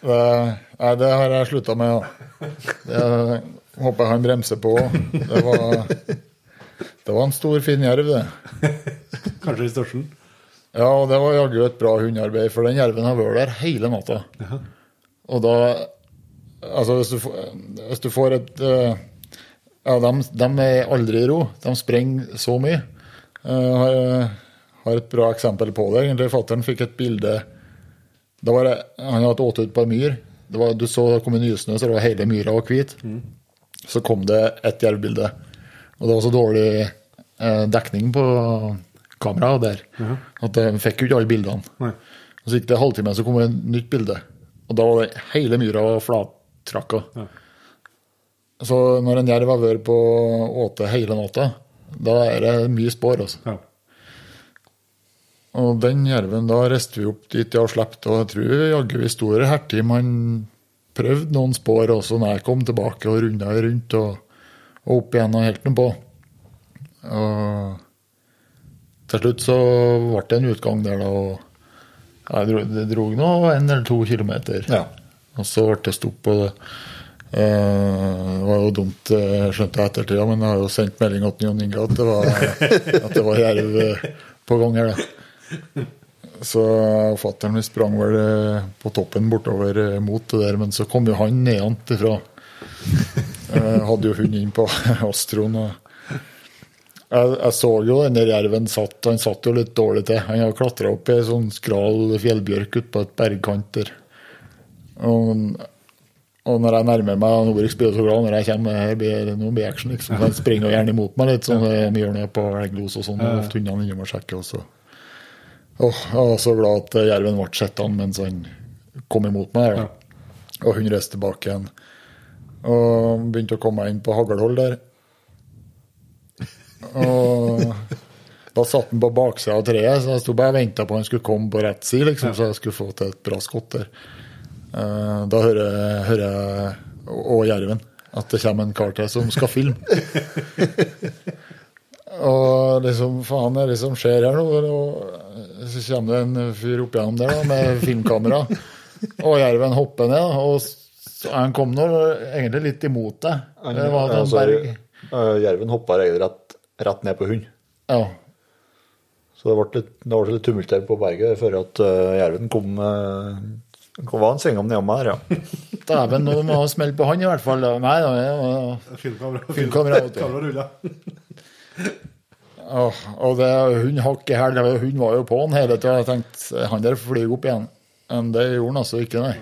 nei, det har jeg slutta med. Ja. Det håper jeg han bremser på. Det var, det var en stor, fin jerv, det. Kanskje i størsten? Ja, og det var jaggu et bra hundearbeid, for den jerven har vært der hele natta. Og da Altså, hvis du, hvis du får et eh, Ja, de, de er aldri i ro. De sprenger så mye. Jeg har, har et bra eksempel på det. egentlig. Fattern fikk et bilde da var det, Han hadde åt ut på en myr. Det var, du så det kom en nysnø, så det var hele myra var hvit. Så kom det et jervbilde. Og det var så dårlig eh, dekning på kameraet der at de fikk jo ikke alle bildene. Nei. Og så gikk det en halvtime, så kom det et nytt bilde. Og da var det hele myra var flattrakka. Ja. Så når en jerv har vært på åte hele natta, da er det mye spor. altså. Ja. Og den jerven, da reiste vi opp dit og slapp, og jeg tror jaggu vi sto her hertim. Han prøvde noen spor også når jeg kom tilbake og runda rundt og, og opp igjen og helt noe på. Og til slutt så ble det en utgang der, da. og jeg dro, Det dro nå en eller to kilometer. Ja. Og så ble det stopp. og det, Uh, det var jo dumt, eh, skjønte jeg ettertida, men jeg har jo sendt melding til Jon Inge at det var, at det var jerv eh, på gang her. da. Så fatter'n sprang vel eh, på toppen bortover eh, mot det der, men så kom jo han nedant ifra. [laughs] hadde jo hund inn på [laughs] Astroen. og jeg, jeg så jo den der jerven satt, han satt jo litt dårlig til. Han har klatra opp i ei sånn skral fjellbjørk ute på et bergkant der. Og, og når jeg nærmer meg han blir så glad når jeg kommer, her blir det noe action, liksom. Han springer gjerne imot meg litt, sånn som vi gjør nede på elglos og sånn. hundene innom og sjekker også. Åh, jeg var så glad at jerven ble sett han mens han kom imot meg. Ja. Og hun reiste tilbake igjen. Og begynte å komme meg inn på haglhold der. Og da satt han på baksida av treet, så jeg sto bare og venta på han skulle komme på rett side, liksom, så jeg skulle få til et bra skott der. Eh, Da hører, jeg- og jerven, at det kommer en kar til som skal filme. [laughs] og liksom, faen, er det som skjer her nå? Så kommer det en fyr opp gjennom der da, med filmkamera, og jerven hopper ned, og han kom nå egentlig litt imot deg. Det var en så- berg. Jerven hoppa rett, rett ned på hund. Ja. Så det ble litt, det ble litt tumult her på berget før at uh, jerven kom uh, Kom var en svingom nedom meg her, ja. [laughs] Dæven, nå må han smelle på han i hvert fall. Nei da. Ja, Filmkamera. Filmkamera, [laughs] [laughs] vet du. Kamera ruller. Åh, og det, hun hakk i hæl. Hun var jo på han hele tida. Jeg tenkte han der flyr opp igjen. Men det gjorde han altså ikke, nei.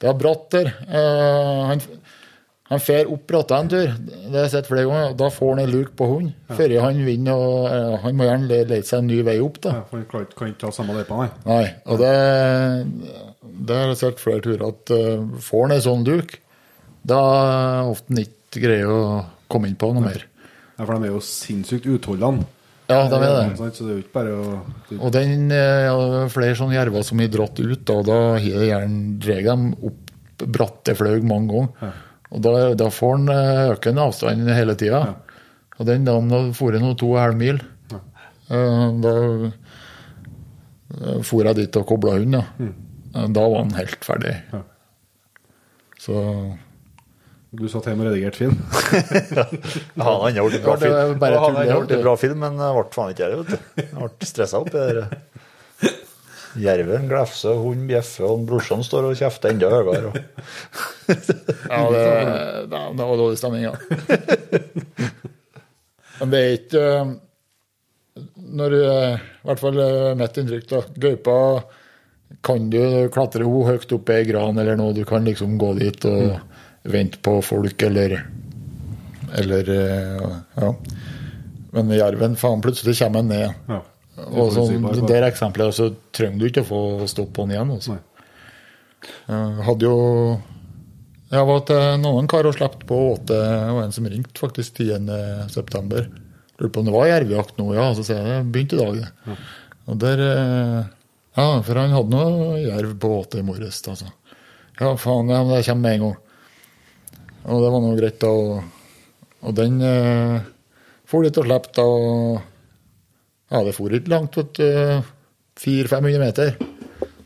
Det var bratt der. Uh, han, han fer opp bratta en tur. Det har jeg sett flere ganger. Da får han en luk på hund før han vinner. og uh, Han må gjerne lete seg en ny vei opp, da. Ja, for han kan ikke- ta samme løypa, nei. Nei, og det, det har jeg sett flere turer at uh, får han en sånn duk, da er ofte han ikke greier å komme inn på noe mer. Ja, for de er jo sinnssykt utholdende. Ja, de er det. Så det er jo ikke bare å Og den eh, ja, flere sånne jerver som har dratt ut, da, da har gjerne dreget dem opp bratte flaug mange ganger. Og da, da får han eh, økende avstand hele tida. Og den dagen da for jeg nå to og en halv mil, eh, da for jeg dit og kobla hund, da. Eh, Da var han helt ferdig. Ja. Så Du satt hjemme og redigerte film. [laughs] Ja, han har gjort en bra film, bare han det. en bra film men ble faen ikke det, vet du. Ble stressa opp i det der. Jerven glefser, hunden bjeffer, og brorsan står og kjefter enda høyere. Og... Ja, det, det, det var dårlig stemning, ja. Men det er ikke eh, Når eh, I hvert fall eh, mitt inntrykk, da. Gaupa kan du klatre henne høyt opp i ei gran eller noe. Du kan liksom gå dit og vente på folk, eller Eller eh, Ja. Men jerven, faen, plutselig kommer han ned. Ja. Og sånn, det der eksempelet, så trenger du ikke å få stopp på den igjen. Altså. Jeg hadde jo Jeg var til noen kar og slapp på åte. Det var en som ringte faktisk 10.9. Lurte på om det var jervejakt nå, ja. Så sier jeg det begynte i dag. Ja. Og der eh, Ja, for han hadde noe jerv på åte i morges. Altså. Ja, faen, ja, men det kommer med en gang. Og det var nå greit, da. Og, og den eh, for litt og slapp, da. Og ja, det for ikke langt, vet du. 400-500 meter.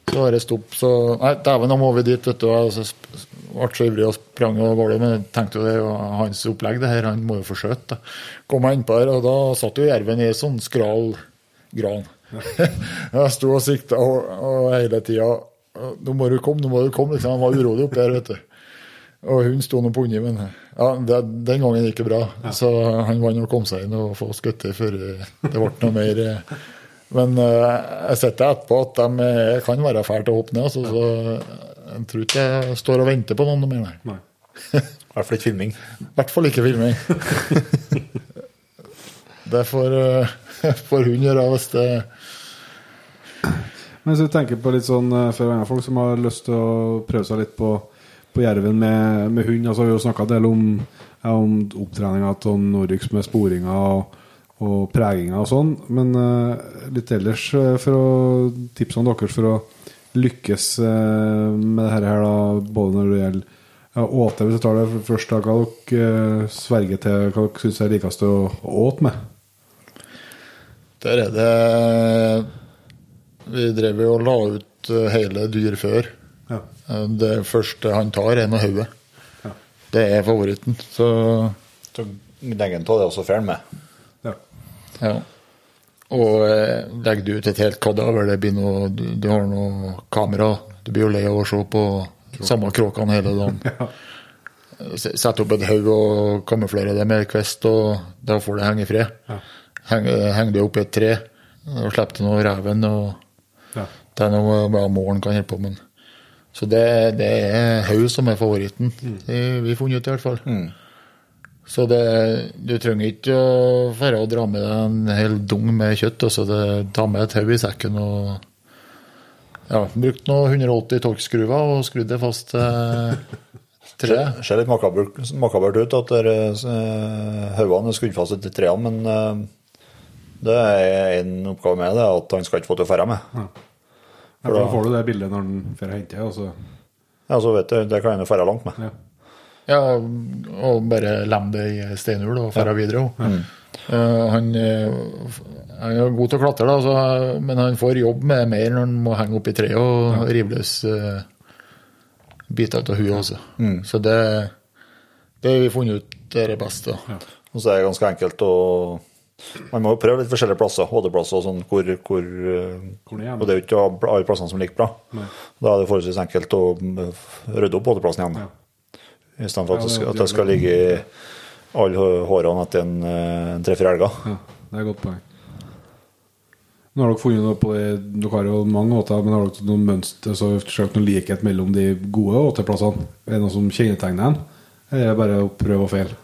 Så var det stopp, så Nei, dæven, nå må vi dit, vet du. Så ble så ivrig og sprang av gårde. Men jeg tenkte jo det var hans opplegg, det her. Han må jo få skjøt. da. Kom jeg innpå her, og da satt jo jerven i sånn skral gran. [laughs] jeg sto og sikta og, og hele tida Nå må du komme, nå må du komme. Liksom. Han var urolig oppi her, vet du. Og hun sto nå på under, men ja, det, den gangen gikk det bra. Så han vant og kom seg inn og få skutt før det ble noe mer. Men eh, jeg sitter etterpå at de eh, kan være fæle til å hoppe ned, altså, så jeg tror ikke jeg står og venter på noen mer. nei. [laughs] I hvert fall ikke filming. I hvert fall ikke filming. [laughs] det får, eh, får hun gjøre hvis det Men hvis du tenker på litt sånn eh, for andre folk som har lyst til å prøve seg litt på, på jerven med, med hund altså Vi har snakka en del om, ja, om opptreninga til Norix med sporinga og, og preginga og sånn, men uh, litt ellers eh, for å tipse om deres for å lykkes uh, med det her, da, både når det gjelder åte, hvis jeg tar det først, da, hva dere sverger til, hva dere syns er likest å åte med? Der er det Vi drev jo og la ut hele dyr før. Eh, Det første han tar, er noe hodet. Ja. Det er favoritten. Så Så legger han av det også ferdig med. Ja. ja. Og eh, legger du ut et helt kadaver, det blir noe, du, du har noe kamera, du blir jo lei av å se på samme kråkene hele dagen. [laughs] ja. Sett opp et haug og kamuflere det med kvist, og da får det henge i fred. Ja. Henger heng det opp i et tre, og slipper du noe reven, og Ja. det er noe bare målen kan holde på med. Så det, det er haug som er favoritten. Det har vi funnet ut i hvert fall. Så det, du trenger ikke å færre og dra med deg en hel dung med kjøtt. Altså det, ta med et hode i sekken og ja, brukt noe 180 torkskruer og skrudd det fast til [laughs] treet. Det ser litt makabert, makabert ut at hodene eh, er skrudd fast til trærne, men eh, det er en oppgave med det, at han skal ikke få til å ferde med. Ja, for da får du det bildet når den drar og henter. så Ja, så vet du, Det kan han jo dra langt med. ja. Ja, og bare lem det i steinhull og dra videre. også. Uh, han, eh, han er god til å klatre, da, så, men han får jobb med mer når han må henge opp i treet og rive løs uh, biter av huet også. Så det, det har vi funnet ut er det beste. Og så er det ganske enkelt å Man må jo prøve litt forskjellige plasser, hodeplasser og sånn, hvor, hvor eh, Hvor det er, Og det er jo ikke alle plassene som ligger bra. Nei. Da er det forholdsvis enkelt å eh, rydde opp hodeplassen igjen. Ja. I stedet for at, Ja, at det skal ligge i alle hårene etter en, eh, en tre-fire elger. Ja, det er et godt poeng. Nå har dere funnet noe på det, Dere har jo mange åter, men har dere noen mønster så forsøkt noen likhet mellom de gode åteplassene? Er det noe som kjennetegner dem? Eller er det bare å prøve og feile?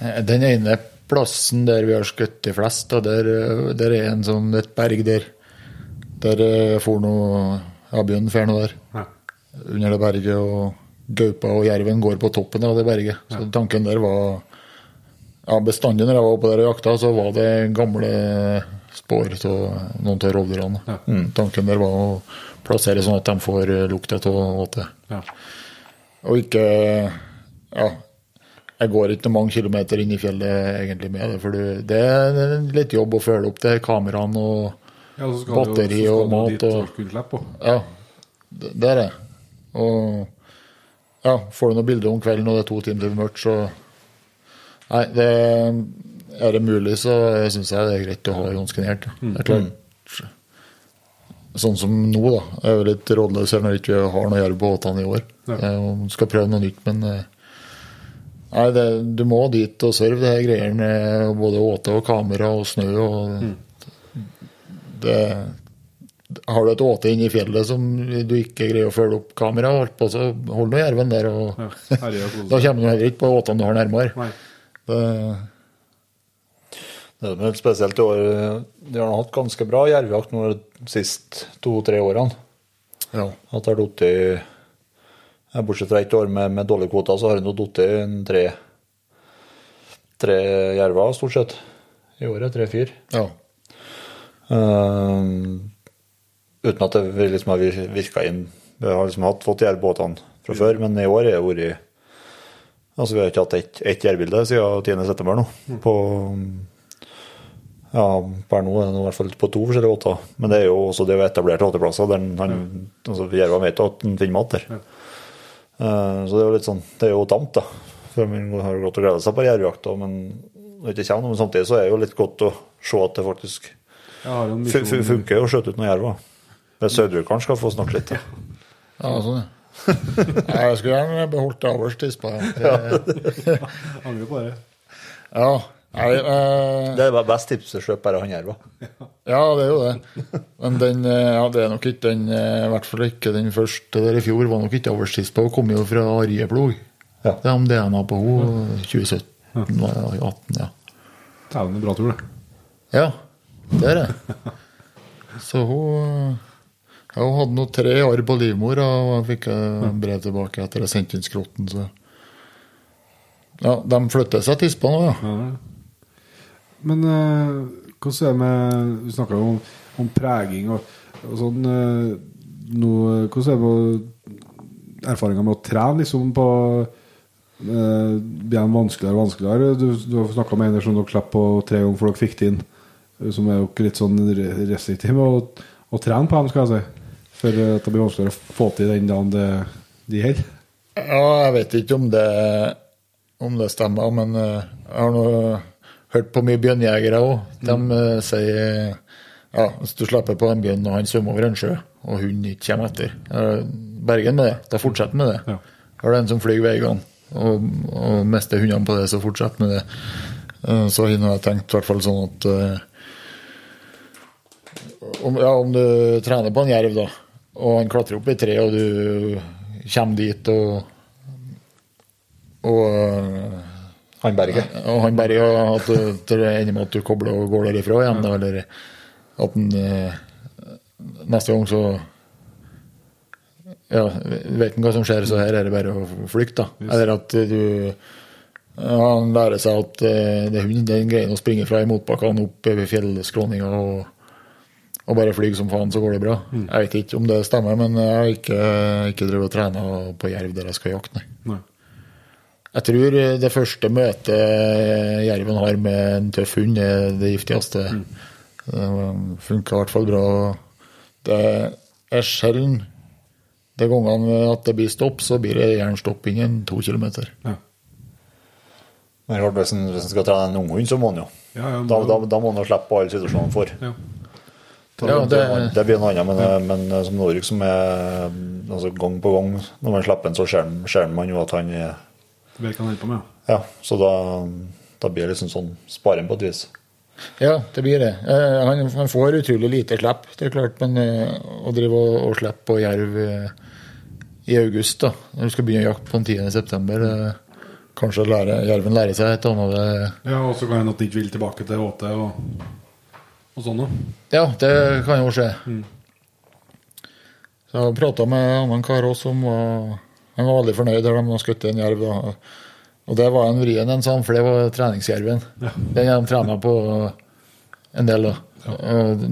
Eh, Den ene plassen der vi har skutt de fleste. der, eh, der er en sånn, et berg der. Der eh, for noe ja, bjørn noe der. Ja. Under det berget, og gaupa og jerven går på toppen av det berget. Så tanken der var Ja, bestandig når jeg var oppe der og jakta, så var det gamle spor av noen av rovdyrene. Ja. Mm. Tanken der var å plassere sånn at de får lukte lukta av åte. Ja. Og ikke Ja, jeg går ikke mange kilometer inn i fjellet egentlig med det, for det er litt jobb å følge opp det kameraene og Ja, Batteri skal og mat og-. Ja, det er det. Og ja, får du noen bilder om kvelden og det er to timer til mørkt, så Nei, det er det mulig, så syns jeg det er greit å ha nært. Det er klart. Sånn som nå, da. Jeg er jo litt rådløs her når vi ikke har noe å gjøre på båtene i år. Jeg skal prøve noe nytt, men eh, Nei, det, du må dit og serve det her greiene. Både åte og kamera og snø og det, Har du et åte inne i fjellet som du ikke greier å følge opp kamera, og alt på, så hold nå jerven der. og Ja. [laughs] Da kommer du heller ikke på åtene du har nærmere. Det, Det er et spesielt i år. De har hatt ganske bra jervejakt de siste to-tre årene. ja. At det har ja, Bortsett fra ett år med, med dårlige kvoter, så har det nå i tre, tre jerver, stort sett. I året. Tre-fire. ja. Eh, uten at det liksom har virka inn. Vi har liksom hatt, fått jervbåtene fra før, men i år har det vært Altså, vi har ikke hatt ett et jærbilde siden 10.9. nå. På Ja, per nå er det i hvert fall på to forskjellige åter. Men det er jo også det å etablere etablerte åteplasser der han, altså Jerva vet at han finner mat der. Eh, så det er jo litt sånn, det er jo tamt, da. For man har jo godt å glede seg på jervjakta, men når det ikke kommer noe. Men samtidig så er det jo litt godt å se at det faktisk funker å skjøte ut noen jerver. Hvis sauebrukeren skal få snakke litt. Da. Ja, sånn, ja. Jeg skulle gjerne beholdt det øverst i spa. [laughs] Ja. Angrer på det. ja. Nei, eh, Det er best tipset kjøpe bare han jerva. ja, det er jo det. Men den, eh, ja, det er nok ikke den eh, I hvert fall ikke den første der i fjor var nok ikke øversttispa. Hun kom jo fra Arjeplog. Ja. Det er om DNA på henne 2017. Nå er jeg 18, ja. Dæven, er bra tur, det. Ja, det er det. Så hun ja, Hun hadde nå tre år på livmor, og jeg fikk eh, brev tilbake etter jeg sendte inn skrotten. Så ja, de flytter seg tispa Ispa nå, ja. Ja, det er det. Men eh, hvordan er det med Vi snakka jo om, om preging og, og sånn. eh, nå, hvordan er det med erfaringa med å trene liksom på uh, Blir vanskeligere og vanskeligere? Du, du har snakka med en som dere slapp på tre ganger for dere fikk det inn. eh, Som er jo litt sånn re- restriktiv med å, å trene på dem, skal jeg si. For eh, at det blir vanskeligere å få til den dagen det, de holder. Ja, jeg vet ikke om det, om det stemmer, men eh, jeg har nå hørt på mye bjørnjegere òg. De mm. sier ja, hvis du slipper på en bjørn og han svømmer over en sjø, og hunden ikke kommer etter eh, Bergen med det. Da fortsetter med det. Ja. Har du en som flyr gang, og, og mister hundene på det, så fortsett med det. Eh, Så har jeg tenkt i hvert fall sånn at eh, om, ja, om du trener på en jerv, da, og han klatrer opp i tre, og du kommer dit og og, eh, Han Berge. og han ja, at det ender med at du kobler og går derifra igjen, Ja. eller at han eh, neste gang så ja, vet han hva som skjer, så her er det bare å flykte. da. Eller at du ja, Han lærer seg at eh, det er hund, den greien å springe fra i motbakkene opp over fjellskråninga og, og bare flyge som faen, så går det bra. Jeg vet ikke om det stemmer, men jeg har ikke, ikke drevet og trena på jerv der jeg skal jakte, nei. Nei. Jeg tror det første møtet jerven har med en tøff hund, er det giftigste. Det Funker i hvert fall bra. Det er sjelden de gangene at det blir stopp, så blir det gjerne stopp innen to kilometer. Ja. Men klart, hvis en, skal trene en unghund, så må en jo. Ja, ja, Da, må- da, da må en jo slippe alle situasjonene for. Ja. Ja, det, det- blir noe annet, men, men som Norge som er altså gang på gang Når man slipper en, så ser man jo at han er vet hva han holder på med. Ja, så da, da blir det liksom sånn sparing på et vis. Ja, det blir det. Eh, Han, han får utrolig lite slipp, det er klart, men eh, å drive og, og slippe på jerv eh, i august, da, når du skal begynne å jakte på den 10. september eh, Kanskje lære, jerven lærer seg et annet eh, Ja, og så kan hende at den ikke vil tilbake til åte og, og sånn noe. Ja, det kan jo skje. Så jeg har prata med en annen kar også som var Han var veldig fornøyd der de har skutt en jerv. Og, Og det var en vrien en sånn, for det var treningsjerven. Den har de trena på en del, da. Ja.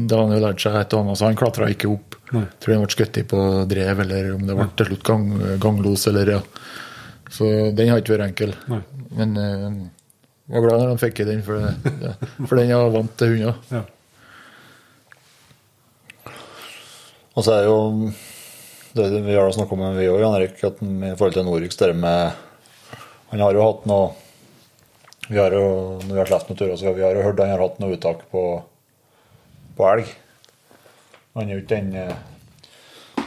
Da han jo lært seg et og annet, så han klatra ikke opp. Nei. Tror han ble skutt på drev, eller om det ble til slutt gang, ganglos, eller ja. Så den har ikke vært enkel. Nei. Men uh, var glad når han fikk i den, for, det, for den er vant til hunder. Ja. Og så er jo det vi har snakka om vi òg, Jan Erik, at i forhold til Norix, det med Han har jo hatt noe vi har jo, Når vi har lest noen turer, så vi har jo hørt han har hatt noe uttak på, på elg. Han er jo ikke den eh,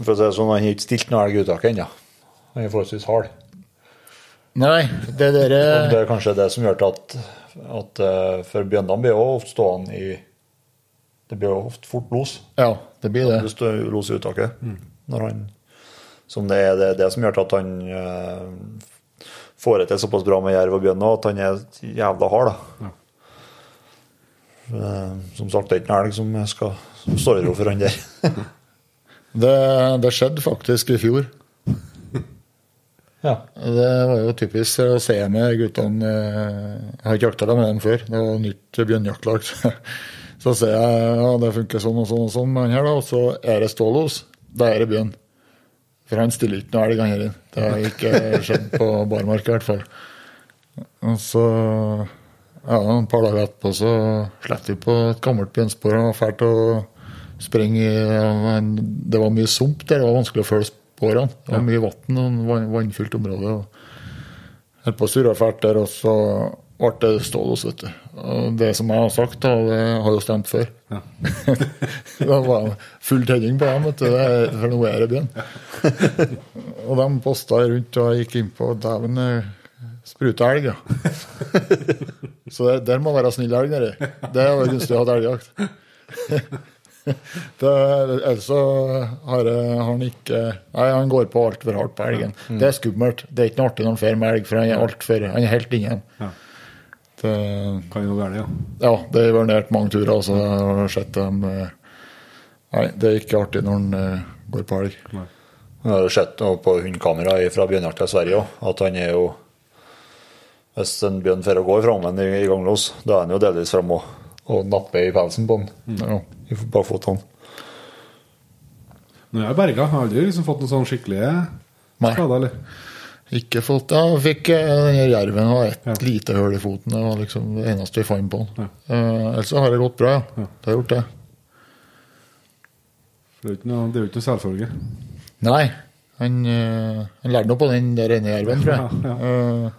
For å si det sånn, han har ikke stilt noe elg i uttaket ennå. Han er forholdsvis hard. Nei, det dere Og det er kanskje det som gjør til at, at eh, For bjøndene blir jo ofte stående i Det blir jo ofte fort los. Ja, det blir det. Du står los i uttaket. Når han, som det er det, det som gjør at han eh, får det til såpass bra med jerv og bjørn at han er jævla hard. da. Eh, Som sagt, det er ikke en elg som, skal, stå i ro for han der. [laughs] det. Det skjedde faktisk i fjor. [laughs] ja. Det var jo typisk å se med guttene eh, Jeg har ikke jakta med dem før. Det var nytt bjørnjaktlag. [laughs] Så ser jeg ja, det funker sånn og sånn og sånn med han her, da. Og så er det stålos. Da er det bjørn. For han stiller ikke noe elg, han her. Det har ikke skjedd på barmark, i hvert fall. Og så ja, et par dager etterpå så slapp vi på et gammelt bjørnspor. og var fælt å sprenge i Det var mye sump der, det var vanskelig å følge sporene. Det var mye vann og vannfylt område. og på fælt der, og så ble det stål vet du. Det som jeg har sagt, da, det har jo stemt før. Ja. [laughs] det var full tenning på dem, vet du. For nå er det byen. [laughs] og de posta rundt, og jeg gikk innpå Dæven, eh, spruta elg, ja. [laughs] Så det, der må være snill elg nedi. Det var gunstig å ha elgjakt. Det, ellers så har, han ikke Nei, han går på altfor hardt på elgen. Det er skummelt. Det er ikke noe artig når han drar med elg, for han er altfor Han er helt inne. Ja. Det, Kan jo være det, ja. ja, det har vært mange turer, så jeg har sett dem eh, Nei, det er ikke artig når han eh, går på elg. Jeg har sett noe på hundkamera fra bjørnjakta i Sverige òg, at han er jo Hvis en bjørn drar og går fram en i, i ganglås, da er han jo delvis framme og, og napper i pelsen på den. Ja. I bakfotene. Nå er jeg berga. Jeg har aldri liksom fått noen sånn skikkelige skader, eller? Ikke fått Ja, fikk eh, jerven og et Ja. lite hull i foten. Det var liksom det eneste vi fant på den. Ja. Uh, ellers har det gått bra, ja. Ja. Det har gjort det. Det er jo ikke noe, det ikke noe selvfølge. Nei, han, uh, han lærte noe på den der ene jerven, tror jeg. Ja,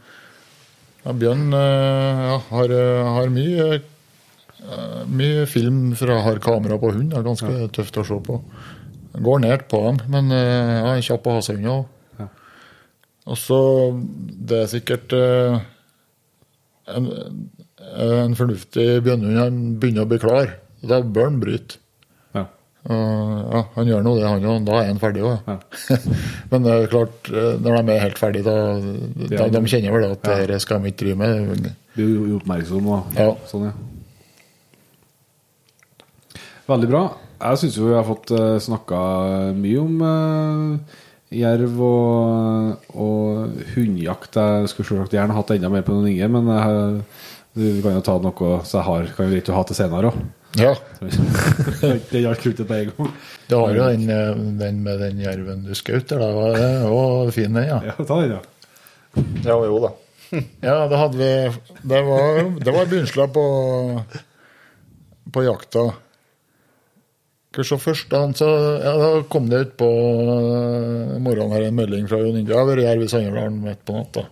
ja, Bjørn har, har mye mye film fra har kamera på hund. Det er ganske tøft å se på. Går ned på dem, men er kjapp å ha seg unna. Og så Det er sikkert eh, en, en fornuftig bjørnehund. Han begynner å bli klar. Da bør han bryte. Ja. Uh, ja, han gjør nå det, han òg. Da er han ferdig òg. Ja. [laughs] Men det er klart, eh, når de er helt ferdige, da, da de kjenner vel at Ja. dette skal de ikke drive med. Blir jo oppmerksom da. Ja. sånn, ja. Veldig bra. Jeg syns jo vi har fått uh, snakka mye om eh, jerv og, og hundejakt. Jeg skulle selvsagt gjerne hatt enda mer på noen yngre, men jeg, vi kan jo ta noe så jeg har, kan jo greit å ha til senere òg. Ja, [laughs] Det hjalp ikke på en gang. du har jo den, eh, den med den jerven du skjøt der. Da var det var fin, den, ja. Ja, ta den, ja. Ja, jo da. [laughs] Ja, det hadde vi Det var, det var begynnelsen på, på jakta. Vi se først da, så, ja, da kom det ut på eh, morgenen her en melding fra Jon Inge. Jeg har vært her ved Sandefjorden midt på natta.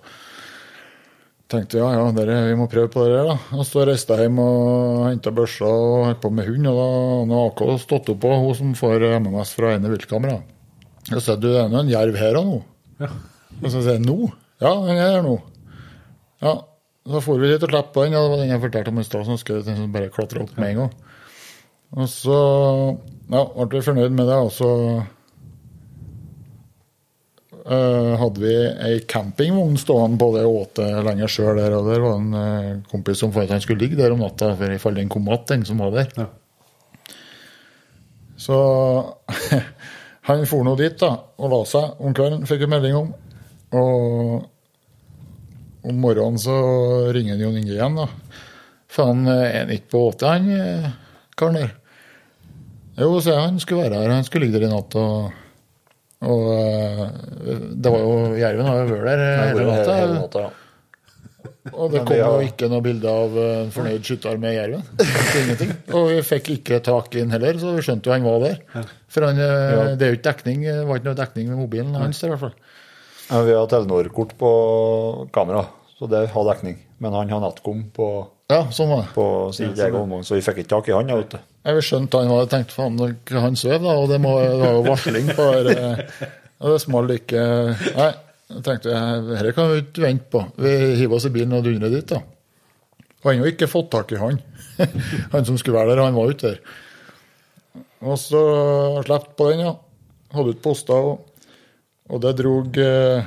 Tenkte ja, ja, dere, vi må prøve på det da. Og så reiste jeg hjem og henta børsa og holdt på med hund. Og da hadde AK stått opp på, hun som får MMS fra ene viltkamera. Og så sa du, det er nå en jerv her og nå. Ja. Og så sier jeg nå? Ja, den er her nå. Ja, så får vi litt og slapp den. og det var den jeg fortalte om i stad, som bare klatre opp med en gang. Og så ja, ble vi fornøyd med det, og så uh, hadde vi ei campingvogn stående på det åtet lenger sjøl der, og der var en uh, kompis som at han skulle ligge der om natta, for i fall den kom igjen, den som var der. Ja. Så [laughs] han for nå dit da, og la seg om kvelden, fikk vi melding om. Og om morgenen så ringer Jon Inge igjen, da. For han eh, er han ikke på åte, han karen der. Jo, så han skulle være her. Han skulle ligge der i natt. Og, og eh, det var jo Jerven har jo vært der eh, hele natta. Hele natta, ja. Og det kom jo ikke noe bilde av eh, en fornøyd skytter med jerven. Ingenting. Og vi fikk ikke tak i den heller, så vi skjønte jo han var der. For han, ja. det er jo ikke dekning, det var ikke noe dekning med mobilen hans i hvert fall. Ja, Vi har Telenor-kort på kamera, så det har dekning. Men han har Natcom på, Ja, sånn var på sin egen omgang, så vi fikk ikke tak i han. ja, vet du. Jeg skjønte han hadde tenkt faen, han sover, da, og det, må, det var jo varsling på det. Og det smalt ikke Nei, jeg tenkte dette kan vi ikke vente på. Vi hiver oss i bilen og dundrer dit, da. Og han har ikke fått tak i han. [laughs] Han som skulle være der, han var ute der. Og så slapp på den, ja. Hadde ut poster, og, og det drog eh,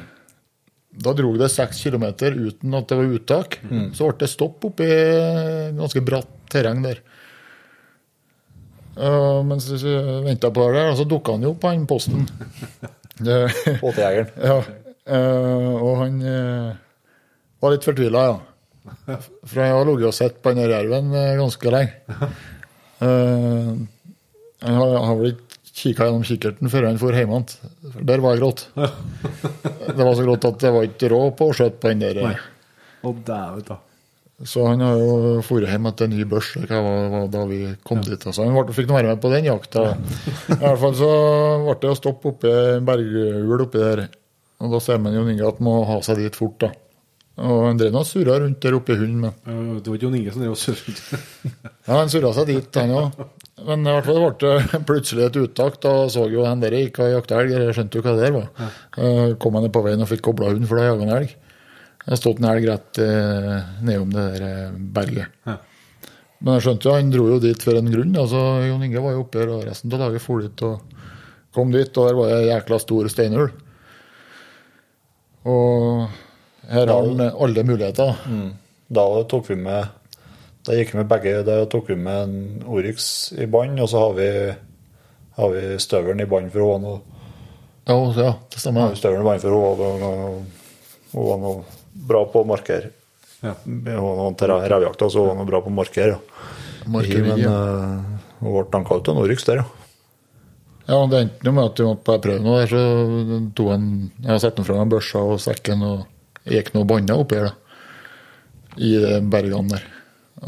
Da drog det seks kilometer uten at det var uttak. Så ble det stopp oppi ganske bratt terreng der. Uh, mens vi venta på det, og så dukka han jo opp, han posten. [laughs] Båtjegeren. ja, Uh, og han uh, var litt fortvila, ja. For han har ligget og sett på den jerven ganske lenge. Uh, han har, har vel ikke kikka gjennom kikkerten før han for hjem igjen. Der var det grått. [laughs] Det var så grått at det var ikke råd på å skjøte på den der. Nei. Å, dæven, da. Så han har jo dratt hjem etter en ny børs hva var, var da vi kom dit. Så han ble, fikk være med på den jakta. I hvert fall så ble det å stoppe oppi en berghul oppi der. Og da ser man Jon Inge at må ha seg dit fort, da. Og han drev og surra rundt der oppe i hunden, Eh, Det var Jon Inge som drev og surret. ja, han surra seg dit, han òg. Men i hvert fall ble det plutselig et uttak. Da så jo han der gikk og jakta elg. Jeg skjønte jo hva det der var. Eh, Kom han på veien og fikk kobla hund, for da jaga han elg. Elg rett eh, nedom det der eh, berget. Ja. Men jeg skjønte jo, han dro jo dit for en grunn. altså Jon Inge var jo oppe her, og resten av dagen for dit og kom dit, og der var det jækla stor steinhull. Og her har han alle muligheter. Da tok vi med Da gikk vi med begge. Da tok vi med en Oryx i bånn, og så har vi, har vi støvelen i bånn for hun Ja, ja, det stemmer. har støvelen i bånn for hun hun bra på å markere. Ja. Hun til revjakta, så hun var noe bra på å markere. Ja. Marker, Men ja. eh, hun ble tanka ut av Norix der, ja. Ja, det endte jo med at vi måtte bare prøve noe der, så tog han Jeg satte fra meg børsa og sekken og gikk noe banna oppi her, da. I de bergene der.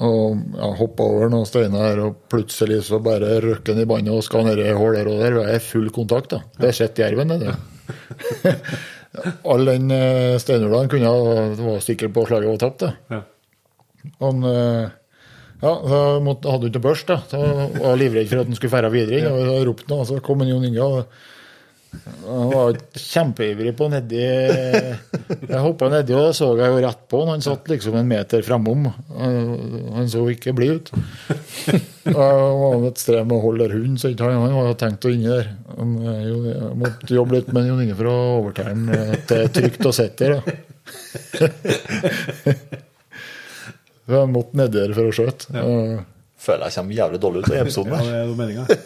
Og jeg hoppa over noen steiner her, og plutselig så bare røk han i bandet og skal ned i hull der og der. Det er full kontakt, da. Det sitter sett jerven, det. [laughs] det. All den eh, steinhula han kunne ha var sikker på slaget var tapt, det. Ja. Han eh, ja, så måtte, hadde han ikke børst, da. Så var jeg livredd for at han skulle fære videre inn. Og ropte han, og så kom en Jon Inge. og Han var kjempeivrig på nedi Jeg hoppa nedi, og da så jeg jo rett på han. Han satt liksom en meter fremom. Han så ikke blid ut. Og jeg var et strev med å holde der hunden, så han, han var tenkt å inni der. Han, eh, måtte jobbe litt med Jon Inge for å overtale ham at det er trygt å sitte der. [laughs] jeg måtte nedi der for å skjøte. Og- Føler jeg kommer jævlig dårlig ut av episoden Ja, det er meninga. [laughs]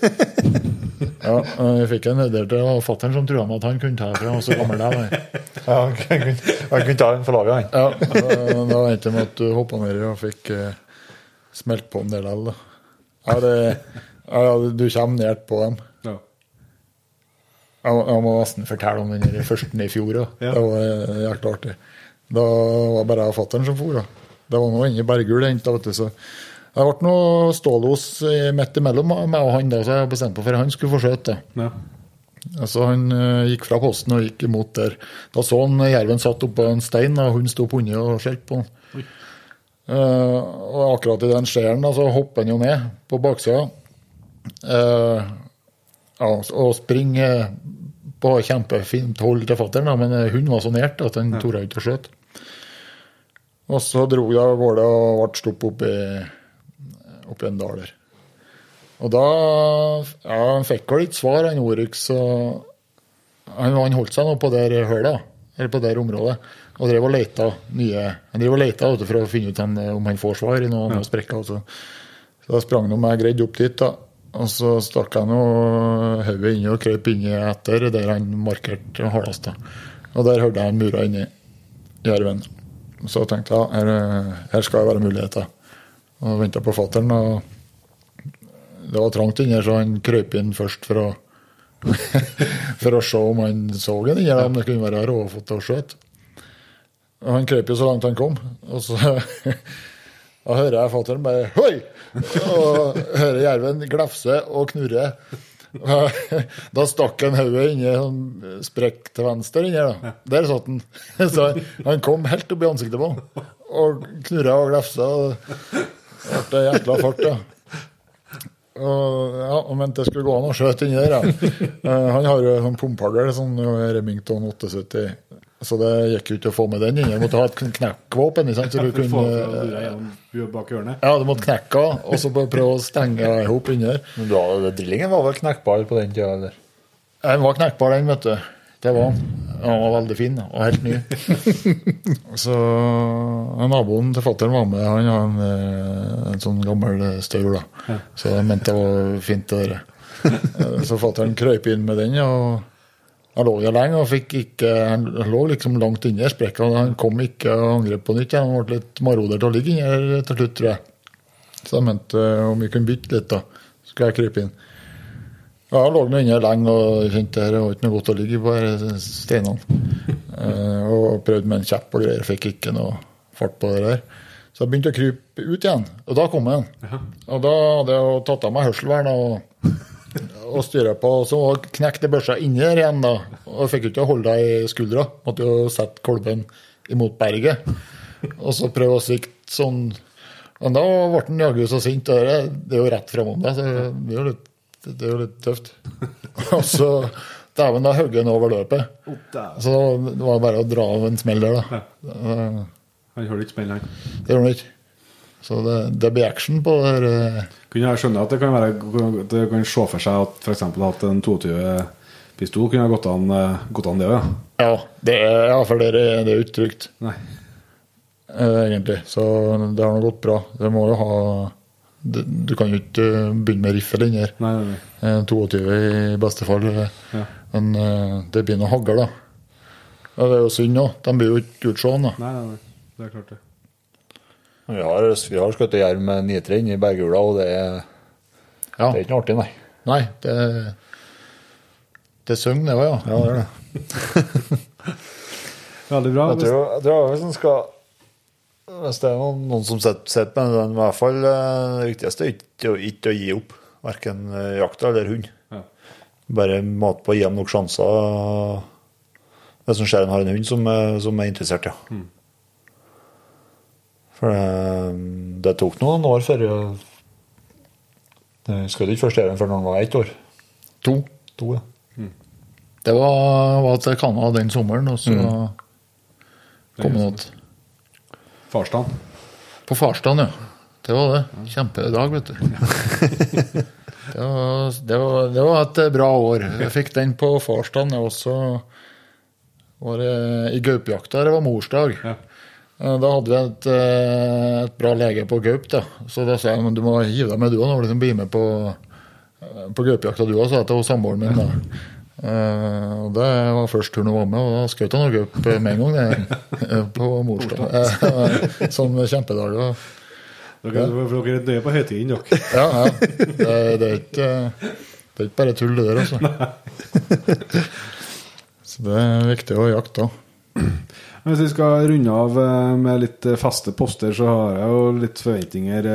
Ja, jeg fikk en del til fatter'n som trua meg at han kunne ta det, oss gammel der. han. [laughs] Ja, han kunne, han kunne ta den for laget, han. Ja, da- da endte det med at du hoppa ned og fikk eh, smelt på en del av. Ja, det, ja, du kommer nært på dem. Ja. Jeg, jeg må nesten fortelle om den første i fjor. Da. Ja. Det var eh, jækla artig. Da var det bare jeg og fatter'n som for. da. Det var nå inni Bergul. Så det ble noe stålos eh, midt imellom meg og han, da, så jeg bestemte meg for at han skulle få skjøte. Ja. Altså, han eh, gikk fra posten og gikk imot der. Da så han jerven satt oppå en stein, og hun sto på under og skjelte på han. Uh, og akkurat i den skjæren så hopper han jo ned på baksida. Uh, ja, og springer på kjempefint hold til fatter'n, men hunden hun var så nært at han torde ikke å skjøte. Og så dro jeg av gårde og ble stopp oppi, oppi en dal der. Og da ja, Han fikk vel ikke svar, han Oryx. Han, han holdt seg nå på det høla, eller på det området, og drev og leita nye Han drev og leita for å finne ut han, om han får svar i noen ja. sprekker. og Så, da sprang han meg greit opp dit, da. Og så stakk jeg hodet inni og krøp inni etter der han markerte hardest. da. Og der hørte jeg han mura inni jerven. Så tenkte jeg her, her skal det være muligheter. Og venta på fatter'n. det var trangt inni her, så han krøp inn først for å [laughs] for å se om han så den inni der, om det kunne være råfot og skjøt. Han krøp jo så langt han kom, og så [laughs] da hører jeg fatter'n bare Hoi! Og hører jerven glefse og knurre. [laughs] Da stakk han hodet inni en sånn sprekk til venstre inni her, da. Der satt han. Så han kom helt opp i ansiktet på ham Og knurra og glefsa. Ble jækla fart, ja. Og, ja, og mente det skulle gå an å skjøte inni der, ja. [laughs] Eh, han har jo sånn pumpehagl, sånn Remington 78. Så det gikk jo ikke å få med den inn. Du måtte ha et knekkvåpen. ikke sant? Så du kunne hjørnet. Ja, du måtte knekke av, og så prøve å stenge i hop inni der. Men drillingen var vel knekkbar på den tida, eller? Den var knekkbar, den, vet du. Det var han. Han var veldig fin og helt ny. [laughs] så Naboen til fatter'n var med. Han har en, eh, en sånn gammel staur, da. Så jeg mente det var fint, det der. Eh, så fatter'n krøyp inn med den, og han lå der lenge og fikk ikke Han lå liksom langt inni sprekka. Han kom ikke og angrep på nytt. Han ble litt maroder til å ligge inni her til slutt, tror jeg. Så jeg mente eh, om vi kunne bytte litt, da. Så skulle jeg krype inn. Ja, jeg lå nå inne lenge og kjente det var ikke noe godt å ligge på disse steinene. Eh, og prøvde med en kjepp og greier, fikk ikke noe fart på det der. Så jeg begynte å krype ut igjen, og da kom han. Og da hadde jeg tatt av meg hørselvern og, og styra på, så knekte børsa inni der igjen, da. Og jeg fikk ikke holde deg i skuldra. Måtte jo sette kolben imot berget. Og så prøve å svikte sånn. Men da ble han jaggu så sint. og Det det er jo rett framom deg, så det er jo litt, det er jo litt tøft. [laughs] Og så Dæven, da hogg han over løpet. Så det var bare å dra av en smell der, da. Han hører ikke smell, han. Det gjør han ikke. Så det, det blir action på det her. eh, Kunne jeg skjønne at det kan være Det kan se for seg at f.eks. at en 22-pistol kunne ha gått an, eh, gått an det òg, ja. Ja, det er, ja, for det er, det er jo ikke trygt, Nei. eh, egentlig. Så det har nå gått bra. Det må jo ha det, Du kan jo ikke eh, begynne med riffel eller nei, nei. Eh, 22 i beste fall. Ja. Men eh, det blir noe hagl, da. Ja, det er jo synd òg. De blir jo ikke utseende. nei, nei, nei. Det er klart, det. Vi har, vi har skutt jerv med nitre inni berghula, og det er, Ja. det er ikke noe artig, nei. Nei, det Det synger, det òg, ja. Ja, det er det. [laughs] Veldig bra. Jeg tror, jeg tror hvis en skal Hvis det er noen, noen som sitter med den, i hvert fall eh, det viktigste er ikke, ikke å gi opp. Verken jakta eller hund. Ja. Bare mat på å gi dem nok sjanser. Hvis en ser en har en hund som, er- som er interessert, ja. For det, det tok noen år før jeg Jeg skal ikke først den før han var ett år. To. To, ja. Det var, var til Canada den sommeren, og så kom han att Farstad. på farsdagen, ja. Det var det. Kjempedag, vet du. [laughs] Det var, det, var, det var et bra år. Jeg fikk den på farsdagen. Jeg også var det i gaupejakta. Det var morsdag. Ja. Eh, Da hadde vi et, eh, et bra lege på gaup. da. Så da sa jeg men du må hive deg med du òg liksom bli med på, eh, på gaupejakta du òg, sa jeg til samboeren min. da. Eh, og Det var først turen hun var med, og da skjøt hun noe opp med en gang. Det, [laughs] eh, på morsdag. [laughs] Som kjempedag. Dere, for dere er nøye på høytiden, dere. Ja, ja. Det, det, er ikke, det er ikke bare tull, det der, altså. [laughs] Så det er viktig å jakte. Hvis vi skal runde av eh, med litt faste poster, så har jeg jo litt forventninger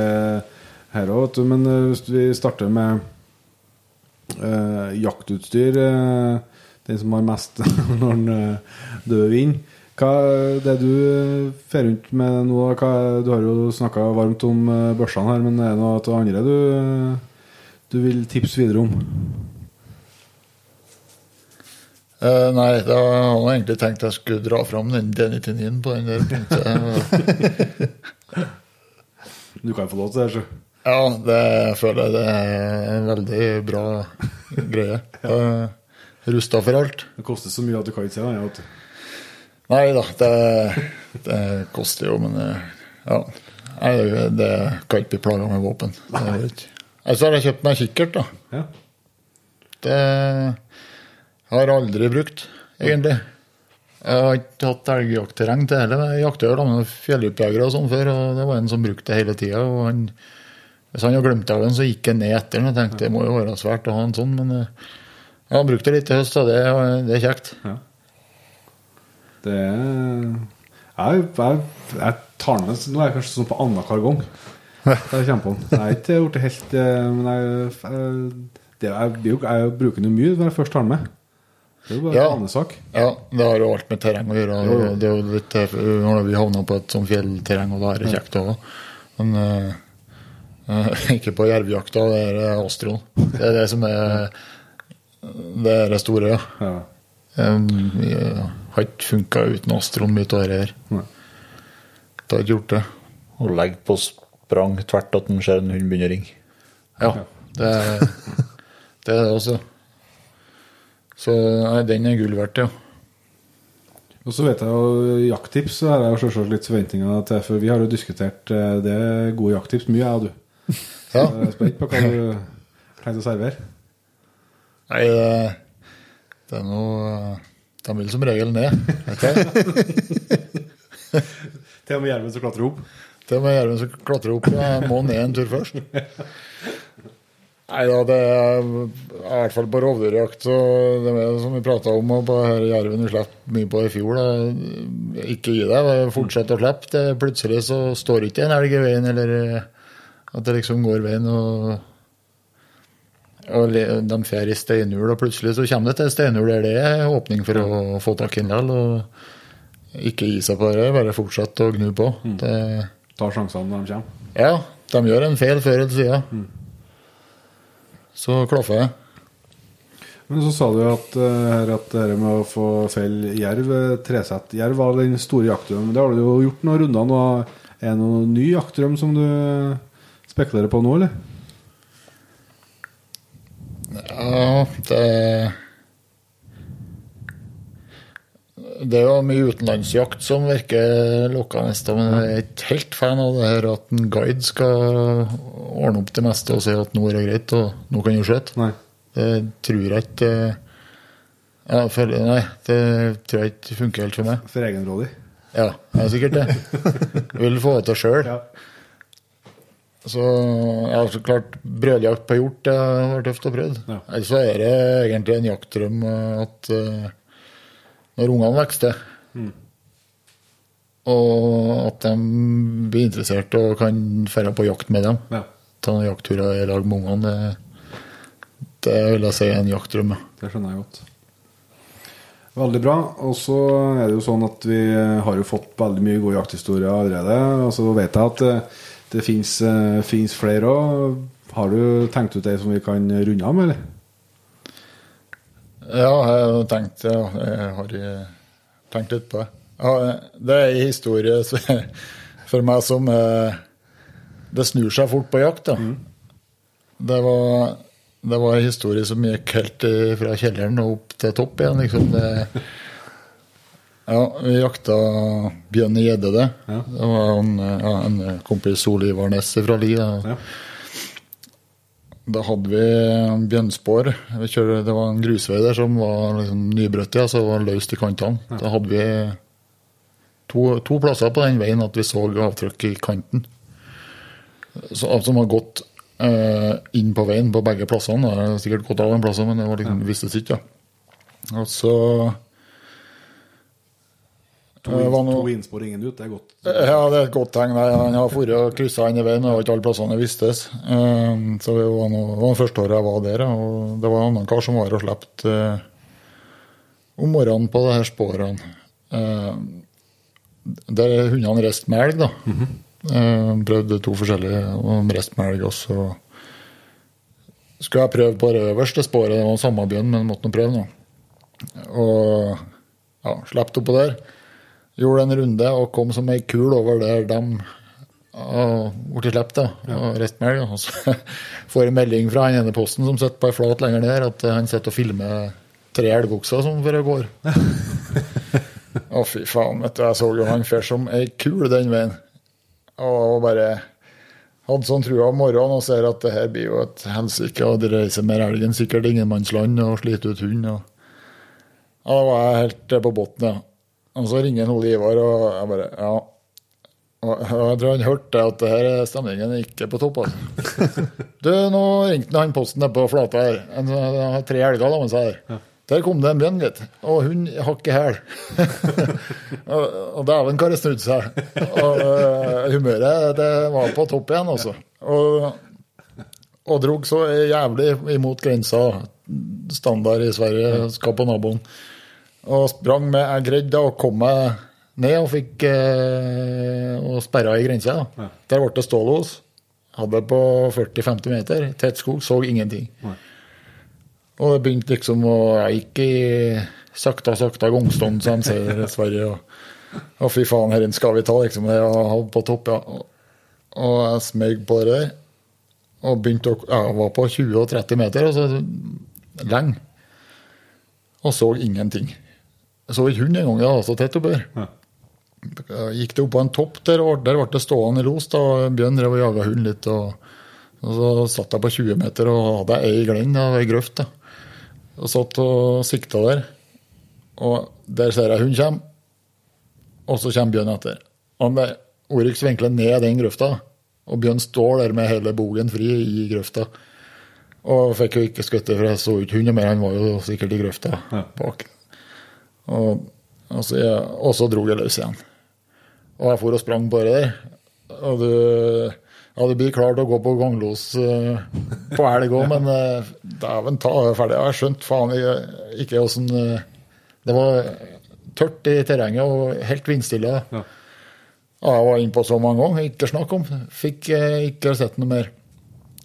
her òg. Men hvis vi starter med eh, jaktutstyr uh, Den som har mest [laughs] når den uh, døde inn. Hva er det du fer rundt med nå? Hva, du har jo snakka varmt om børsene her, men er det noe til andre du, du vil tipse videre om? Uh, nei, da hadde jeg egentlig tenkt jeg skulle dra fram den D99-en på den der punktet. [laughs] Du kan få lov til det. Så. Ja, det føler jeg det er en veldig bra greie. ja. Rusta for alt. Det koster så mye at du kan ikke se det. vet. Nei da, det, det koster jo, men ja. Jeg, det, kan ikke bli plaga med våpen. Det ikke. Så har jeg kjøpt meg kikkert, da. Ja. Det har jeg aldri brukt, egentlig. Jeg har ikke hatt elgjaktterreng til heller. Jeg jakter med fjelljegere og sånn før, og det var en som brukte det hele tida. Hvis han hadde glemt av den, så gikk jeg ned etter den og tenkte det må jo være svært å ha en sånn, men ja, han brukte det litt i høst, og det, det er kjekt. Ja. Det er jeg, jeg, jeg tar med Nå er jeg kanskje sånn på annenhver gang. [laughs] Jeg kommer på den. Jeg har ikke gjort det helt eh, Men jeg, jeg, det, jeg, jeg bruker den jo mye når jeg først tar den med. Det er jo bare Ja. en sak Ja, det har jo alt med terreng å gjøre. Det er jo litt, eh, når vi havna på et sånt fjellterreng, og da er det kjekt òg. Men eh, eh, ikke på jervjakta, det er eh, Astron. Det er det som er det er det store, ja. Ja. Vi eh, har ikke funka uten Astron mye av det her. Det har ikke gjort det. Og legge på sprang tvert at en ser en hund begynner å ringe. Ja, det, det er det også. Så nei, den er gull verdt, ja. Og så vet jeg jo jakttips, så har jeg jo selvsagt litt forventninger til, for vi har jo diskutert eh, det er gode jakttips, mye jeg og du. [laughs] ja. Jeg er spent på hva du tenker å servere. Nei, det, er noe De vil som regel ned. [laughs] Til og med jerven som klatrer opp. Det med jerven som klatrer opp, jeg må ned en tur først. Nei da, det er I hvert fall på rovdyrjakt. Så det er som vi prata om og på her jerven vi slapp mye på i fjor. Da. Ikke gi deg. Fortsett å slippe. Plutselig så står ikke en elg i veien, eller at det liksom går veien. og, og de drar i steinhjul, og plutselig så kommer det til steinhjul der det er åpning for å få tak i en likevel. Og ikke gi seg på det, bare fortsette å gnu på. Det, Tar sjansene når de kommer. ja, de gjør en feil før eller siden. Så klaffer det. Men så sa du at, eh, her at det med å få felle jerv, eh, tresett jerv, var den store jaktdrømmen. Det har du jo gjort noen runder nå. Er det noen ny jaktdrøm som du spekulerer på nå, eller? Ja, det Det er jo mye utenlandsjakt som virker lokka neste, men jeg er ikke helt fan av det her at en guide skal ordne opp det meste og si at nå er det greit, og nå kan du skyte. Det tror jeg ikke ja, for, Nei, det tror jeg ikke funker helt for meg. For egenrådig? Ja, jeg er sikkert det. Jeg [laughs] vil få det til sjøl. Ja. Så ja, så klart, brødjakt på hjort det har tøft å prøve. Ja. Ellers så er det egentlig en jaktdrøm eh, at eh, når ungene vokser, Mm. og at de blir interessert og kan dra på jakt med dem, Ja, ta noen jaktturer i lag med ungene, det, det vil jeg si er en jaktdrøm. det skjønner jeg godt. Veldig bra. Og så er det jo sånn at vi har jo fått veldig mye gode jakthistorier allerede. Og så vet jeg at det, fins flere òg. Har du tenkt ut ei som vi kan runde av med, eller? Ja, jeg har tenkt, ja, jeg har eh, tenkt litt på det. Ja, det er en historie [laughs] for meg som eh, Det snur seg fort på jakt. da. Det, var, det var en historie som gikk helt eh, fra kjelleren og opp til topp igjen. liksom. Det, ja, Vi jakta bjørn i gjedde, det. Ja. Det var en, ja, en kompis Sol Ivar Næss fra Li. Ja. Da hadde vi bjørnspor. Vi det var en grusvei der som var liksom nybrøtt, ja, så det var løst i kantene. Da hadde vi to, to plasser på den veien at vi så avtrykk i kanten. Så, som har gått eh, inn på veien på begge plassene. Det har sikkert gått av en plass, men det var liksom, vistes ikke. Ja. Og så To, inn, var noe- to innspor, ingen ut. Det er godt. ja, det er et godt tegn. Han har vært og kryssa inn i veien, og det var ikke alle plassene vistes. Um, så det var, noe, det var det første året jeg var der, og det var en annen kar som var og slapp om morgenen på de her sporene. Der hundene reiste med elg, da. -hmm. prøvde to forskjellige, med elg også. Skulle jeg prøve på det øverste sporet, det var samme bjørn, men måtte nå prøve, nå. Og ja, slapp oppå der. Gjorde en runde og kom som ei kul over der de ble sluppet. og reiste med elg. Og så [laughs] får jeg melding fra han ene posten som sitter på ei flat lenger ned, at han sitter og filmer tre elgokser som før går. [laughs] Å, fy faen. vet du, Jeg så jo han fer som ei kul den veien. Og bare hadde sånn trua om morgenen og ser at det her blir jo et helsike å reiser med elgen. Sikkert ingenmannsland og sliter ut hund. og ja, Da var jeg helt på bunnen, ja. Og så ringer en Ole Ivar, og jeg bare Ja. Og jeg tror han hørte at det her stemningen er ikke på topp. altså. [laughs] Du, nå ringte han posten nede på flata her. En, han tre helger da han seg her. Der kom det en bjørn, gitt. Og hun hakk i hæl. [laughs] og og dæven hva det snudde seg. Og uh, humøret det var på topp igjen, altså. Og, og drog så jævlig imot grensa. Standard i Sverige, skal på naboen. Og sprang med Jeg greide da å komme meg ned og fikk eh, og sperra i grensa. da. Der ble det stålos. Hadde det på 40-50 meter. Tett skog. Så ingenting. Og det begynte liksom å Jeg gikk i sakta, sakta gongstånd, som de sier Sverige. Og, og fy faen, herren skal vi ta, liksom. Det var på topp, ja. Og, og jeg smøg på det der. Og begynte å Jeg var på 20-30 meter, og så lenge. Og så ingenting. Jeg så ikke hund engang, jeg var så tett oppover. Gikk det opp på en topp der, og der ble det stående i los. da, Bjørn drev og jaga hund litt. Og, og så satt jeg på 20 meter og hadde ei glenn av ei grøft. da. Og satt og sikta der. Og der ser jeg hun kommer, og så kommer Bjørn etter. Og Oryx vinkler ned den grøfta, og Bjørn står der med hele bogen fri i grøfta. Og fikk jo ikke skutt for jeg så ikke hunden mer. Han var jo sikkert i grøfta Ja. Og, og, så, jeg, og så dro det løs igjen. Og jeg for og sprang bare der. Og du ja, du blir klar til å gå på ganglos uh, på elg òg, men uh, dæven ta, jeg er ferdig. Jeg har skjønt faen ikke- ikke åssen uh, Det var tørt i terrenget og helt vindstille. Ja. Ja, jeg var inne på så mange ganger, ikke snakk om. Fikk eh, ikke sett noe mer.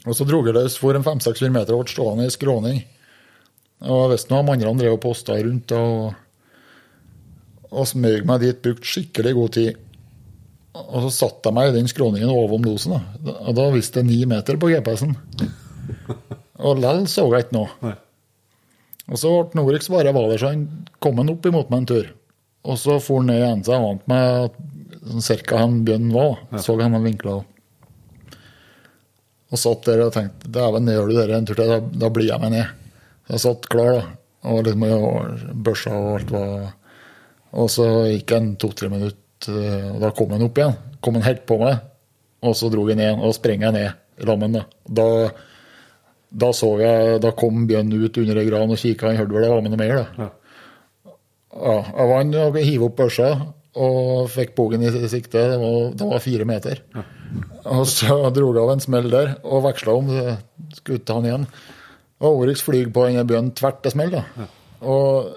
Og så dro jeg løs for en 500-600 meter og ble stående i skråning. Og jeg visste nå de andre drev og posta rundt og, og smøg meg dit, brukt skikkelig god tid. Og så satte jeg meg i den skråningen ovom losen. Da. Og da viste det ni meter på GPS-en. Og lell så jeg ikke noe. Nei. Og så ble Norix bare var der, så han kom han opp imot meg en tur. Og så for han ned igjen, så jeg vant meg sånn cirka hvor bjørnen var. Så han vinkla. Og satt der og tenkte dæven, gjør du det en tur til, da, da blir jeg med ned. Så jeg satt klar, da. Og liksom børsa og alt var Og så gikk han to-tre minutter, og da kom han opp igjen. Kom han helt på meg, og så dro jeg ned, og sprengte ned lammen. Da. da så jeg, da kom bjørnen ut under ei gran og kikka, han hørte vel det var med noe mer. da. Ja. Ja, jeg vant og hiv opp børsa og fikk bogen i sikte. Det var, det var fire meter. Og så dro jeg av en smell der og veksla om. Skulle ta han igjen. Og Oryx flyr på en bjørnen tvert til smell. da. Og,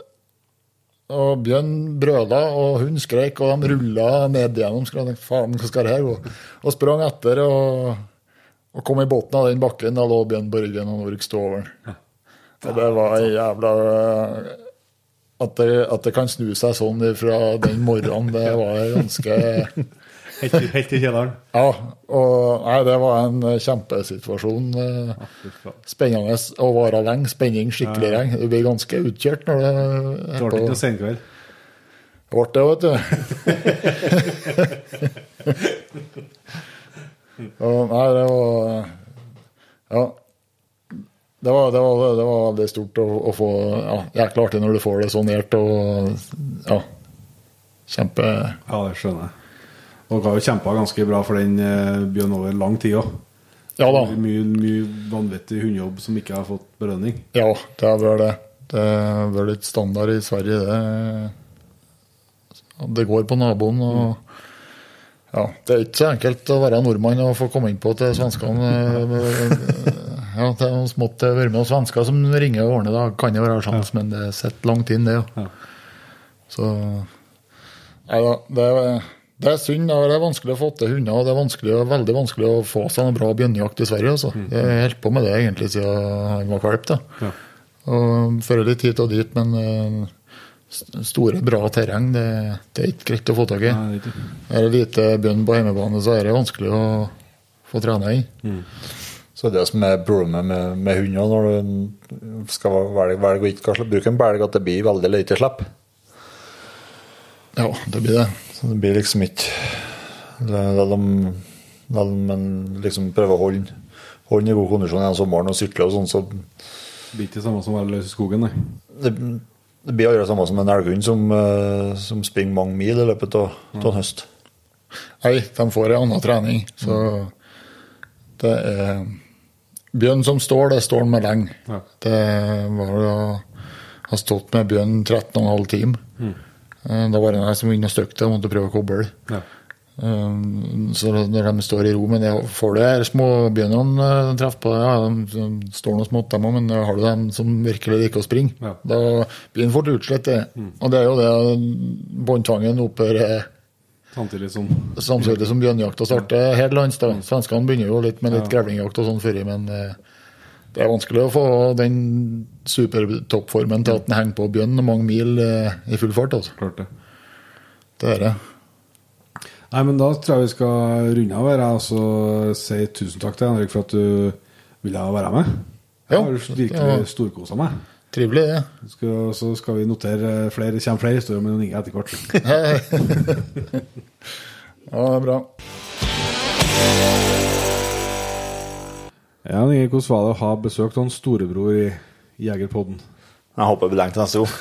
og bjørn brøla, og hun skrek, og de rulla ned gjennom. Så jeg tenkte, faen, hva skal det her gå? Og sprang etter og, og kom i båten av den bakken. Da lå bjørn på ryggen, og Norge sto over den. Og det var jævla at det, at det kan snu seg sånn fra den morgenen, det var ganske Helt, i- helt i kjelleren. Ja. Og nei, det var en kjempesituasjon. eh, Fy faen. Spennende å vare lenge. Spenning, skikkelig lenge. Du blir ganske utkjørt når det Det ble ikke noe senkveld. Det ble det, vet du. [laughs] Og, nei, det var Ja. Det var, det var, det var veldig stort å, å få ja, Jækla artig når du får det så nært og ja. Kjempe Ja, det skjønner jeg. Dere har jo kjempa ganske bra for den eh, Bjørn over lang tid òg. Ja da. Mye, mye vanvittig hundejobb som ikke har fått belønning. Ja, det er vel det. Det er vel litt standard i Sverige, det. Det går på naboen og Ja, det er ikke så enkelt å være nordmann og få komme inn på til svenskene. Ja, det er noe smått å være med noen svensker som ringer og ordner, da kan det være sjans, men det sitter langt inn, det. Ja. Ja. Så Nei da, det er, det er synd. Det er vanskelig å få til hunder, og det er vanskelig, veldig vanskelig å få seg en bra bjørnejakt i Sverige. Altså. Jeg har holdt på med det egentlig siden han var valp. Ja. Fører litt hit og dit, men eh, store, bra terreng, det, det er ikke greit å få tak i. Er det lite bjørn på hjemmebane, så er det vanskelig å få trene i. Så det som er problemet med, med hunder når du skal velge, velge å ikke bruke en belg, at det blir veldig lite slipp. Ja, det blir det. Så det blir liksom ikke La dem, de, dem de liksom prøver å holde, holde i god kondisjon gjennom sommeren og sykle og sånn, så Det blir ikke det samme som å være løs i skogen, nei. det, det blir aldri det samme som en elghund som, eh, som springer mange mil i løpet av av en høst. Nei, de får en annen trening. Så det er Bjørn som står, det står han med lenge. Ja. Det var å ha stått med bjørn 13,5 timer. Eh, Da var det jeg som inne og støkte og måtte prøve å koble. Ja. Um, Så når de står i ro Men jeg får du her småbjørnene uh, treffer på, ja, de, står noe smått dem òg, men har du dem som virkelig liker å springe, Ja. da blir den fort utslett. det. Og det er jo det båndtvangen opphører Samtidig som samtidig som bjørnjakta starter her til lands. Svenskene begynner jo litt med litt grevlingjakt og sånn før, men eh, det er vanskelig å få den supertoppformen til at den henger på bjørn mange mil eh, i full fart. altså. Klart det. Det er det. Nei, men da tror jeg vi skal runde av her og så si tusen takk til Henrik for at du ville være med. Ja, Jeg har virkelig ja. storkosa meg. Trivelig, det. Skal, så skal vi notere flere, kommer flere historier med Jon Inge etter hvert. [laughs] Ja, det er bra. Ja, hvordan var det å ha besøkt hans storebror i Jegerpodden? Jeg håper det blir til neste gang.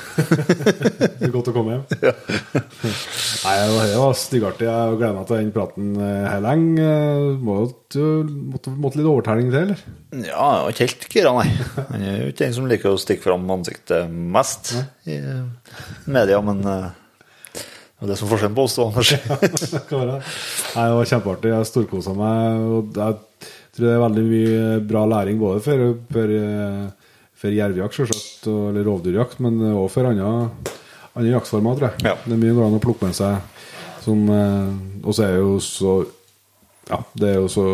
[laughs] Det er godt å komme hjem. [laughs] Nei, det var styggartig. Jeg gleder meg til den praten eh, her lenge. Må, jo- måtte, måtte litt overtelling til, eller? Ja, ikke helt gira, nei. Han er jo ikke den som liker å stikke fram ansiktet mest i eh, media, men eh, det er det som er forskjellen på oss da Anders. [laughs] Det. Nei, det var kjempeartig. Jeg storkosa meg. Og jeg tror det er veldig mye bra læring både for, for, for jervejakt, selvsagt, eller rovdyrjakt, men også for andre, andre jaktformer, tror jeg. Ja. Det er mye går an å plukke med seg som eh, Og så er det jo så Ja, det er jo så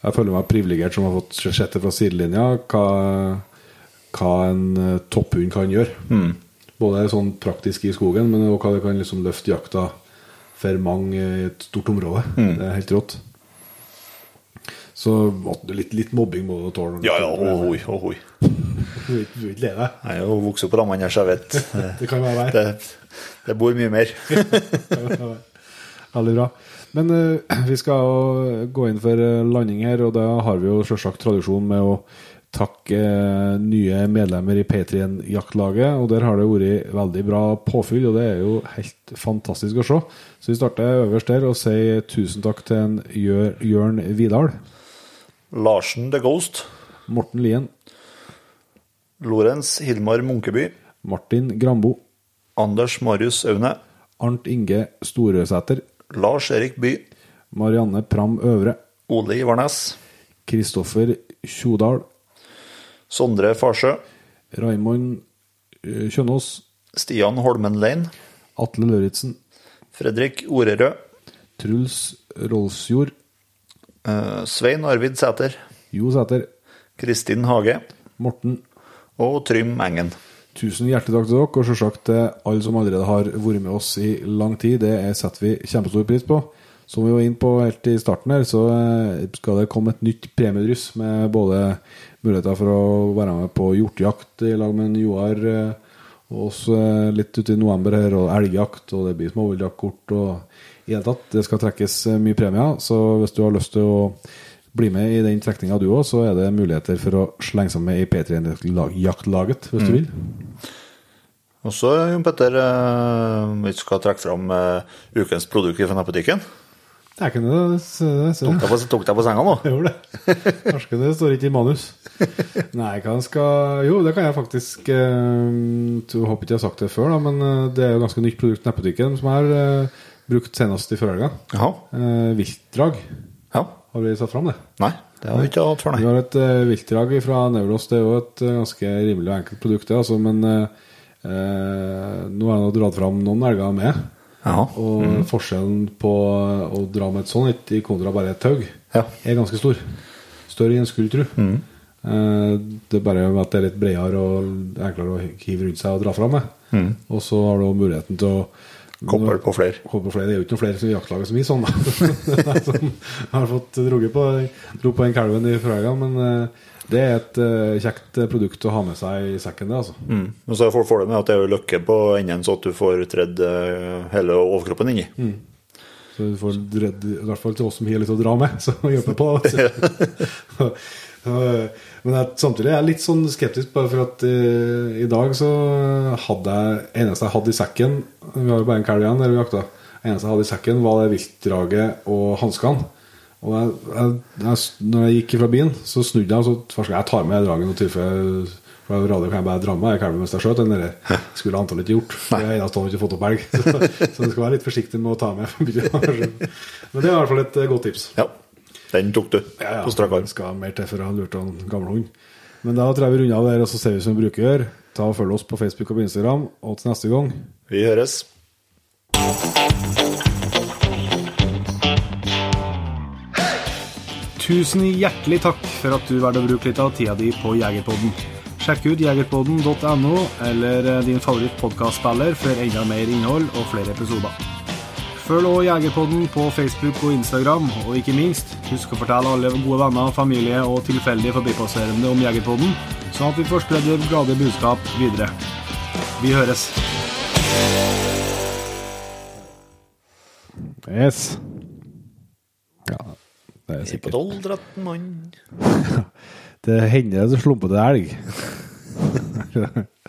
Jeg føler meg privilegert som har fått sett det fra sidelinja, hva, hva en eh, topphund kan gjøre. Både sånn praktisk i skogen, men også hva det kan liksom løfte jakta for mange i et stort område. Det er helt rått. Så litt, litt mobbing må du tåle. Ja, ja, ohoi, ohoi. [laughs] Du vil ikke- Nei, leve. Jeg er jo vokst opp på rammene her, så jeg vet. [laughs] Det kan være. Det, det bor mye mer. [laughs] Veldig bra. Men uh, vi skal jo gå inn for eh, landing her, og da har vi jo selvsagt tradisjon med å takke eh, nye medlemmer i P3-jaktlaget. Og der har det vært veldig bra påfyll, og det er jo helt fantastisk å se. Så vi starter øverst der og sier tusen takk til en Jør, Jørn Vidal, Larsen the Ghost. Morten Lien, Lorentz Hilmar Munkeby. Martin Grambo, Anders Marius Aune. Arnt Inge Storøsæter, Lars Erik By. Marianne Pram Øvre, Ole Ivarnes. Kristoffer Tjodal, Sondre Farsø. Raimond eh, Kjønaas, Stian Holmenlein. Atle Lauritzen, Fredrik Orerød. Truls Rolfsjord, Svein Arvid Sæter. Jo Sæter, Kristin Hage. Morten. Og Trym Engen. Tusen hjertelig takk til dere, og selvsagt til alle som allerede har vært med oss i lang tid. Det er- setter vi kjempestor pris på. Som vi var inne på helt i starten her, så eh, skal det komme et nytt premiedryss med både muligheter for å være med på hjortejakt i lag med Joar, eh, og også eh, litt ute i november her, og elgjakt, og det blir småviltjaktkort og i det tatt. Det skal trekkes eh, mye premier, så hvis du har lyst til å bli med i den trekninga du òg, så er det muligheter for å slenge seg med i P3-jaktlaget, hvis du vil. Og så, Jon Petter, eh, vi skal trekke fram eh, ukens produkt fra nettbutikken. Det er ikke det. det. Tok deg på, tok deg på senga nå? [laughs] Jeg gjorde det. Kanskje det står ikke i manus. Nei, hva skal Jo, det kan jeg faktisk eh, håper ikke jeg har sagt det før, da, men det er jo ganske nytt produkt i nettbutikken som er eh, brukt senest i forrige helga. Eh, viltdrag. Ja. Har vi satt fram det? Nei, det har vi ikke hatt før, Vi har et uh, viltdrag fra Neuros. Det er jo et eh, ganske rimelig og enkelt produkt, det, altså, men eh, eh, nå har jeg nå dratt fram noen elger med. Ja. Og forskjellen på å dra med et sånt i kontra bare et tau, Ja. er ganske stor. Større enn en skulle tro. Mm. det er bare at det er litt bredere og enklere å hive rundt seg og dra fram med. Og så har du muligheten til å Koble på flere. Koble på flere. Det er jo ikke noen flere i jaktlaget som vi sånn, da. [laughs] som har fått drukket på, dro på den kalven i Frøya, men eh, det er et eh, kjekt produkt å ha med seg i sekken, det, altså. Mm. Og så får du med at det er jo løkke på enden, så at du får tredd eh, hele overkroppen inni. Så du får redd, i hvert fall til oss som har litt å dra med, [laughs] så hjelper på. Så, [laughs] men jeg, samtidig er jeg litt sånn skeptisk, bare for at eh, i dag så hadde jeg eneste jeg hadde i sekken Vi har jo bare en kalv igjen der vi jakta. eneste jeg hadde i sekken, var det viltdraget og hanskene. Og jeg, jeg, jeg, når jeg gikk fra bilen, så snudde jeg, og så først jeg tar med dragen og tilfelle for jeg radio kan jeg bare dra med meg mens jeg skjøt. Den der skulle antallet ikke gjort. for Jeg har ikke fått opp elg. [laughs] Så, så du skal være litt forsiktig med å ta med. [laughs] Men det er i hvert fall et eh, godt tips. Ja. Den tok du Ja, ja. på strak arm. Skal mer til for å ha lurt en gammel hund. Men da tror jeg vi runder av der, og så ser vi som vi bruker å gjøre. Ta og Følg oss på Facebook og på Instagram. Og til neste gang Vi høres. Tusen hjertelig takk for at du valgte å bruke litt av tida di på Jegerpodden. Sjekk ut jegerpodden.no eller eh, din favorittpodkastspiller for enda mer innhold og flere episoder. Følg også Jegerpodden på Facebook og Instagram, og ikke minst, husk å fortelle alle gode venner, familie og tilfeldige forbipasserende om Jegerpodden, sånn at vi får spredd det glade budskap videre. Vi høres. Yes. Ja, det er På sikkert. 12-13 mann. [laughs] Det hender det slumper til elg. [laughs]